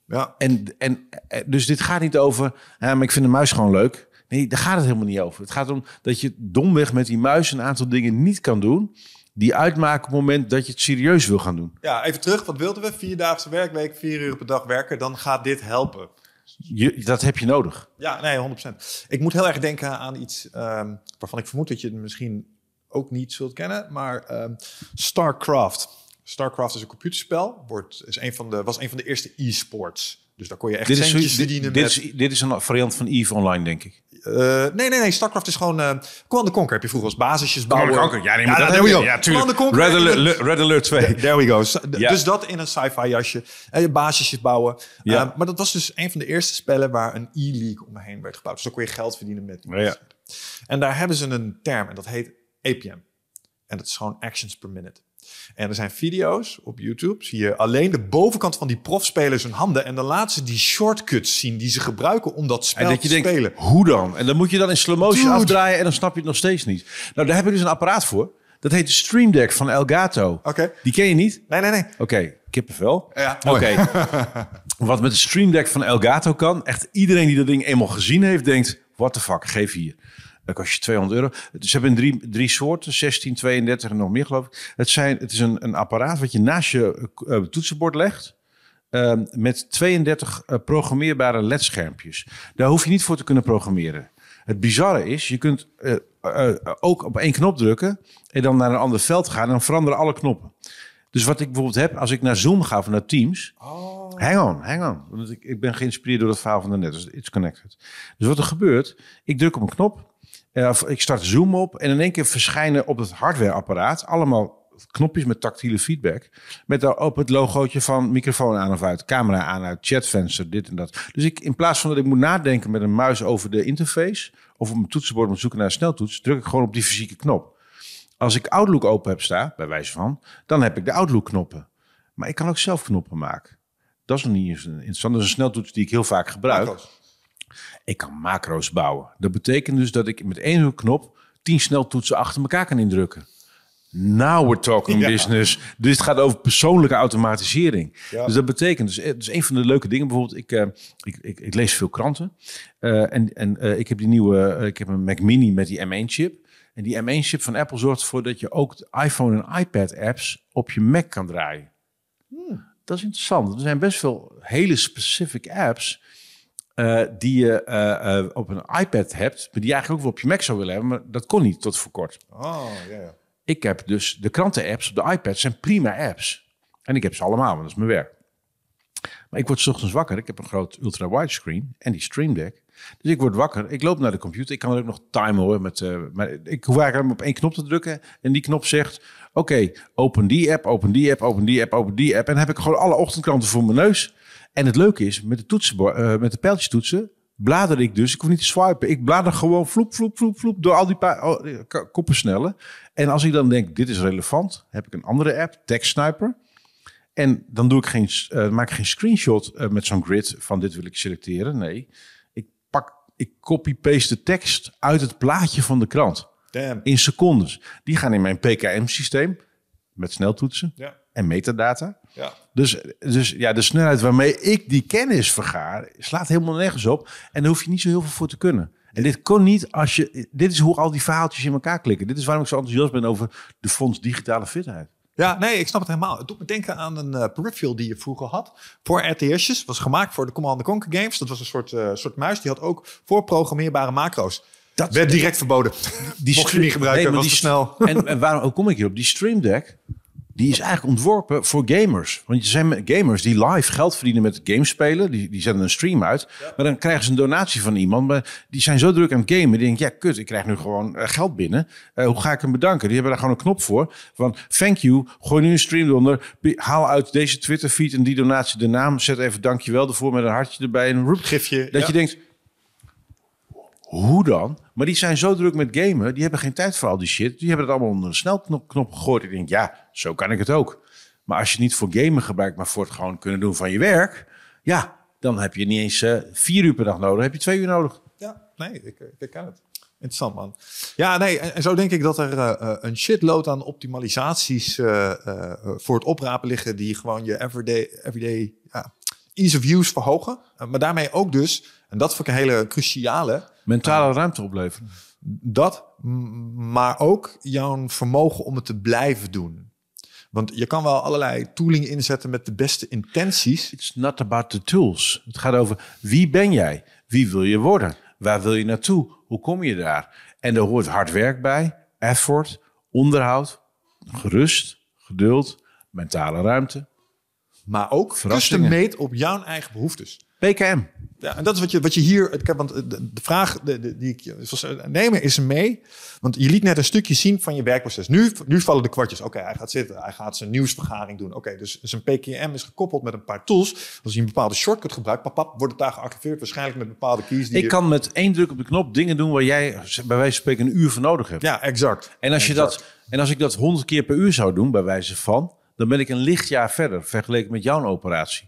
[SPEAKER 1] Ja.
[SPEAKER 2] En, en eh, dus dit gaat niet over, ja, maar ik vind de muis gewoon leuk. Nee, daar gaat het helemaal niet over. Het gaat om dat je domweg met die muis een aantal dingen niet kan doen. die uitmaken op het moment dat je het serieus wil gaan doen.
[SPEAKER 1] Ja, even terug. Wat wilden we? Vierdaagse werkweek, vier uur per dag werken. Dan gaat dit helpen.
[SPEAKER 2] Dat heb je nodig.
[SPEAKER 1] Ja, nee, 100%. Ik moet heel erg denken aan iets ehm, waarvan ik vermoed dat je het misschien ook niet zult kennen. Maar ehm, StarCraft. StarCraft is een computerspel. Wordt, is een van de, was een van de eerste e-sports. Dus daar kon je echt
[SPEAKER 2] Dit is,
[SPEAKER 1] centjes
[SPEAKER 2] dit,
[SPEAKER 1] verdienen
[SPEAKER 2] dit,
[SPEAKER 1] met...
[SPEAKER 2] is, dit is een variant van EVE Online, denk ik.
[SPEAKER 1] Eh, nee, nee, nee. StarCraft is gewoon... eh Command Conquer heb je vroeger als basisjes bouwen.
[SPEAKER 2] Ja, nee, maar dat
[SPEAKER 1] we
[SPEAKER 2] je.
[SPEAKER 1] go.
[SPEAKER 2] Ja,
[SPEAKER 1] Command
[SPEAKER 2] tuurlijk.
[SPEAKER 1] Conquer
[SPEAKER 2] Red Alert, Red Alert 2.
[SPEAKER 1] There we go.
[SPEAKER 2] Ja.
[SPEAKER 1] Dus dat in een sci-fi jasje. En je basisjes bouwen.
[SPEAKER 2] Ja.
[SPEAKER 1] Eh, maar dat was dus een van de eerste spellen waar een e-league omheen werd gebouwd. Dus dan kon je geld verdienen met die
[SPEAKER 2] Ja, ja.
[SPEAKER 1] En daar hebben ze een term en dat heet APM. En dat is gewoon actions per minute. En er zijn video's op YouTube. Zie je alleen de bovenkant van die profspelers hun handen. En dan laten ze die shortcuts zien die ze gebruiken om dat spel
[SPEAKER 2] En dat je
[SPEAKER 1] te
[SPEAKER 2] denkt,
[SPEAKER 1] spelen.
[SPEAKER 2] hoe dan? En dan moet je dan in slow motion
[SPEAKER 1] Dude.
[SPEAKER 2] afdraaien en dan snap je het nog steeds niet. Nou, daar heb ik dus een apparaat voor. Dat heet de Stream Deck van Elgato.
[SPEAKER 1] Oké.
[SPEAKER 2] Die ken je niet?
[SPEAKER 1] Nee, nee, nee.
[SPEAKER 2] Oké, kippenvel.
[SPEAKER 1] Ja,
[SPEAKER 2] Oké. Wat met de Stream Deck van Elgato kan, echt iedereen die dat ding eenmaal gezien heeft, denkt: what the fuck, geef hier. Dat kost je 200 euro. Ze hebben drie, drie soorten, 16, 32 en nog meer geloof ik. Het, zijn, het is een, een apparaat wat je naast je eh, toetsenbord legt. eh, met 32 eh, programmeerbare ledschermpjes. Daar hoef je niet voor te kunnen programmeren. Het bizarre is, je kunt eh, eh, ook op één knop drukken en dan naar een ander veld gaan en dan veranderen alle knoppen. Dus wat ik bijvoorbeeld heb, als ik naar Zoom ga of naar Teams, hang on, hang on. Want ik, ik ben geïnspireerd door het verhaal van daarnet, dus it's connected. Dus wat er gebeurt, ik druk op een knop, eh, of ik start Zoom op en in één keer verschijnen op het hardwareapparaat allemaal knopjes met tactiele feedback. Met daarop het logootje van microfoon aan of uit, camera aan uit, chatvenster, dit en dat. Dus ik, in plaats van dat ik moet nadenken met een muis over de interface, of op mijn toetsenbord moet zoeken naar een sneltoets, druk ik gewoon op die fysieke knop. Als ik Outlook open heb staan, bij wijze van, dan heb ik de Outlook-knoppen. Maar ik kan ook zelf knoppen maken. Dat is nog niet eens een. Dat is een sneltoets die ik heel vaak gebruik. Ik kan macro's bouwen. Dat betekent dus dat ik met één knop tien sneltoetsen achter elkaar kan indrukken. Now we're talking
[SPEAKER 1] Ja.
[SPEAKER 2] business. Dus het gaat over persoonlijke automatisering.
[SPEAKER 1] Ja.
[SPEAKER 2] Dus dat betekent, dus, eh, dus een van de leuke dingen bijvoorbeeld, ik, eh, ik, ik, ik lees veel kranten. Eh, en en ik heb die nieuwe, ik heb een Mac Mini met die M1-chip. En die M1-chip van Apple zorgt ervoor dat je ook de iPhone en iPad-apps op je Mac kan draaien. Dat is interessant. Er zijn best veel hele specific apps eh, die je eh, eh, op een iPad hebt, maar die je eigenlijk ook wel op je Mac zou willen hebben, maar dat kon niet tot voor kort.
[SPEAKER 1] Oh, ja.
[SPEAKER 2] Ik heb dus de kranten-apps op de iPad zijn prima apps. En ik heb ze allemaal, want dat is mijn werk. Maar ik word 's ochtends wakker. Ik heb een groot ultra-wide screen en die Stream Deck. Dus ik word wakker. Ik loop naar de computer. Ik kan er ook nog timen hoor. Met, maar ik hoef eigenlijk maar op één knop te drukken. En die knop zegt: Oké, open die app, open die app, open die app, open die app. En dan heb ik gewoon alle ochtendkranten voor mijn neus. En het leuke is, met de, toetsenbord, eh, met de pijltjestoetsen blader ik dus. Ik hoef niet te swipen. Ik blader gewoon vloep, vloep, vloep, vloep door al die oh, koppen snellen. En als ik dan denk, dit is relevant, heb ik een andere app, Text Sniper. En dan doe ik geen, eh, maak ik geen screenshot eh, met zo'n grid van dit wil ik selecteren. Nee, ik pak, ik copy-paste de tekst uit het plaatje van de krant.
[SPEAKER 1] Damn.
[SPEAKER 2] In secondes. Die gaan in mijn PKM-systeem met sneltoetsen
[SPEAKER 1] Ja.
[SPEAKER 2] en metadata.
[SPEAKER 1] Ja.
[SPEAKER 2] Dus, dus ja, de snelheid waarmee ik die kennis vergaar, slaat helemaal nergens op. En daar hoef je niet zo heel veel voor te kunnen. En dit kon niet als je. Dit is hoe al die verhaaltjes in elkaar klikken. Dit is waarom ik zo enthousiast ben over de Fonds Digitale Fitheid.
[SPEAKER 1] Ja, nee, ik snap het helemaal. Het doet me denken aan een eh, peripheral die je vroeger had. Voor RTS'jes. Was gemaakt voor de Command Conquer Games. Dat was een soort, eh, soort muis. Die had ook voor programmeerbare macro's.
[SPEAKER 2] Dat
[SPEAKER 1] Werd direct verboden.
[SPEAKER 2] die
[SPEAKER 1] Mocht je niet gebruiken,
[SPEAKER 2] maar
[SPEAKER 1] was
[SPEAKER 2] die
[SPEAKER 1] te snel.
[SPEAKER 2] En, en waarom kom ik hierop? Die Stream Deck, die is eigenlijk ontworpen voor gamers. Want je zijn gamers die live geld verdienen met games spelen. Die, die zetten een stream uit. Maar dan krijgen ze een donatie van iemand. Maar die zijn zo druk aan het gamen. Die denken, ja kut, ik krijg nu gewoon eh, geld binnen. Eh, hoe ga ik hem bedanken? Die hebben daar gewoon een knop voor. Van thank you, gooi nu een stream eronder. Haal uit deze Twitter feed en die donatie de naam. Zet even dankjewel ervoor met een hartje erbij. En een roep.
[SPEAKER 1] Gifje.
[SPEAKER 2] Dat
[SPEAKER 1] ja.
[SPEAKER 2] je denkt, hoe dan? Maar die zijn zo druk met gamen, die hebben geen tijd voor al die shit. Die hebben het allemaal onder een snelknop knop gegooid. Ik denk, ja, zo kan ik het ook. Maar als je het niet voor gamen gebruikt, maar voor het gewoon kunnen doen van je werk, ja, dan heb je niet eens eh, vier uur per dag nodig, heb je twee uur nodig.
[SPEAKER 1] Ja, nee, ik, ik herken het. Interessant, man. Ja, nee, en, zo denk ik dat er eh, eh, een shitload aan optimalisaties eh, eh, voor het oprapen liggen die gewoon je everyday, everyday ja, ease of use verhogen. Eh, maar daarmee ook dus, en dat vind ik een hele cruciale,
[SPEAKER 2] Mentale ruimte opleveren.
[SPEAKER 1] Dat, maar ook jouw vermogen om het te blijven doen. Want je kan wel allerlei tooling inzetten met de beste intenties.
[SPEAKER 2] It's not about the tools. Het gaat over wie ben jij? Wie wil je worden? Waar wil je naartoe? Hoe kom je daar? En er hoort hard werk bij, effort, onderhoud, gerust, geduld, mentale ruimte.
[SPEAKER 1] Maar ook custom made op jouw eigen behoeftes.
[SPEAKER 2] PKM.
[SPEAKER 1] Ja, en dat is wat je, wat je hier... ik heb- Want de, de vraag die ik je nemen is mee. Want je liet net een stukje zien van je werkproces. Nu, nu vallen de kwartjes. Oké, hij gaat zitten. Hij gaat zijn nieuwsvergaring doen. Oké, dus zijn PKM is gekoppeld met een paar tools. Als je een bepaalde shortcut gebruikt, pap, pap, wordt het daar geactiveerd. Waarschijnlijk met bepaalde keys. Die
[SPEAKER 2] Ik
[SPEAKER 1] je-
[SPEAKER 2] kan met één druk op de knop dingen doen waar jij bij wijze van spreken een uur voor nodig hebt.
[SPEAKER 1] Ja, exact.
[SPEAKER 2] En als, je dat, en als ik dat honderd keer per uur zou doen, bij wijze van, dan ben ik een lichtjaar verder vergeleken met jouw operatie.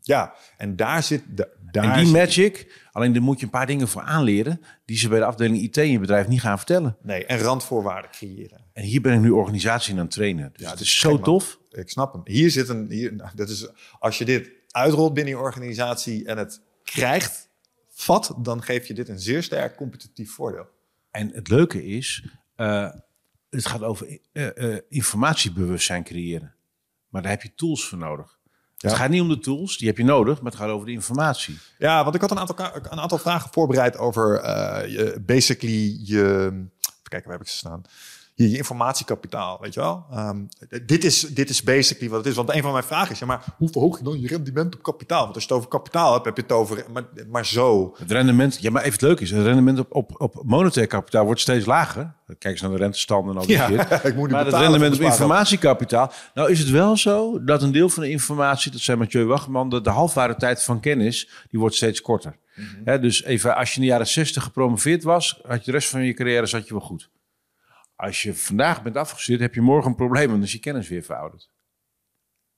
[SPEAKER 1] Ja, en daar zit... De, daar
[SPEAKER 2] en die
[SPEAKER 1] zit-
[SPEAKER 2] magic, alleen daar moet je een paar dingen voor aanleren, die ze bij de afdeling IT in je bedrijf niet gaan vertellen.
[SPEAKER 1] Nee, en randvoorwaarden creëren.
[SPEAKER 2] En hier ben ik nu organisatie aan het trainen. Dus
[SPEAKER 1] Ja,
[SPEAKER 2] het is zo
[SPEAKER 1] man.
[SPEAKER 2] tof.
[SPEAKER 1] Ik snap hem. Hier zit een... Hier, nou, dat is, als je dit uitrolt binnen je organisatie en het krijgt, vat, dan geef je dit een zeer sterk competitief voordeel.
[SPEAKER 2] En het leuke is, eh, het gaat over eh, eh, informatiebewustzijn creëren. Maar daar heb je tools voor nodig.
[SPEAKER 1] Ja.
[SPEAKER 2] Het gaat niet om de tools, die heb je nodig, maar het gaat over de informatie.
[SPEAKER 1] Ja, want ik had een aantal, een aantal vragen voorbereid over eh, je, basically je... Even kijken, waar heb ik ze staan? Je, je informatiekapitaal, weet je wel? Ehm, dit, is, dit is basically wat het is. Want een van mijn vragen is, ja, maar hoe verhoog je dan je rendement op kapitaal? Want als je het over kapitaal hebt, heb je het over... Maar, maar zo.
[SPEAKER 2] Het rendement, ja, maar even het leuke is, het rendement op, op, op monetair kapitaal wordt steeds lager. Kijk eens naar de rentestanden en al die
[SPEAKER 1] Ja,
[SPEAKER 2] shit.
[SPEAKER 1] ik moet nu
[SPEAKER 2] Maar het rendement op informatiekapitaal. Nou is het wel zo dat een deel van de informatie, dat zei Mathieu Wachman, de, de halfwaardetijd van kennis, die wordt steeds korter.
[SPEAKER 1] Mhm.
[SPEAKER 2] Dus even, als je in de jaren 60 gepromoveerd was, had je de rest van je carrière zat je wel goed. Als je vandaag bent afgestudeerd, heb je morgen een probleem, want dan is je kennis weer verouderd.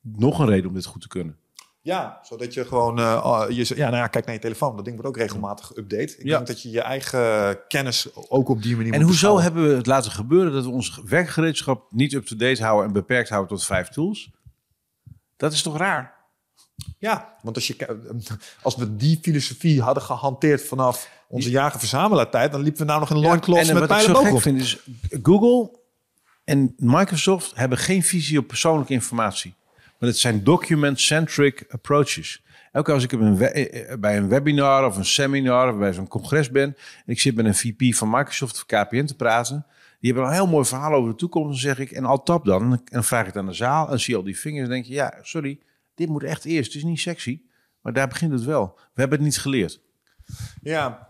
[SPEAKER 2] Nog een reden om dit goed te kunnen.
[SPEAKER 1] Ja, zodat je gewoon... eh, je, ja, nou ja, kijk naar je telefoon. Dat ding wordt ook regelmatig geüpdate. Ik
[SPEAKER 2] Ja.
[SPEAKER 1] denk dat je je eigen kennis ook op die manier
[SPEAKER 2] En
[SPEAKER 1] moet
[SPEAKER 2] hoezo
[SPEAKER 1] beschouwen.
[SPEAKER 2] hebben we het laten gebeuren dat we ons werkgereedschap niet up-to-date houden en beperkt houden tot vijf tools? Dat is toch raar?
[SPEAKER 1] Ja, want als, je, als we die filosofie hadden gehanteerd vanaf onze jager-verzamelaartijd, dan liepen we nou nog een loincloth
[SPEAKER 2] en
[SPEAKER 1] met
[SPEAKER 2] wat ik zo gek vind is, Google en Microsoft hebben geen visie op persoonlijke informatie. Maar het zijn document-centric approaches. Elke keer als ik op een eh, eh, bij een webinar of een seminar of bij zo'n congres ben... en ik zit met een VP van Microsoft of KPN te praten... die hebben een heel mooi verhaal over de toekomst. Dan zeg ik, en al tap dan. En dan vraag ik het aan de zaal en zie je al die vingers. En denk je, ja, sorry, dit moet echt eerst. Het is niet sexy, maar daar begint het wel. We hebben het niet geleerd.
[SPEAKER 1] Ja,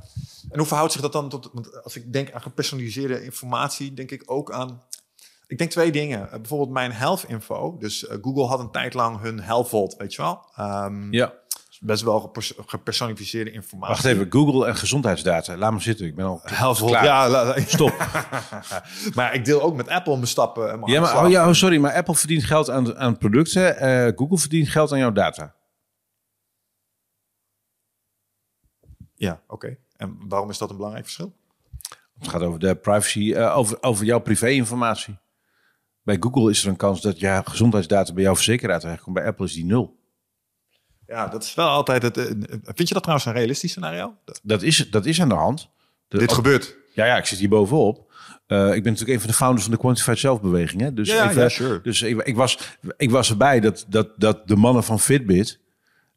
[SPEAKER 1] en hoe verhoudt zich dat dan tot... Want als ik denk aan gepersonaliseerde informatie, denk ik ook aan... Ik denk twee dingen. Eh, bijvoorbeeld mijn health info. Dus eh, Google had een tijd lang hun Health Vault, weet je wel? Ehm,
[SPEAKER 2] Ja.
[SPEAKER 1] Best wel gepers- gepersonificeerde informatie.
[SPEAKER 2] Wacht even, Google en gezondheidsdata. Laat me zitten, ik ben al
[SPEAKER 1] Health Vault, ja. la- la-
[SPEAKER 2] Stop.
[SPEAKER 1] maar ik deel ook met Apple mijn stappen. en mijn
[SPEAKER 2] Ja, maar, oh, ja, oh, sorry, maar Apple verdient geld aan, aan producten. eh, Google verdient geld aan jouw data.
[SPEAKER 1] Ja, oké. En waarom is dat een belangrijk verschil?
[SPEAKER 2] Het gaat over de privacy, eh, over, over jouw privé-informatie. Bij Google is er een kans dat jouw gezondheidsdata bij jouw verzekeraar terechtkomt. Bij Apple is die nul.
[SPEAKER 1] Ja, dat is wel altijd het. eh, Vind je dat trouwens een realistisch scenario? Dat-
[SPEAKER 2] is, dat is aan de hand. De-
[SPEAKER 1] dit gebeurt.
[SPEAKER 2] ja, ja, ik zit hier bovenop. Eh, ik ben natuurlijk een van de founders van de Quantified Zelfbeweging. Hè? Dus,
[SPEAKER 1] Ja,
[SPEAKER 2] even,
[SPEAKER 1] ja, sure.
[SPEAKER 2] dus ik, ik, was, ik was erbij dat, dat, dat de mannen van Fitbit...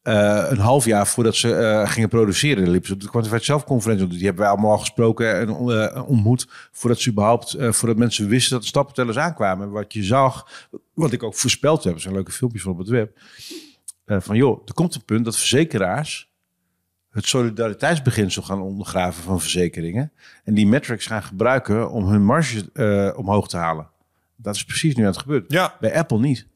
[SPEAKER 2] eh, een half jaar voordat ze eh, gingen produceren... liepen ze op de Quantified Zelfconferentie. Die hebben wij allemaal al gesproken en eh, ontmoet... voordat ze überhaupt, voordat mensen wisten dat de stappentellers aankwamen. Wat je zag, wat ik ook voorspeld heb... er zijn leuke filmpjes van op het web... van joh, er komt een punt dat verzekeraars het solidariteitsbeginsel gaan ondergraven van verzekeringen. En die metrics gaan gebruiken om hun marge omhoog te halen. Dat is precies nu aan het gebeuren.
[SPEAKER 1] Ja,
[SPEAKER 2] Bij Apple niet.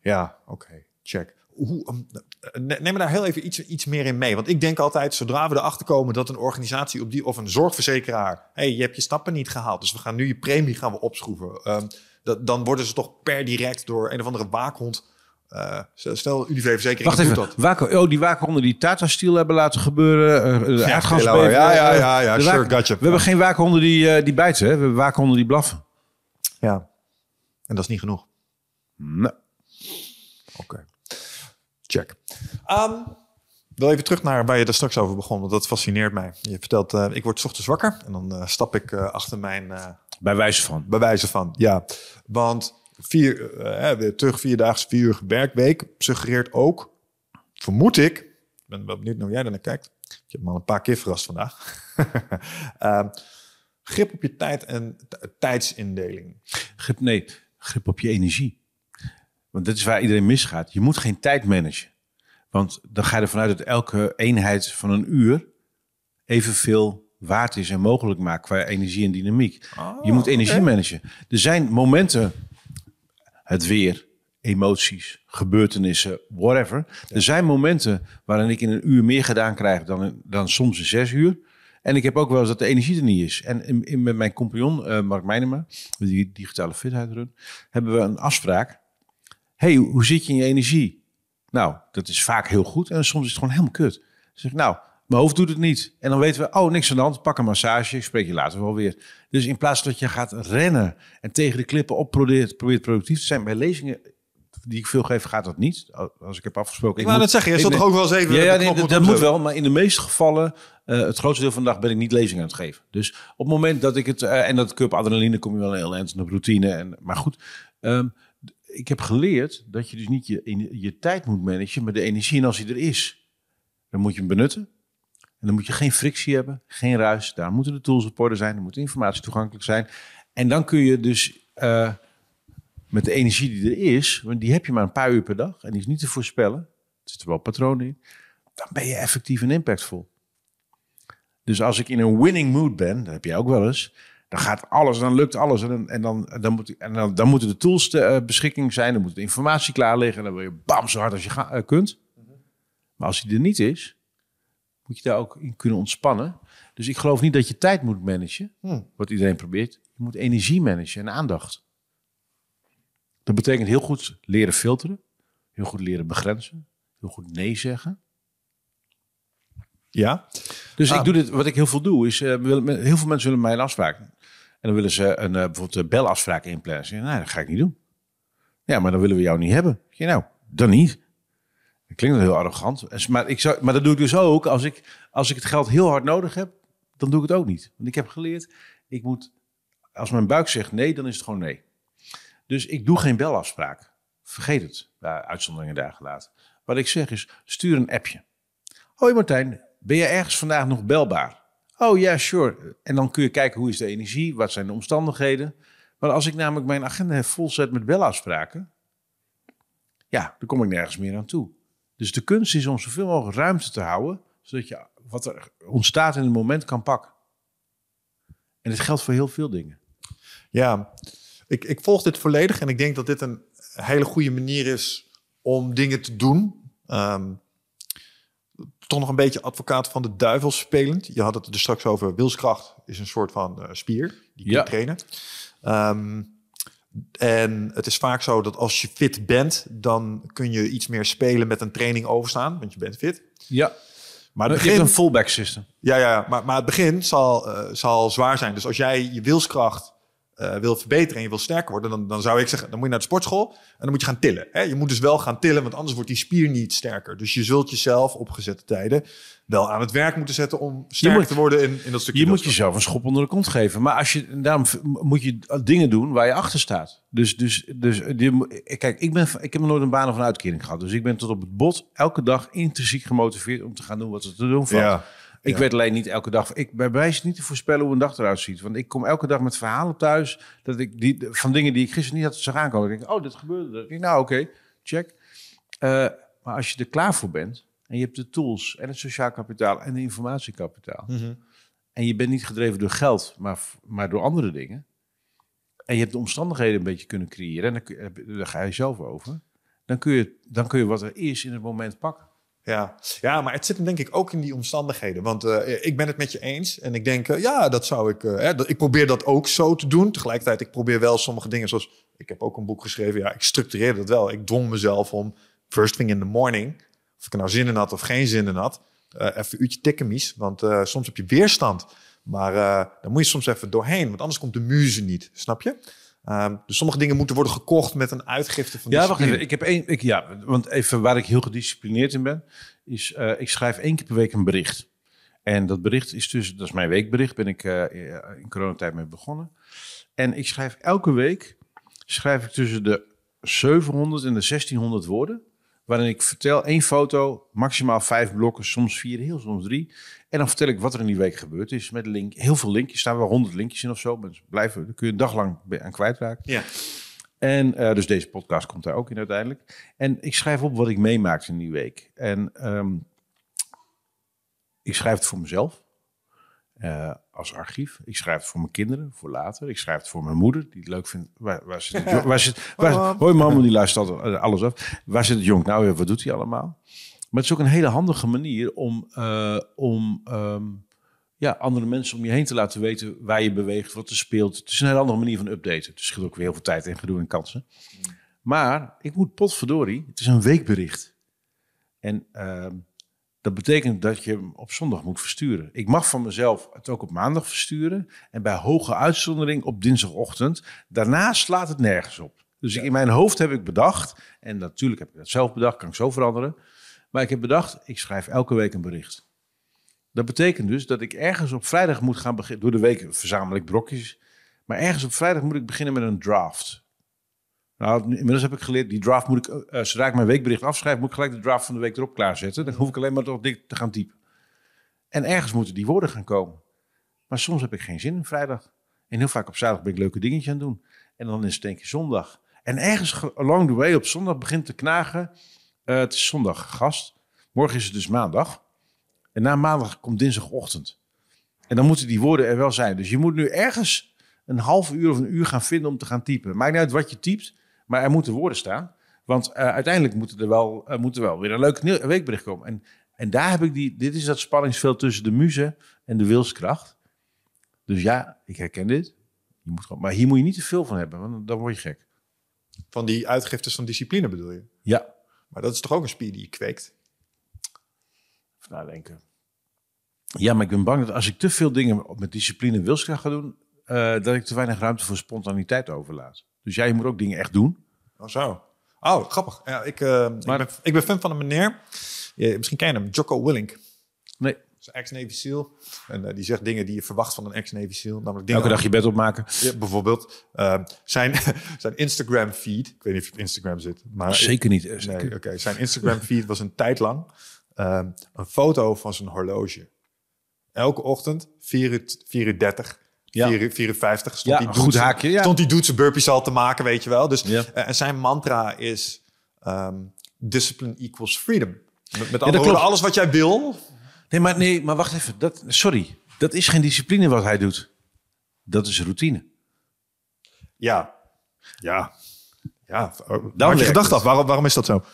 [SPEAKER 1] ja, oké. Check. Hoe, eh, ne- neem me daar heel even iets, iets meer in mee. Want ik denk altijd, zodra we erachter komen dat een organisatie op die of een zorgverzekeraar, hey, je hebt je stappen niet gehaald, dus we gaan nu je premie gaan we opschroeven. Ehm, dat, dan worden ze toch per direct door een of andere waakhond. eh, stel, Unive-verzekering
[SPEAKER 2] Wacht
[SPEAKER 1] doet
[SPEAKER 2] even.
[SPEAKER 1] dat.
[SPEAKER 2] Waken, oh, die waakhonderen die Tata Steel hebben laten gebeuren. eh, de
[SPEAKER 1] Ja,
[SPEAKER 2] aardgasbeving,
[SPEAKER 1] ja, ja,
[SPEAKER 2] eh,
[SPEAKER 1] ja, ja,
[SPEAKER 2] de
[SPEAKER 1] sure,
[SPEAKER 2] waak-
[SPEAKER 1] gotcha.
[SPEAKER 2] We hebben geen waakhonden die, eh, die bijten. Hè? We hebben waakhonden die blaffen.
[SPEAKER 1] Ja. En dat is niet genoeg.
[SPEAKER 2] Nee.
[SPEAKER 1] Oké. Check. Ehm, wil even terug naar waar je er straks over begon, want dat fascineert mij. Je vertelt, uh, ik word 's ochtends wakker en dan uh, stap ik uh, achter mijn...
[SPEAKER 2] bij wijze van.
[SPEAKER 1] Bij wijze van, ja. Want vier, weer terug, vierdaagse, vier uur werkweek suggereert ook, vermoed ik, ik ben wel benieuwd naar hoe jij er naar kijkt. Je hebt me al een paar keer verrast vandaag. Ehm, grip op je tijd en tijdsindeling.
[SPEAKER 2] Grip, nee, grip op je energie. Want dat is waar iedereen misgaat. Je moet geen tijd managen. Want dan ga je ervan uit dat elke eenheid van een uur evenveel waard is en mogelijk maakt qua energie en dynamiek. Oh, je moet energie managen. Er zijn momenten, het weer, emoties, gebeurtenissen, whatever. Er zijn momenten waarin ik in een uur meer gedaan krijg dan, dan soms in zes uur. En ik heb ook wel eens dat de energie er niet is. En in, in, met mijn compagnon uh, Mark Meinema, die digitale fitheid run, hebben we een afspraak. Hey, hoe zit je in je energie? Nou, dat is vaak heel goed. En soms is het gewoon helemaal kut. Dan zeg ik, nou, mijn hoofd doet het niet. En dan weten we, oh, niks aan de hand. Pak een massage. Ik spreek je later wel weer. Dus in plaats dat je gaat rennen en tegen de klippen op probeert, probeert productief te zijn. Bij lezingen die ik veel geef, gaat dat niet. Als ik heb afgesproken.
[SPEAKER 1] Ik, net zeggen, je zult toch ook wel eens even...
[SPEAKER 2] Ja, ja nee, dat, moet wel. Maar in de meeste gevallen, uh, het grootste deel van de dag ben ik niet lezingen aan het geven. Dus op het moment dat ik het... Uh, en dat cup adrenaline kom je wel een heel eind op routine. En, maar goed, um, ik heb geleerd dat je dus niet je, je tijd moet managen, maar de energie. En als die er is, dan moet je hem benutten. En dan moet je geen frictie hebben, geen ruis. Daar moeten de tools op orde zijn, er moet informatie toegankelijk zijn. En dan kun je dus uh, met de energie die er is, want die heb je maar een paar uur per dag en die is niet te voorspellen. Er zitten wel patronen in. Dan ben je effectief en impactvol. Dus als ik in een winning mood ben, dat heb jij ook wel eens, dan gaat alles, dan lukt alles. En, en, dan, dan, moet, en dan, dan moeten de tools ter uh, beschikking zijn, dan moet de informatie klaar liggen. En dan wil je bam zo hard als je ga, uh, kunt. Maar als die er niet is, moet je daar ook in kunnen ontspannen. Dus ik geloof niet dat je tijd moet managen, hmm. wat iedereen probeert. Je moet energie managen en aandacht. Dat betekent heel goed leren filteren, heel goed leren begrenzen, heel goed nee zeggen.
[SPEAKER 1] Ja.
[SPEAKER 2] Dus ik ah. doe dit, wat ik heel veel doe, is uh, heel veel mensen willen mij een afspraak. En dan willen ze een, uh, bijvoorbeeld een belafspraak inplannen. Zeg, nou, dat ga ik niet doen. Ja, maar dan willen we jou niet hebben. Je, nou, dan niet. Dat klinkt heel arrogant. Maar, ik zou, maar dat doe ik dus ook als ik, als ik het geld heel hard nodig heb, dan doe ik het ook niet. Want ik heb geleerd, ik moet, als mijn buik zegt nee, dan is het gewoon nee. Dus ik doe geen belafspraak. Vergeet het, bij uitzonderingen daar gelaten. Wat ik zeg is, stuur een appje. Hoi Martijn, ben je ergens vandaag nog belbaar? Oh ja, sure. En dan kun je kijken hoe is de energie, wat zijn de omstandigheden. Maar als ik namelijk mijn agenda vol zet met belafspraken, ja, dan kom ik nergens meer aan toe. Dus de kunst is om zoveel mogelijk ruimte te houden, zodat je wat er ontstaat in het moment kan pakken. En dit geldt voor heel veel dingen.
[SPEAKER 1] Ja, ik, ik volg dit volledig en ik denk dat dit een hele goede manier is om dingen te doen. Um, toch nog een beetje advocaat van de duivel spelend. Je had het er straks over. Wilskracht is een soort van uh, spier die je ja. trainen. Um, en het is vaak zo dat als je fit bent, dan kun je iets meer spelen met een training overstaan, want je bent fit.
[SPEAKER 2] Ja. Maar het begin, je hebt een fullback system.
[SPEAKER 1] Ja, ja maar, maar het begin zal, uh, zal zwaar zijn. Dus als jij je wilskracht uh, wil verbeteren en je wil sterker worden, dan, dan zou ik zeggen, dan moet je naar de sportschool en dan moet je gaan tillen. Hè? Je moet dus wel gaan tillen, want anders wordt die spier niet sterker. Dus je zult jezelf op gezette tijden wel aan het werk moeten zetten om sterker te worden in, in dat stukje.
[SPEAKER 2] Je moet jezelf een schop onder de kont geven. Maar als je, daarom moet je dingen doen waar je achter staat. Dus, dus, dus die, kijk, ik, ben, ik heb nooit een baan of een uitkering gehad. Dus ik ben tot op het bot elke dag intrinsiek gemotiveerd om te gaan doen wat er te doen valt. Ja. Ik weet alleen niet elke dag. Ik bij niet te voorspellen hoe een dag eruit ziet. Want ik kom elke dag met verhalen thuis. Dat ik die, van dingen die ik gisteren niet had zag aankomen. Ik denk, oh, dit gebeurde. Ik denk, nou, oké, check. Uh, maar als je er klaar voor bent. En je hebt de tools en het sociaal kapitaal en de informatiekapitaal. Mm En je bent niet gedreven door geld, maar, maar door andere dingen. En je hebt de omstandigheden een beetje kunnen creëren. En dan, daar ga je zelf over. Dan kun je, dan kun je wat er is in het moment pakken.
[SPEAKER 1] Ja. ja, maar het zit hem denk ik ook in die omstandigheden. Want uh, ik ben het met je eens. En ik denk, uh, ja, dat zou ik... Uh, ik probeer dat ook zo te doen. Tegelijkertijd, ik probeer wel sommige dingen zoals... Ik heb ook een boek geschreven. Ja, ik structureerde dat wel. Ik dwong mezelf om first thing in the morning... of ik er nou zin in had of geen zin in had... even een uurtje tikken, mies. Want soms heb je weerstand. Maar dan moet je soms even doorheen. Want anders komt de muze niet. Snap je? Ehm, dus sommige dingen moeten worden gekocht met een uitgifte van
[SPEAKER 2] Ja, wacht even. Ik heb één. Ik, ja, want even waar ik heel gedisciplineerd in ben, is eh, ik schrijf één keer per week een bericht. En dat bericht is dus, dat is mijn weekbericht, ben ik eh, in coronatijd mee begonnen. En ik schrijf elke week, schrijf ik tussen de 700 en de 1600 woorden. Waarin ik vertel één foto, maximaal vijf blokken, soms vier, heel soms drie. En dan vertel ik wat er in die week gebeurd is. Met link, heel veel linkjes, staan wel honderd linkjes in of zo. Maar blijven, daar kun je een dag lang aan kwijtraken.
[SPEAKER 1] Ja.
[SPEAKER 2] En eh, dus deze podcast komt daar ook in uiteindelijk. En ik schrijf op wat ik meemaakte in die week. En ehm, ik schrijf het voor mezelf. Eh, als archief. Ik schrijf het voor mijn kinderen, voor later. Ik schrijf het voor mijn moeder, die het leuk vindt. Waar, waar zit het, waar zit, waar, hoi mama, die luistert altijd eh, alles af. Waar zit het jong nou weer? Wat doet hij allemaal? Maar het is ook een hele handige manier om, eh, om ehm, ja, andere mensen om je heen te laten weten waar je beweegt, wat er speelt. Het is een hele andere manier van updaten. Het scheelt ook weer heel veel tijd en gedoe en kansen. Maar ik moet potverdorie, het is een weekbericht. En ehm, dat betekent dat je hem op zondag moet versturen. Ik mag van mezelf het ook op maandag versturen. En bij hoge uitzondering op dinsdagochtend. Daarna slaat het nergens op. Dus in mijn hoofd heb ik bedacht, en natuurlijk heb ik dat zelf bedacht, kan ik zo veranderen. Maar ik heb bedacht, ik schrijf elke week een bericht. Dat betekent dus dat ik ergens op vrijdag moet gaan beginnen. Door de week verzamel ik brokjes. Maar ergens op vrijdag moet ik beginnen met een draft. Nou, inmiddels heb ik geleerd, die draft moet ik, eh, zodra ik mijn weekbericht afschrijf, moet ik gelijk de draft van de week erop klaarzetten. Dan hoef ik alleen maar nog dik te gaan typen. En ergens moeten die woorden gaan komen. Maar soms heb ik geen zin in vrijdag. En heel vaak op zaterdag ben ik leuke dingetjes aan het doen. En dan is het denk ik zondag. En ergens ge- along the way op zondag begint te knagen. eh, het is zondag gast. Morgen is het dus maandag. En na maandag komt dinsdagochtend. En dan moeten die woorden er wel zijn. Dus je moet nu ergens een half uur of een uur gaan vinden om te gaan typen. Maakt niet uit wat je typt, maar er moeten woorden staan. Want eh, uiteindelijk moet er, wel, eh, moet er wel weer een leuk weekbericht komen. En, en daar heb ik die, dit is dat spanningsveld tussen de muze en de wilskracht. Dus ja, ik herken dit. Je moet gewoon, maar hier moet je niet te veel van hebben, want dan word je gek.
[SPEAKER 1] Van die uitgiftes van discipline bedoel je?
[SPEAKER 2] Ja,
[SPEAKER 1] Maar dat is toch ook een spier die je kweekt?
[SPEAKER 2] even nadenken. Ja, maar ik ben bang dat als ik te veel dingen met discipline en wilskracht ga doen, eh, dat ik te weinig ruimte voor spontaniteit overlaat. Dus jij moet ook dingen echt doen.
[SPEAKER 1] Oh, zo. Oh, grappig. Ja, ik, eh, ik,
[SPEAKER 2] Maar-
[SPEAKER 1] ben, ik ben fan van een meneer. Ja, misschien ken je hem. Jocko Willink.
[SPEAKER 2] Nee,
[SPEAKER 1] ex-Navy SEAL. En eh, die zegt dingen die je verwacht van een ex-Navy SEAL. Namelijk dingen
[SPEAKER 2] elke dag je bed opmaken.
[SPEAKER 1] Ja, bijvoorbeeld eh, zijn, zijn Instagram feed. Ik weet niet of je op Instagram zit. Maar
[SPEAKER 2] Zeker niet. eh,
[SPEAKER 1] Nee, oké. Zijn Instagram feed was een tijd lang eh, een foto van zijn horloge. Elke ochtend, 4 uur, 4 uur 30,
[SPEAKER 2] Ja.
[SPEAKER 1] 4 uur 54, stond
[SPEAKER 2] Ja, een goed
[SPEAKER 1] doet-
[SPEAKER 2] haakje, ja.
[SPEAKER 1] Stond zijn burpees al te maken, weet je wel. Dus,
[SPEAKER 2] Ja.
[SPEAKER 1] eh, en zijn mantra is ehm, discipline equals freedom. Met, met andere woorden, alles wat jij wil.
[SPEAKER 2] Nee, maar, nee, maar wacht even. Dat, sorry, dat is geen discipline wat hij doet. Dat is routine.
[SPEAKER 1] Ja, ja, ja. Daar had je gedacht
[SPEAKER 2] het.
[SPEAKER 1] af. Waarom, waarom is dat zo?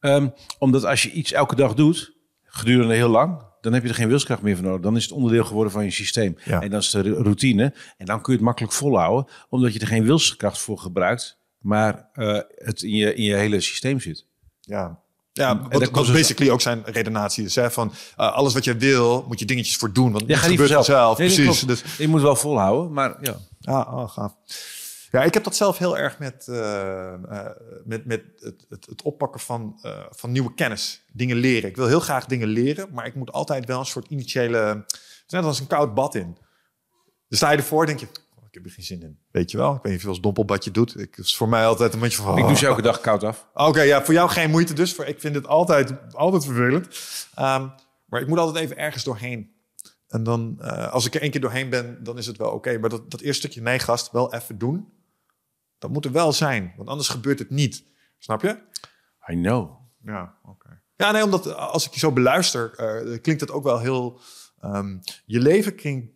[SPEAKER 2] Ehm, omdat als je iets elke dag doet, gedurende heel lang, dan heb je er geen wilskracht meer voor nodig. Dan is het onderdeel geworden van je systeem.
[SPEAKER 1] Ja.
[SPEAKER 2] En dan is de routine. En dan kun je het makkelijk volhouden, omdat je er geen wilskracht voor gebruikt, maar eh, het in je, in je hele systeem zit.
[SPEAKER 1] Ja. Ja, wat, wat
[SPEAKER 2] dus-
[SPEAKER 1] basically ook zijn redenatie is. Hè, van uh, alles wat je wil, moet je dingetjes voor doen. Want
[SPEAKER 2] Ja,
[SPEAKER 1] het
[SPEAKER 2] ga niet
[SPEAKER 1] gebeurt
[SPEAKER 2] vanzelf. Nee,
[SPEAKER 1] precies. Dus,
[SPEAKER 2] Je moet wel volhouden, maar ja.
[SPEAKER 1] ah, oh, gaaf. Ja, ik heb dat zelf heel erg met, eh, eh, met, met het, het, het oppakken van, eh, van nieuwe kennis. Dingen leren. Ik wil heel graag dingen leren, maar ik moet altijd wel een soort initiële... Het is net als een koud bad in. Dan sta je ervoor denk je, oh, ik heb er geen zin in. Weet je wel? Ik weet niet of je als dompelbadje doet. Ik, is voor mij altijd een beetje van...
[SPEAKER 2] Ik doe
[SPEAKER 1] oh.
[SPEAKER 2] ze elke dag koud af.
[SPEAKER 1] Oké, ja, voor jou geen moeite dus. Voor, ik vind het altijd, altijd vervelend. Ehm, maar ik moet altijd even ergens doorheen. En dan, als ik er één keer doorheen ben, dan is het wel oké. Maar dat, dat eerste stukje, nee gast, wel even doen. Dat moet er wel zijn, want anders gebeurt het niet. Snap je?
[SPEAKER 2] I know.
[SPEAKER 1] Ja, oké. Ja, nee, omdat als ik je zo beluister, eh, klinkt het ook wel heel... ehm, je leven klinkt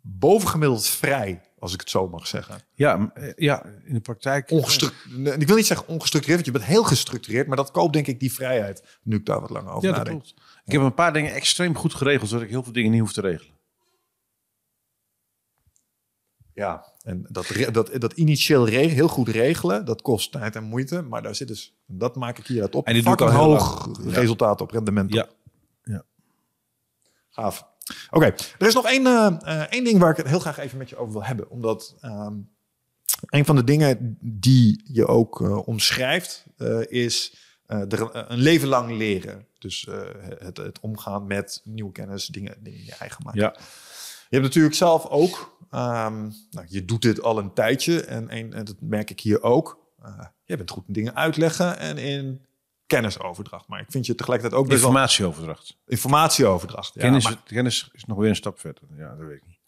[SPEAKER 1] bovengemiddeld vrij, als ik het zo mag zeggen.
[SPEAKER 2] Ja, eh, ja in de praktijk.
[SPEAKER 1] Ongestructureerd. Ik wil niet zeggen ongestructureerd, want je bent heel gestructureerd, maar dat koopt denk ik die vrijheid. Nu ik daar wat langer over
[SPEAKER 2] Ja, dat
[SPEAKER 1] nadenk.
[SPEAKER 2] klopt. Ik heb een paar dingen extreem goed geregeld, zodat ik heel veel dingen niet hoef te regelen.
[SPEAKER 1] Ja, en dat, dat, dat initieel heel goed regelen, dat kost tijd en moeite, maar daar zit dus, dat maak ik hier uit op.
[SPEAKER 2] En die doe ik
[SPEAKER 1] Fucking
[SPEAKER 2] al heel
[SPEAKER 1] hoog.
[SPEAKER 2] Ja.
[SPEAKER 1] resultaat op, rendement op.
[SPEAKER 2] Ja.
[SPEAKER 1] Gaaf. Oké, er is nog één, eh, eh, één ding waar ik het heel graag even met je over wil hebben. Omdat ehm, een van de dingen die je ook uh, omschrijft, uh, is een leven lang leren. Dus het, het, omgaan met nieuwe kennis, dingen, dingen je eigen maken.
[SPEAKER 2] Ja.
[SPEAKER 1] Je hebt natuurlijk zelf ook, um, nou, je doet dit al een tijdje en, en, en dat merk ik hier ook. je bent goed in dingen uitleggen en in kennisoverdracht. Maar ik vind je tegelijkertijd ook...
[SPEAKER 2] Informatieoverdracht.
[SPEAKER 1] Informatieoverdracht, ja.
[SPEAKER 2] Kennis,
[SPEAKER 1] maar
[SPEAKER 2] kennis is nog weer een stap verder. Ja, dat weet ik niet.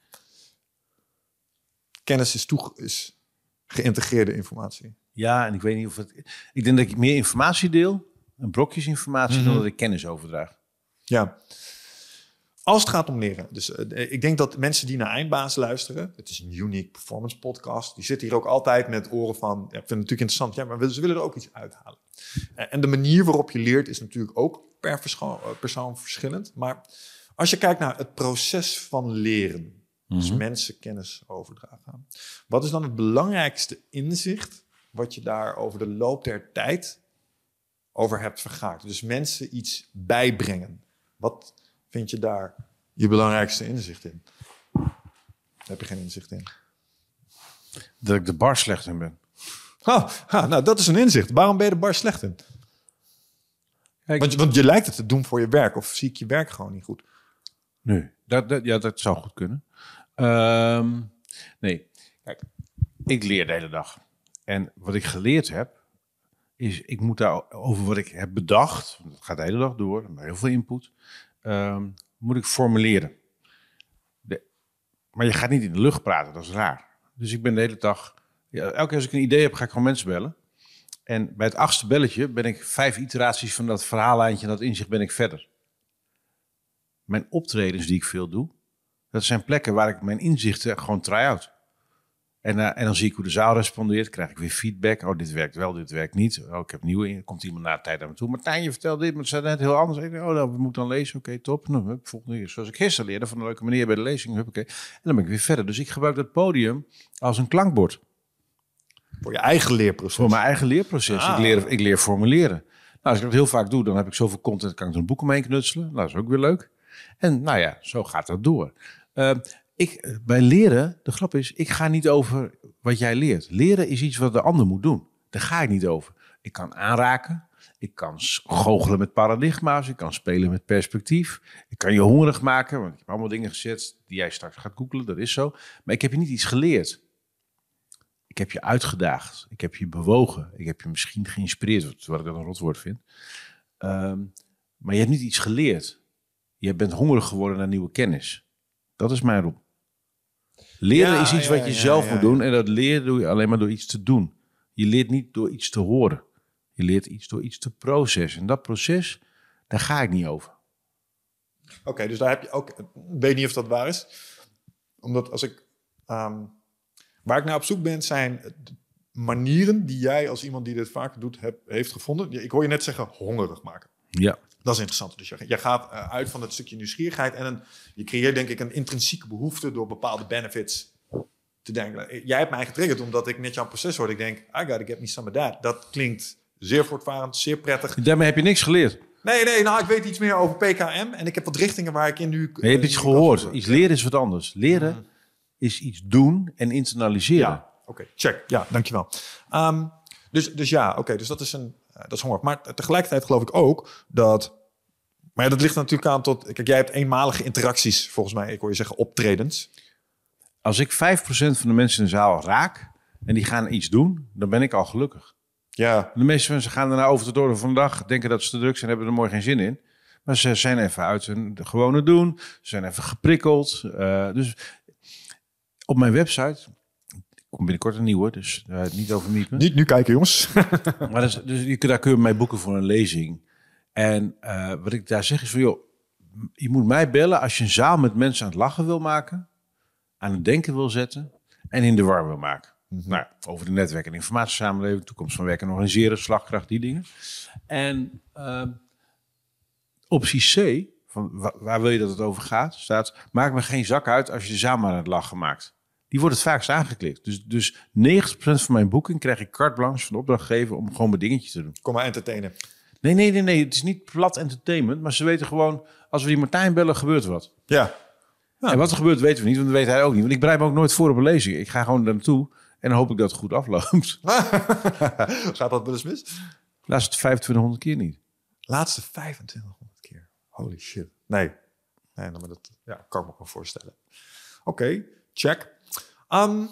[SPEAKER 1] kennis is, toe, is geïntegreerde informatie.
[SPEAKER 2] Ja, en ik weet niet of het... Ik denk dat ik meer informatie deel, een brokjes informatie, dan dat ik kennis overdraag.
[SPEAKER 1] Ja. Als het gaat om leren. Dus eh, ik denk dat mensen die naar Eindbaas luisteren, het is een unique performance podcast, die zitten hier ook altijd met oren van, ja, ik vind het natuurlijk interessant, ja, maar ze willen er ook iets uithalen. Eh, En de manier waarop je leert is natuurlijk ook per eh, persoon verschillend. Maar als je kijkt naar het proces van leren, dus mensen kennis overdragen, wat is dan het belangrijkste inzicht wat je daar over de loop der tijd over hebt vergaard? Dus mensen iets bijbrengen. Wat vind je daar je belangrijkste inzicht in? Daar heb je geen inzicht in.
[SPEAKER 2] Dat ik de bar slecht in ben.
[SPEAKER 1] Oh, ha, nou, dat is een inzicht. Waarom ben je er bar slecht in?
[SPEAKER 2] Kijk,
[SPEAKER 1] Want, je- want je lijkt het te doen voor je werk, of zie ik je werk gewoon niet goed?
[SPEAKER 2] Nee, dat, dat, ja, dat zou goed kunnen. Ehm, nee, kijk, ik leer de hele dag. En wat ik geleerd heb, is ik moet daar over wat ik heb bedacht, het gaat de hele dag door, maar heel veel input, ehm, moet ik formuleren. Maar je gaat niet in de lucht praten, dat is raar. Dus ik ben de hele dag, ja, elke keer als ik een idee heb, ga ik gewoon mensen bellen. En bij het achtste belletje ben ik vijf iteraties van dat verhaallijntje, dat inzicht ben ik verder. Mijn optredens die ik veel doe, dat zijn plekken waar ik mijn inzichten gewoon try-out. En, eh, en dan zie ik hoe de zaal respondeert, krijg ik weer feedback. Oh, dit werkt wel, dit werkt niet. Oh, ik heb nieuwe in. Komt iemand na de tijd naar me toe. Martijn, je vertelt dit, maar het staat net heel anders. Ik denk, oh, nou, we moeten dan lezen. Oké, top. Nou, hup, volgende keer. Zoals ik gisteren leerde, van een leuke manier bij de lezing. Hup. En dan ben ik weer verder. Dus ik gebruik dat podium als een klankbord.
[SPEAKER 1] Voor je eigen leerproces.
[SPEAKER 2] Voor mijn eigen leerproces.
[SPEAKER 1] Ah.
[SPEAKER 2] Ik, leer, ik leer formuleren. Nou, als ik dat heel vaak doe, dan heb ik zoveel content, kan ik er een boek omheen knutselen. Nou, dat is ook weer leuk. En nou ja, zo gaat dat door. Eh, ik, bij leren, de grap is, ik ga niet over wat jij leert. Leren is iets wat de ander moet doen. Daar ga ik niet over. Ik kan aanraken. Ik kan goochelen met paradigma's. Ik kan spelen met perspectief. Ik kan je hongerig maken. Want ik heb allemaal dingen gezet die jij straks gaat googelen. Dat is zo. Maar ik heb je niet iets geleerd. Ik heb je uitgedaagd. Ik heb je bewogen. Ik heb je misschien geïnspireerd. wat- ik dat een rotwoord vind. Ehm, maar je hebt niet iets geleerd. Je bent hongerig geworden naar nieuwe kennis. Dat is mijn rol. Leren
[SPEAKER 1] Ja,
[SPEAKER 2] is iets
[SPEAKER 1] ja,
[SPEAKER 2] wat je
[SPEAKER 1] ja,
[SPEAKER 2] zelf moet doen. En dat leren doe je alleen maar door iets te doen. Je leert niet door iets te horen. Je leert iets door iets te processen. En dat proces, daar ga ik niet over.
[SPEAKER 1] Oké, dus daar heb je ook. Ik weet niet of dat waar is. Omdat als ik. ehm, waar ik naar op zoek ben, zijn manieren die jij als iemand die dit vaker doet, heb, heeft gevonden. Ik hoor je net zeggen hongerig maken.
[SPEAKER 2] Ja.
[SPEAKER 1] Dat is interessant. Dus je, je gaat eh, uit van het stukje nieuwsgierigheid en een, je creëert denk ik een intrinsieke behoefte door bepaalde benefits te denken. Jij hebt mij getriggerd omdat ik net jouw proces hoorde. Ik denk, I gotta get me some of that. Dat klinkt zeer voortvarend, zeer prettig.
[SPEAKER 2] Daarmee heb je niks geleerd.
[SPEAKER 1] Nee, nee, nou, ik weet iets meer over PKM en ik heb wat richtingen waar ik in nu...
[SPEAKER 2] Maar je hebt
[SPEAKER 1] eh,
[SPEAKER 2] iets gehoord. Iets leren is wat anders. Leren is iets doen en internaliseren.
[SPEAKER 1] Ja, oké, check. Ja, dankjewel. Ehm dus, dus ja, oké, dus dat is een eh, dat is honger. Maar tegelijkertijd geloof ik ook dat. Maar ja, dat ligt natuurlijk aan tot. Kijk, jij hebt eenmalige interacties, volgens mij. Ik hoor je zeggen optredens.
[SPEAKER 2] Als ik 5% van de mensen in de zaal raak en die gaan iets doen, dan ben ik al gelukkig.
[SPEAKER 1] Ja,
[SPEAKER 2] De meeste mensen gaan daarna over de door van de dag, denken dat ze te druk zijn, hebben er mooi geen zin in. Maar ze zijn even uit hun gewone doen, ze zijn even geprikkeld. Eh, dus op mijn website, ik kom binnenkort een nieuwe, dus eh, niet over miepen.
[SPEAKER 1] niet nu kijken, jongens.
[SPEAKER 2] Maar dus je, daar kun je mij boeken voor een lezing. En eh, wat ik daar zeg is van, joh, je moet mij bellen als je een zaal met mensen aan het lachen wil maken, aan het denken wil zetten en in de war wil maken. Nou, over de netwerk- en informatiesamenleving, toekomst van werken en organiseren, slagkracht, die dingen. En ehm, optie C, van wa- waar wil je dat het over gaat, staat, maak me geen zak uit als je de zaal maar aan het lachen maakt. Die wordt het vaakst aangeklikt. Dus, dus 90% van mijn boeking krijg ik carte blanche van de opdrachtgever om gewoon mijn dingetje te doen.
[SPEAKER 1] Kom maar entertainen.
[SPEAKER 2] Nee, nee, nee, nee. Het is niet plat entertainment, maar ze weten gewoon, als we die Martijn bellen, gebeurt er wat.
[SPEAKER 1] Ja. Ja.
[SPEAKER 2] En wat er gebeurt, weten we niet, want dat weet hij ook niet. Want ik bereid me ook nooit voor op een lezing. Ik ga gewoon naartoe En dan hoop ik dat het goed afloopt.
[SPEAKER 1] Gaat dat wel eens mis?
[SPEAKER 2] Laatste 2500 keer niet.
[SPEAKER 1] Laatste 2500 keer. Holy shit. Nee. Nee, dan dat ja, kan ik me wel voorstellen. Oké, check. Ehm,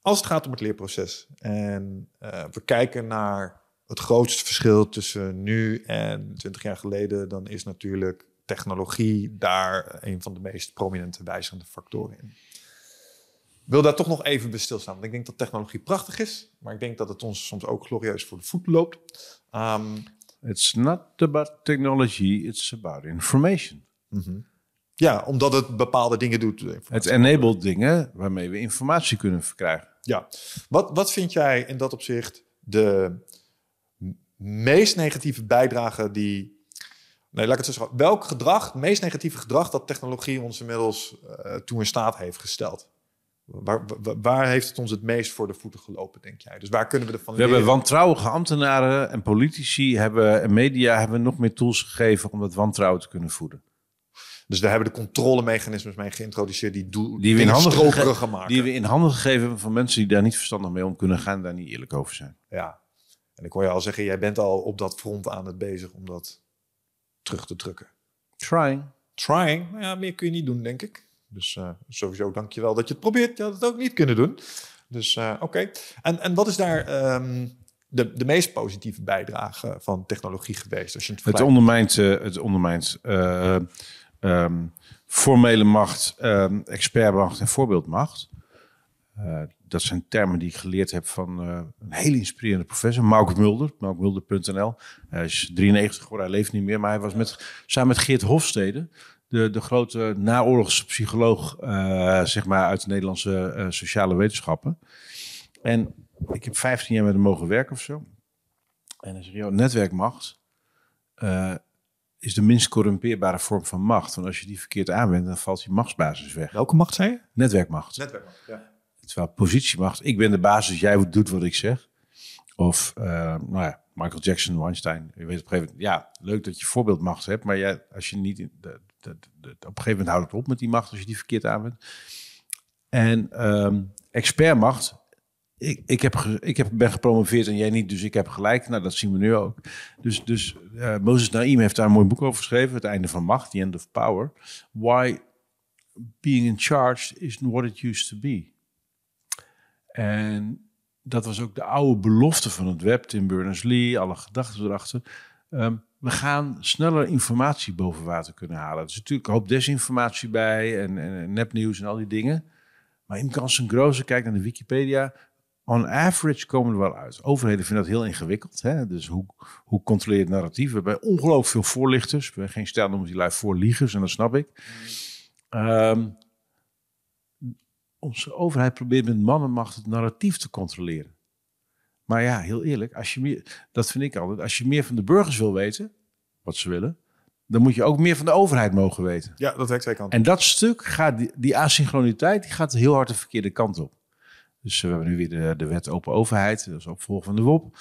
[SPEAKER 1] als het gaat om het leerproces en eh, we kijken naar het grootste verschil tussen nu en 20 jaar geleden, dan is natuurlijk technologie daar een van de meest prominente wijzigende factoren in. Ik wil daar toch nog even bij stilstaan. Want ik denk dat technologie prachtig is, maar ik denk dat het ons soms ook glorieus voor de voet loopt.
[SPEAKER 2] Um, it's not about technology, it's about information.
[SPEAKER 1] Mhm. Ja, omdat het bepaalde dingen doet.
[SPEAKER 2] Het enabled dingen waarmee we informatie kunnen verkrijgen.
[SPEAKER 1] Ja. Wat, wat vind jij in dat opzicht de meest negatieve bijdrage die. Nee, laat ik het zo zeggen. Welk gedrag, het meest negatieve gedrag dat technologie ons inmiddels uh, toe in staat heeft gesteld? Waar, waar, heeft het ons het meest voor de voeten gelopen, denk jij? Dus waar kunnen we ervan
[SPEAKER 2] We hebben wantrouwige ambtenaren en politici hebben, en media hebben nog meer tools gegeven om dat wantrouwen te kunnen voeden.
[SPEAKER 1] Dus daar hebben de controlemechanismes mee geïntroduceerd die, die we in handen gemaakt.
[SPEAKER 2] Die we in handen gegeven hebben van mensen die daar niet verstandig mee om kunnen gaan, daar niet eerlijk over zijn.
[SPEAKER 1] Ja, en ik hoor je al zeggen, jij bent al op dat front aan het bezig om dat terug te drukken.
[SPEAKER 2] Trying.
[SPEAKER 1] Trying. Nou ja, meer kun je niet doen, denk ik. Dus uh, sowieso dankjewel dat je het probeert. Je had het ook niet kunnen doen. Dus uh, oké. En, en wat is daar um, de, de meest positieve bijdrage van technologie geweest? Als je
[SPEAKER 2] het, het ondermijnt, uh, het ondermijnt um, formele macht, um, expertmacht en voorbeeldmacht. Uh, dat zijn termen die ik geleerd heb van uh, een hele inspirerende professor, Mark Mulder, markmulder.nl. Hij is 93 geworden, hij leeft niet meer, maar hij was met, samen met Geert Hofstede, de, de grote naoorlogse psycholoog uh, zeg maar, uit de Nederlandse sociale wetenschappen. En ik heb 15 jaar met hem mogen werken of zo. En hij joh, netwerkmacht is de minst corrumpeerbare vorm van macht. Want als je die verkeerd aanwendt, dan valt die machtsbasis weg.
[SPEAKER 1] Welke macht zei je?
[SPEAKER 2] Netwerkmacht.
[SPEAKER 1] Netwerkmacht, ja.
[SPEAKER 2] Terwijl positiemacht, ik ben de basis, jij doet wat ik zeg. Of, uh, nou ja, Michael Jackson, Weinstein. Je weet op een gegeven moment, ja, leuk dat je voorbeeldmacht hebt, maar jij, als je niet, de, de, de, op een gegeven moment houdt het op met die macht als je die verkeerd aanwendt. En um, expertmacht, ik, ik, heb, ik heb, ben gepromoveerd en jij niet, dus ik heb gelijk. Nou, dat zien we nu ook. Dus, dus uh, Moses Naim heeft daar een mooi boek over geschreven, Het einde van macht, The End of Power. Why being in charge is what it used to be. En dat was ook de oude belofte van het web, Tim Berners-Lee, alle gedachten erachter. Um, we gaan sneller informatie boven water kunnen halen. Er is natuurlijk een hoop desinformatie bij en, en, en nepnieuws en al die dingen. Maar in kans en groze, kijk naar de Wikipedia, on average komen er wel uit. Overheden vinden dat heel ingewikkeld. Hè? Dus hoe, hoe controleer je het narratief? We hebben ongelooflijk veel voorlichters. We hebben geen stijl noemen die lui voorliegers en dat snap ik. Um, onze overheid probeert met mannenmacht het narratief te controleren. Maar ja, heel eerlijk, als je meer, dat vind ik altijd, als je meer van de burgers wil weten, wat ze willen, dan moet je ook meer van de overheid mogen weten.
[SPEAKER 1] Ja, dat werkt twee kanten.
[SPEAKER 2] En dat stuk gaat, die, die asynchroniteit, die gaat heel hard de verkeerde kant op. Dus we hebben nu weer de, de wet open overheid, dat is opvolger van de WOP.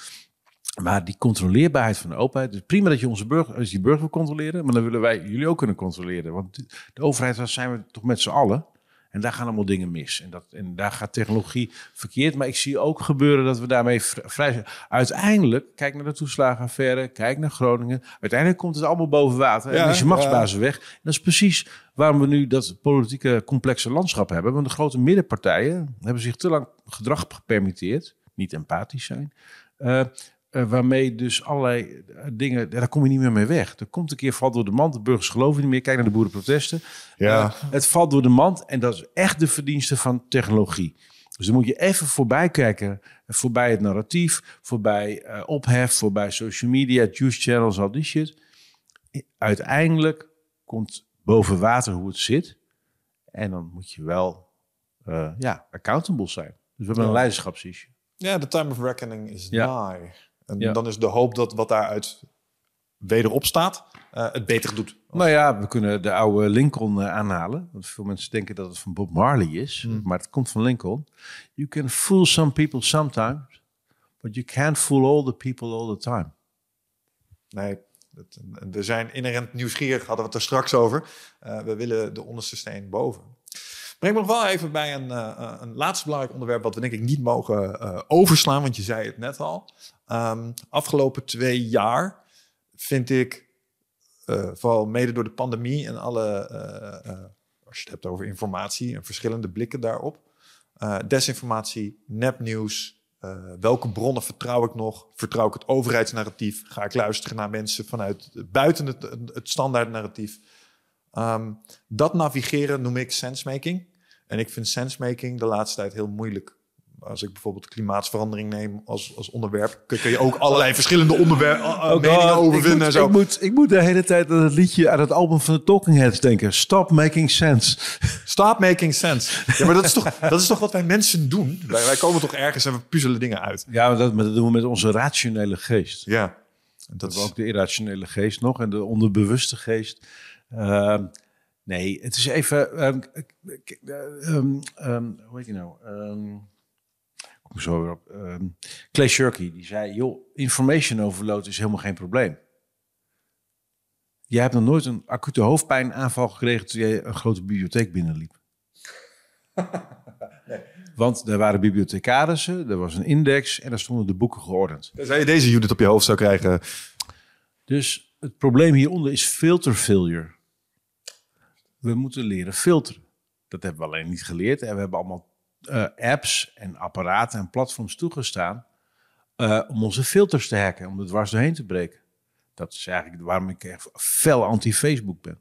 [SPEAKER 2] Maar die controleerbaarheid van de overheid. Dus prima dat je onze burger, als je die burger wil controleren, maar dan willen wij jullie ook kunnen controleren. Want de overheid, daar zijn we toch met z'n allen. En daar gaan allemaal dingen mis. En, dat, en daar gaat technologie verkeerd. Maar ik zie ook gebeuren dat we daarmee vrij zijn. Uiteindelijk, kijk naar de toeslagenaffaire, kijk naar Groningen. Uiteindelijk komt het allemaal boven water. en is je machtsbasis weg. En dat is precies waarom we nu dat politieke complexe landschap hebben. Want de grote middenpartijen hebben zich te lang gedrag gepermitteerd. Niet empathisch zijn. Uh, uh, waarmee dus allerlei uh, dingen, daar kom je niet meer mee weg. Er komt een keer, valt door de mand, de burgers geloven niet meer. Kijk naar de boerenprotesten.
[SPEAKER 1] Ja. Uh,
[SPEAKER 2] het valt door de mand en dat is echt de verdienste van technologie. Dus dan moet je even voorbij kijken, voorbij het narratief, voorbij ophef, voorbij social media, juice channels, al die shit. Uiteindelijk komt boven water hoe het zit. En dan moet je wel ja, accountable zijn. Dus we hebben ja. een leiderschapsissue.
[SPEAKER 1] Ja, the time of reckoning is ja. nigh. En ja. dan is de hoop dat wat daaruit wederop staat, uh, het beter doet.
[SPEAKER 2] Nou ja, we kunnen de oude Lincoln uh, aanhalen. Want veel mensen denken dat het van Bob Marley is, mm. maar het komt van Lincoln. You can fool some people sometimes, but you can't fool all the people all the time.
[SPEAKER 1] Nee, we zijn inherent nieuwsgierig, hadden we het er straks over. Uh, we willen de onderste steen boven. Breng me nog wel even bij een, uh, een laatste belangrijk onderwerp... wat we denk ik niet mogen uh, overslaan, want je zei het net al. Um, afgelopen twee jaar vind ik, uh, vooral mede door de pandemie... en alle, als je het hebt over informatie en verschillende blikken daarop... desinformatie, nepnieuws... welke bronnen vertrouw ik nog? Vertrouw ik het overheidsnarratief? Ga ik luisteren naar mensen vanuit buiten het, standaard narratief? Um, dat navigeren noem ik sensemaking. En ik vind sensemaking de laatste tijd heel moeilijk. Als ik bijvoorbeeld klimaatsverandering neem als, als onderwerp, kun je ook allerlei verschillende onderwerpen uh, oh meningen over vinden.
[SPEAKER 2] Ik
[SPEAKER 1] zo.
[SPEAKER 2] Ik, moet, ik moet de hele tijd aan het liedje, aan het album van de Talking Heads denken. Stop making sense.
[SPEAKER 1] Stop making sense. Ja, maar dat is toch, dat is toch wat wij mensen doen? Wij, wij komen toch ergens en we puzzelen dingen uit.
[SPEAKER 2] Ja, maar dat, dat doen we met onze rationele geest.
[SPEAKER 1] Ja.
[SPEAKER 2] Dat is ook de irrationele geest nog en de onderbewuste geest. Uh, nee, het is even. Um, um, um, hoe heet je nou? Kom zo weer op. Clay Shirky, die zei: joh, information overload is helemaal geen probleem. Jij hebt nog nooit een acute hoofdpijnaanval gekregen toen jij een grote bibliotheek binnenliep. nee. Want er waren bibliothecarissen, er was een index en daar stonden de boeken geordend.
[SPEAKER 1] Zou je deze unit op je hoofd zou krijgen?
[SPEAKER 2] Dus het probleem hieronder is filter failure. We moeten leren filteren. Dat hebben we alleen niet geleerd. En we hebben allemaal uh, apps en apparaten en platforms toegestaan uh, om onze filters te hacken, om er dwars doorheen te breken. Dat is eigenlijk waarom ik echt fel anti-Facebook ben.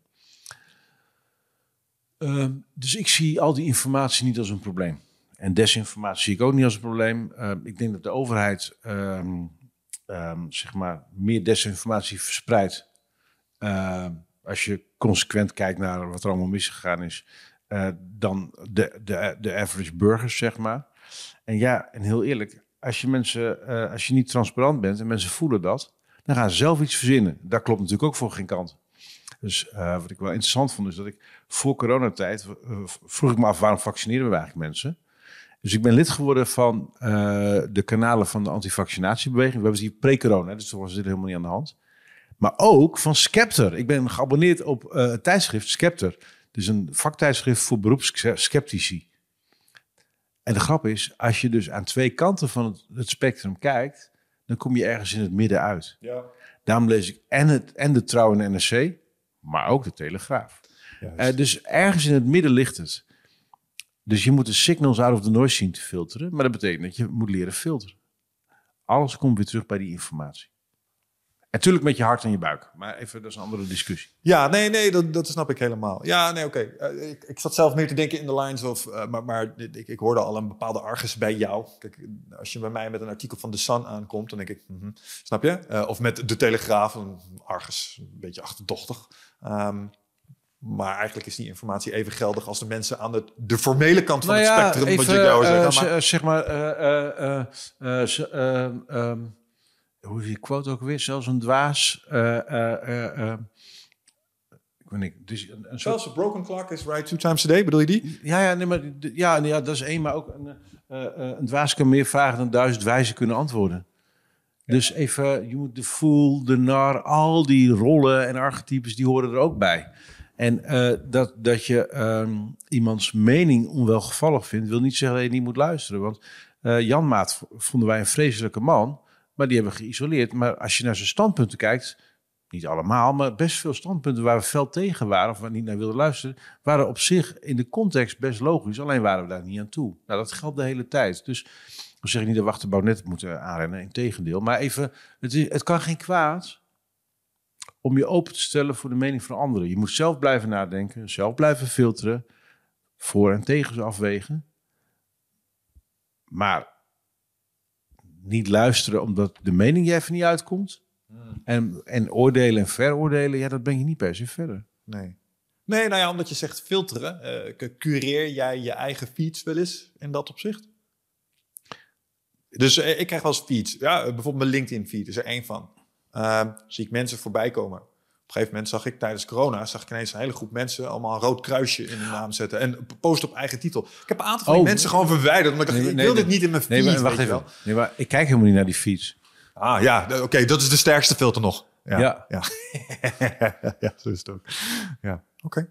[SPEAKER 2] Uh, dus ik zie al die informatie niet als een probleem. En desinformatie zie ik ook niet als een probleem. ik denk dat de overheid ehm, zeg maar, meer desinformatie verspreidt. Als je consequent kijkt naar wat er allemaal misgegaan is, uh, dan de, de, de average burgers, zeg maar. En ja, en heel eerlijk, als je mensen, uh, als je niet transparant bent en mensen voelen dat, dan gaan ze zelf iets verzinnen. Dat klopt natuurlijk ook voor geen kant. Dus uh, wat ik wel interessant vond, is dat ik voor coronatijd vroeg ik me af waarom vaccineren we eigenlijk mensen? Dus ik ben lid geworden van de kanalen van de antivaccinatiebeweging. We hebben het hier pre-corona, dus toen was dit helemaal niet aan de hand. Maar ook van Skepter. Ik ben geabonneerd op het tijdschrift Skepter. Dus een vaktijdschrift voor beroepsskeptici. En de grap is, als je dus aan twee kanten van het, het, spectrum kijkt, dan kom je ergens in het midden uit.
[SPEAKER 1] Ja.
[SPEAKER 2] Daarom lees ik en, het, en de Trouw en NRC, maar ook de Telegraaf. Uh, dus ergens in het midden ligt het. Dus je moet de signals out of the noise zien te filteren. Maar dat betekent dat je moet leren filteren. Alles komt weer terug bij die informatie. Natuurlijk met je hart en je buik. Maar even, dat is een andere discussie.
[SPEAKER 1] Ja, nee, nee, dat, dat snap ik helemaal. Ja, nee, oké. Okay. Uh, ik, ik, zat zelf meer te denken in de lines of... Uh, maar maar ik, ik, hoorde al een bepaalde argus bij jou. Kijk, als je bij mij met een artikel van The Sun aankomt, dan denk ik... Mm -hmm, snap je? Uh, of met De Telegraaf, een argus, een beetje achterdochtig. Um, maar eigenlijk is die informatie even geldig als de mensen aan de, de formele kant van
[SPEAKER 2] nou
[SPEAKER 1] het
[SPEAKER 2] ja,
[SPEAKER 1] spectrum.
[SPEAKER 2] Even,
[SPEAKER 1] wat je
[SPEAKER 2] uh,
[SPEAKER 1] zegt. Maar,
[SPEAKER 2] zeg maar, uh, uh, um, hoe is die quote ook weer? Zelfs een dwaas. ik weet niet. Dus een, een
[SPEAKER 1] soort... a broken clock is right two times a day. Bedoel je die?
[SPEAKER 2] Ja, ja, nee, maar, ja, ja dat is één. Maar ook een, een dwaas kan meer vragen dan duizend wijzen kunnen antwoorden. Dus even, je moet de fool, de nar, al die rollen en archetypes, die horen er ook bij. En uh, dat, dat je um, iemands mening onwelgevallig vindt, wil niet zeggen dat je niet moet luisteren. Want uh, Jan Maat vonden wij een vreselijke man, maar die hebben we geïsoleerd. Maar als je naar zijn standpunten kijkt, niet allemaal, maar best veel standpunten waar we fel tegen waren, of waar we niet naar wilden luisteren, waren op zich in de context best logisch. Alleen waren we daar niet aan toe. Nou, dat geldt de hele tijd. Dus dan zeg ik niet dat we achterbouw net moeten aanrennen, in tegendeel. Maar even, het, is, het kan geen kwaad om je open te stellen voor de mening van anderen. Je moet zelf blijven nadenken, zelf blijven filteren, voor en tegen afwegen. Maar niet luisteren omdat de mening je even niet uitkomt. Hmm. En, en oordelen en veroordelen, ja, dat ben je niet per se verder.
[SPEAKER 1] Nee. Nee, nou ja, omdat je zegt filteren. Uh, cureer jij je eigen feeds wel eens in dat opzicht? Dus uh, ik krijg wel eens feeds. Ja, bijvoorbeeld mijn LinkedIn feed is er één van. Uh, zie ik mensen voorbij komen. Op een gegeven moment zag ik tijdens corona zag ik ineens een hele groep mensen allemaal een rood kruisje in hun naam zetten en post op eigen titel. Ik heb een aantal van die oh, mensen gewoon verwijderd omdat ik, nee, ik wil dit niet in mijn feed.
[SPEAKER 2] Nee, maar, wacht even. Nee, maar ik kijk helemaal niet naar die fiets.
[SPEAKER 1] Ah ja, oké, okay, dat is de sterkste filter nog. Ja,
[SPEAKER 2] ja,
[SPEAKER 1] ja. ja zo is het ook. Ja, oké, okay.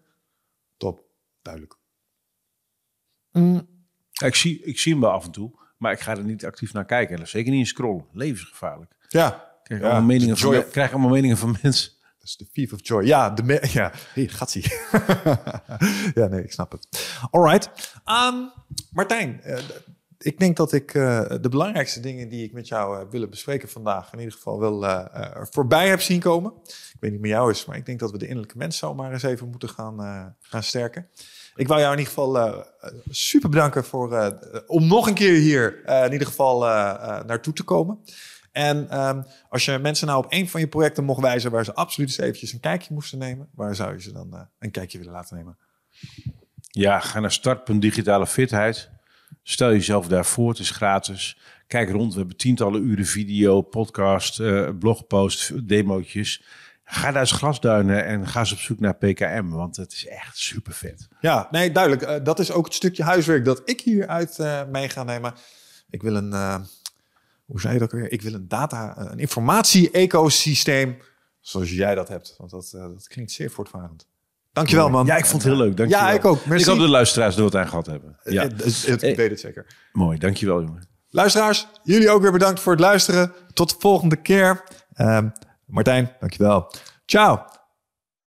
[SPEAKER 1] top, duidelijk.
[SPEAKER 2] Ja, ik, zie, ik zie hem wel af en toe, maar ik ga er niet actief naar kijken. En zeker niet in scrollen. Levensgevaarlijk.
[SPEAKER 1] Ja.
[SPEAKER 2] Ik krijg,
[SPEAKER 1] Ja,
[SPEAKER 2] allemaal, meningen van, krijg allemaal meningen van mensen.
[SPEAKER 1] Dat is de Thief of Joy. Ja, de me- ja. Hey, gatsie. ja, nee, ik snap het. All right. Ehm, Martijn, eh, ik denk dat ik eh, de belangrijkste dingen die ik met jou uh, willen bespreken vandaag in ieder geval wel voorbij heb zien komen. Ik weet niet meer jou is, maar ik denk dat we de innerlijke mens zomaar eens even moeten gaan, gaan sterken. Ik wou jou in ieder geval uh, super bedanken voor, uh, om nog een keer hier uh, in ieder geval naartoe te komen. En um, als je mensen nou op een van je projecten mocht wijzen waar ze absoluut eens eventjes een kijkje moesten nemen, waar zou je ze dan uh, een kijkje willen laten nemen?
[SPEAKER 2] Ja, ga naar start.digitale fitheid. Stel jezelf daarvoor, het is gratis. Kijk rond, we hebben tientallen uren video, podcast, uh, blogpost, demootjes. Ga daar eens grasduinen en ga eens op zoek naar PKM, want het is echt super vet.
[SPEAKER 1] Ja, nee, duidelijk. Uh, dat is ook het stukje huiswerk dat ik hieruit uh, mee ga nemen. Ik wil een, hoe zei je dat weer? Ik wil een data, een informatie-ecosysteem zoals jij dat hebt. Want dat, uh, dat klinkt zeer voortvarend. Dankjewel, man.
[SPEAKER 2] Ja, ik vond het heel leuk. Dankjewel.
[SPEAKER 1] Ja, ik ook. Merci.
[SPEAKER 2] Ik hoop de luisteraars er wat aan gehad hebben. Ja.
[SPEAKER 1] Het, het, ik weet het zeker.
[SPEAKER 2] Mooi, dankjewel, jongen.
[SPEAKER 1] Luisteraars, jullie ook weer bedankt voor het luisteren. Tot de volgende keer. Uh, Martijn, dankjewel. Ciao.